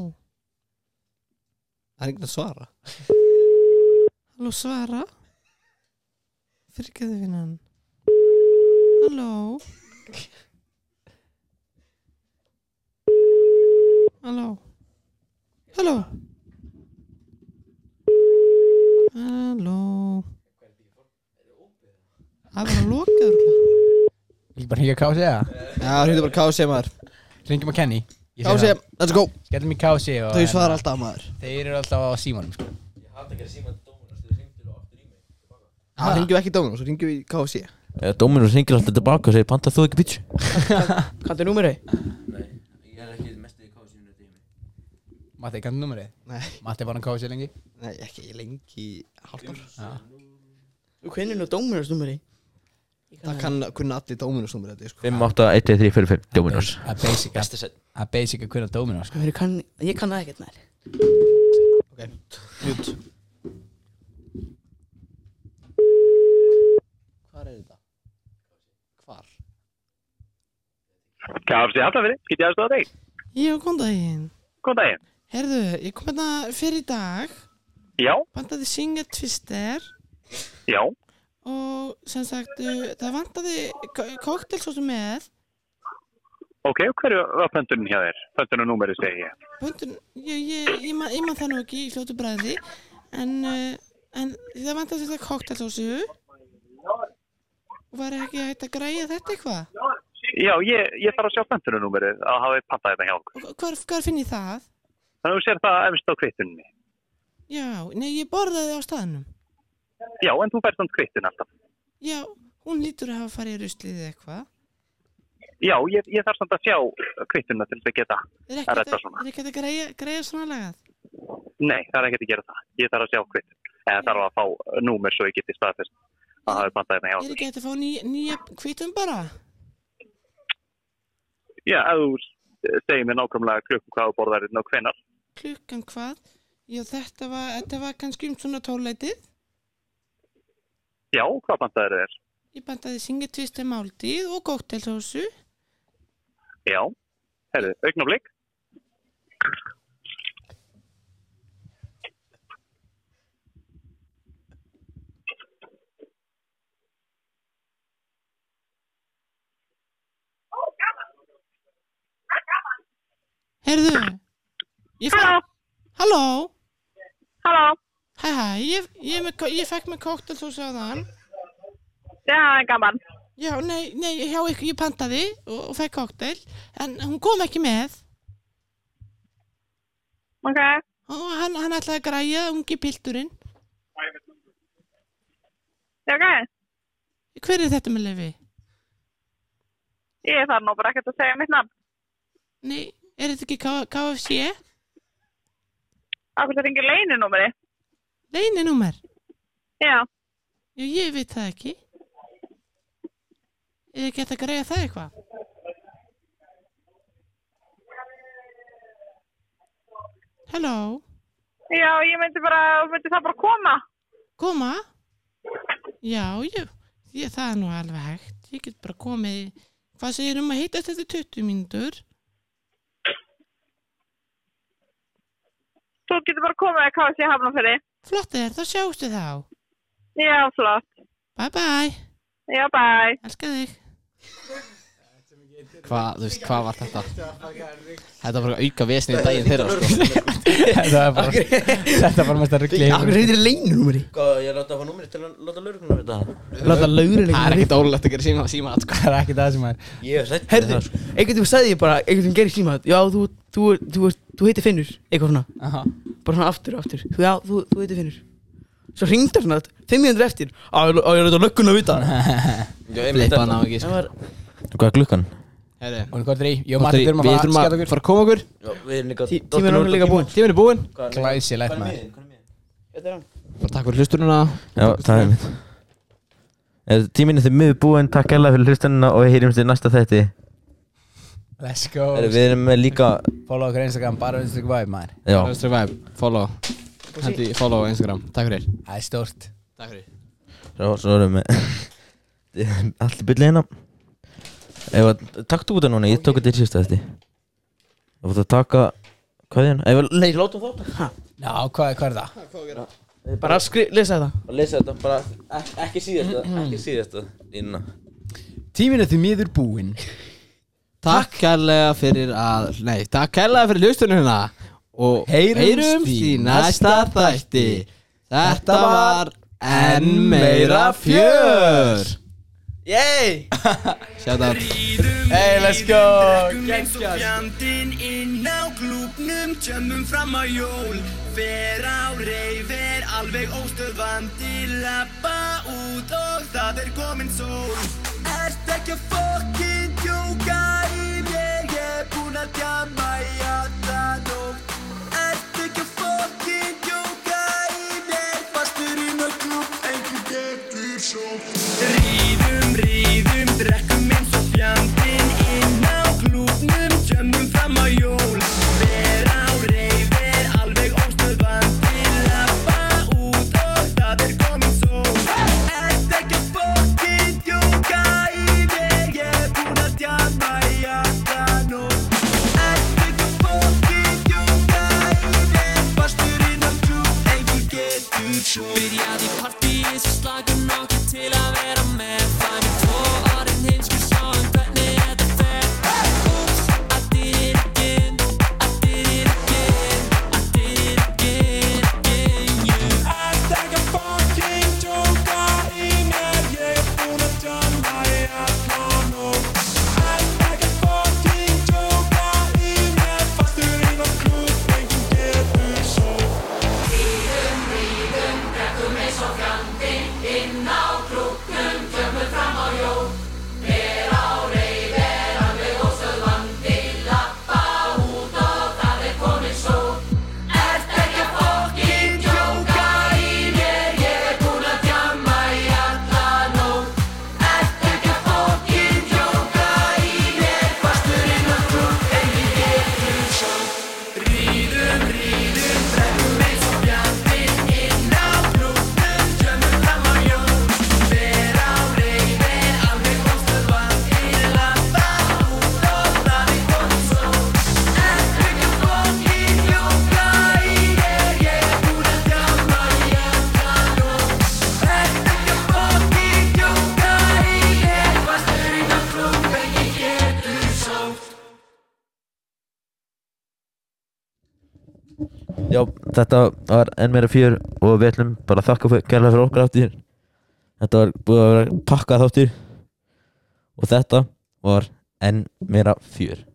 [SPEAKER 11] Það er ekki að svara. Halló, svara? Fyrirgeðu vinnan Halló? Halló? Halló? Halló? Það var að loka örugglega.
[SPEAKER 10] Vil bara hringja kási eða?
[SPEAKER 11] Já, hringdu bara KC maður.
[SPEAKER 10] Hringjum að Kenny. Ég segi
[SPEAKER 11] KC,
[SPEAKER 10] það.
[SPEAKER 11] let's go.
[SPEAKER 10] Skellum í kási og
[SPEAKER 11] Þau svara
[SPEAKER 10] hérna,
[SPEAKER 11] alltaf maður.
[SPEAKER 10] Þeir eru alltaf á símanum sko.
[SPEAKER 11] Það ringjum ekki í Dominos, það ringjum í KC
[SPEAKER 1] Eða Dominus ringir alltaf tilbaka og segir Panta þú ekki pítsu? [laughs]
[SPEAKER 2] Kanntu númerið?
[SPEAKER 1] Ég er ekki mest í kási
[SPEAKER 10] Matti, kanntu nummerið?
[SPEAKER 11] Nei,
[SPEAKER 10] Matti var hann kási lengi?
[SPEAKER 11] Nei, ekki lengi í hálft ár.
[SPEAKER 2] Þú kvinnir nú dóminars númerið
[SPEAKER 11] Það kann kunna allir Dominos nummer þetta sko.
[SPEAKER 1] 5, 8, 1, 2, 3, 4, 5 Dominus
[SPEAKER 10] Að basic
[SPEAKER 1] set
[SPEAKER 10] Að basic að kunna Dominos sko.
[SPEAKER 2] Ég kann, ég kann það ekkert nær
[SPEAKER 11] Ok, mute. Hvar er þetta? Hvar?
[SPEAKER 5] KFC Hafnafyrir, get ég aðstofa þig?
[SPEAKER 11] Já, góðan daginn.
[SPEAKER 5] Góðan daginn.
[SPEAKER 11] Herðu, ég kom hérna fyrir í dag.
[SPEAKER 5] Já,
[SPEAKER 11] Vantaði Singer Twister.
[SPEAKER 5] Já,
[SPEAKER 11] Og sem sagt, uh, það vantaði koktelsósu með
[SPEAKER 5] ok, og hverju var pöntunin hjá þér? Pöntunin númerið segi ég.
[SPEAKER 11] Pöntun, ég, ég, ég, man, ég man það nú ekki í fljótu bræði En, uh, en það vantaði þetta koktelsósu Og var ekki hægt að græja þetta eitthvað?
[SPEAKER 5] Já, ég, ég þarf að sjá pöntunin númerið að hafa pantað þetta hjá okkur.
[SPEAKER 11] Hvar, hvar finn ég það?
[SPEAKER 5] Þannig að þú sér það efst á kvittuninni.
[SPEAKER 11] Já, nei, ég borðaði á staðnum
[SPEAKER 5] Já, en þú færst um kvittun alltaf.
[SPEAKER 11] Já, hún lítur að hafa farið í ruslið eða eitthvað
[SPEAKER 5] Já, ég, ég þarf samt að sjá kvittunina til þess að geta.
[SPEAKER 11] Er
[SPEAKER 5] Það er þetta
[SPEAKER 11] að,
[SPEAKER 5] svona.
[SPEAKER 11] er ekki hægt að græja, græja svona lagað?
[SPEAKER 5] Nei, það er ekkert að gera það. Ég þarf að sjá kvittun. Eða þarf að fá númer svo ég geti staðfest að hafa pantað þetta hjá
[SPEAKER 11] Er
[SPEAKER 5] okkur.
[SPEAKER 11] ekki hægt að fá ný, nýja kvítum bara?
[SPEAKER 5] Já, þú segir mér nákvæmlega klukkum hvað þú borðar hérna og hvenar.
[SPEAKER 11] Klukkan hvað? Já, þetta var, þetta var kannski um svona tólleitið
[SPEAKER 5] Já, hvað pantaður þér?
[SPEAKER 11] Ég bandaði singetvisti máltíð og kóktelsósu
[SPEAKER 5] Já, herru, augnablik.
[SPEAKER 11] Herðu Ég
[SPEAKER 13] Halló.
[SPEAKER 11] Halló
[SPEAKER 13] Halló,
[SPEAKER 11] Hæ hæ, ég, ég, ég fekk með kóktelsósu á þann
[SPEAKER 13] það er gaman.
[SPEAKER 11] Já, nei, nei, hjá ykkur, ég pantaði og, og fekk kóktel En hún kom ekki með
[SPEAKER 13] Ok,
[SPEAKER 11] Og hann, hann ætlaði að græja ungi pilturinn
[SPEAKER 13] já ok.
[SPEAKER 11] Hver er þetta með lefi?
[SPEAKER 13] Ég þarf nú bara ekkert að segja mitt nafn.
[SPEAKER 11] Nei, er þetta ekki KFC?
[SPEAKER 13] Akkur það ringir leininúmeri.
[SPEAKER 11] Leyninúmer?
[SPEAKER 13] Já,
[SPEAKER 11] Já, ég veit það ekki ekki hægt að greiða það eitthvað? Halló,
[SPEAKER 13] já, ég myndi bara, myndi það bara koma.
[SPEAKER 11] koma? Já, já, ég, það er nú alveg hægt Ég get bara komið Hvað segir um að hittast þetta 20 mínútur?
[SPEAKER 13] Þú getur bara komið að KFC Hafnarfirði.
[SPEAKER 11] Flott er, þá sjáumstu þá
[SPEAKER 13] Já, flott.
[SPEAKER 11] Bye bye,
[SPEAKER 13] Já, bye.
[SPEAKER 11] elska þig
[SPEAKER 9] Hvað, þú veist, hvað var þetta? Þetta var bara auka vesni í daginn þeirra sko. [laughs]
[SPEAKER 10] Þetta var bara Þetta var mest að ruggli
[SPEAKER 2] Akkur heitir leinunúmeri
[SPEAKER 1] Hvað, ég láta að fá númeri til að láta laurugluna vita það.
[SPEAKER 2] Láta laurin
[SPEAKER 9] Það er ekkert ólulegt að gera síma, síma sko.
[SPEAKER 10] Það er ekki það sem er
[SPEAKER 1] Ég hef sett
[SPEAKER 2] Herðu, einhvern veginn sagði ég bara einhvern veginn gerir síma. Já, þú, þú, þú, þú, þú heitir Finnur Eitthvað svona.
[SPEAKER 10] Aha.
[SPEAKER 2] Bara svona aftur, aftur. Þú, Já, þú, þú heitir Finnur. Svo hringdar svona Fimm mínútur eftir. Á, ég á ég að láta löggun að vita
[SPEAKER 9] Flippa [laughs] hann á ekki
[SPEAKER 2] Það
[SPEAKER 9] sko.
[SPEAKER 2] var
[SPEAKER 1] Hvað er klukkan?
[SPEAKER 9] Herri,
[SPEAKER 10] Og hvað er í? Jó,
[SPEAKER 9] Matti, Við
[SPEAKER 10] þurfum að fara
[SPEAKER 9] að
[SPEAKER 10] að skæta
[SPEAKER 9] fara að koma okkur.
[SPEAKER 1] Við erum líka
[SPEAKER 2] tí- Tíminn er líka búinn
[SPEAKER 9] Tíminn er búinn.
[SPEAKER 10] Okkur Glæsilegt maður.
[SPEAKER 2] Þetta er hann
[SPEAKER 9] Bara takk fyrir hlustununa
[SPEAKER 1] Já, það er mitt Tíminn er því miður búinn, takk hella fyrir hlustunina og við heyrimst í næsta þetti
[SPEAKER 10] Let's go.
[SPEAKER 1] Við erum með líka
[SPEAKER 10] Follow okkur Instagram Bara Instagram vibe maður.
[SPEAKER 1] Já,
[SPEAKER 9] Röstri Vibe, follow. Hendi follow á Instagram. Takk fyrir.
[SPEAKER 10] Það er stórt.
[SPEAKER 9] Takk fyrir.
[SPEAKER 1] Svo, erum við Allt í byrli hérna. að, takk þú út það núna, ég tók þetta í síðasta þetta Þú fótt að taka Hvað er hérna? Ef að, nei, látum þátt
[SPEAKER 10] Já, hvað, hvað er það?
[SPEAKER 2] Bara skri, lesa þetta.
[SPEAKER 1] Lesa þetta bara, ek, ekki síðasta Ekki síðasta Línuna
[SPEAKER 10] Tíminn er því miður búinn.
[SPEAKER 9] Takk kærlega fyrir að Nei, takk kærlega fyrir hlustununa Og
[SPEAKER 10] Heyrumst í
[SPEAKER 9] næsta þætti. Þetta var enn meira fjör
[SPEAKER 2] Yey
[SPEAKER 9] Sjátt að
[SPEAKER 10] Hey, let's go.
[SPEAKER 6] Og fjandinn inn á klúbnum Tjömmum fram á jól. Fer á reyf er alveg óstöðvandi Lappa út og það er komin sól. Ert ekki að fokkin djóka í mér Ég er búinn að djama í alla nótt
[SPEAKER 1] þetta var enn meira fjör og við ætlum bara að þakka kærlega fyrir okkar áttir Þetta var búið að vera pakkað þáttir og þetta var enn meira fjör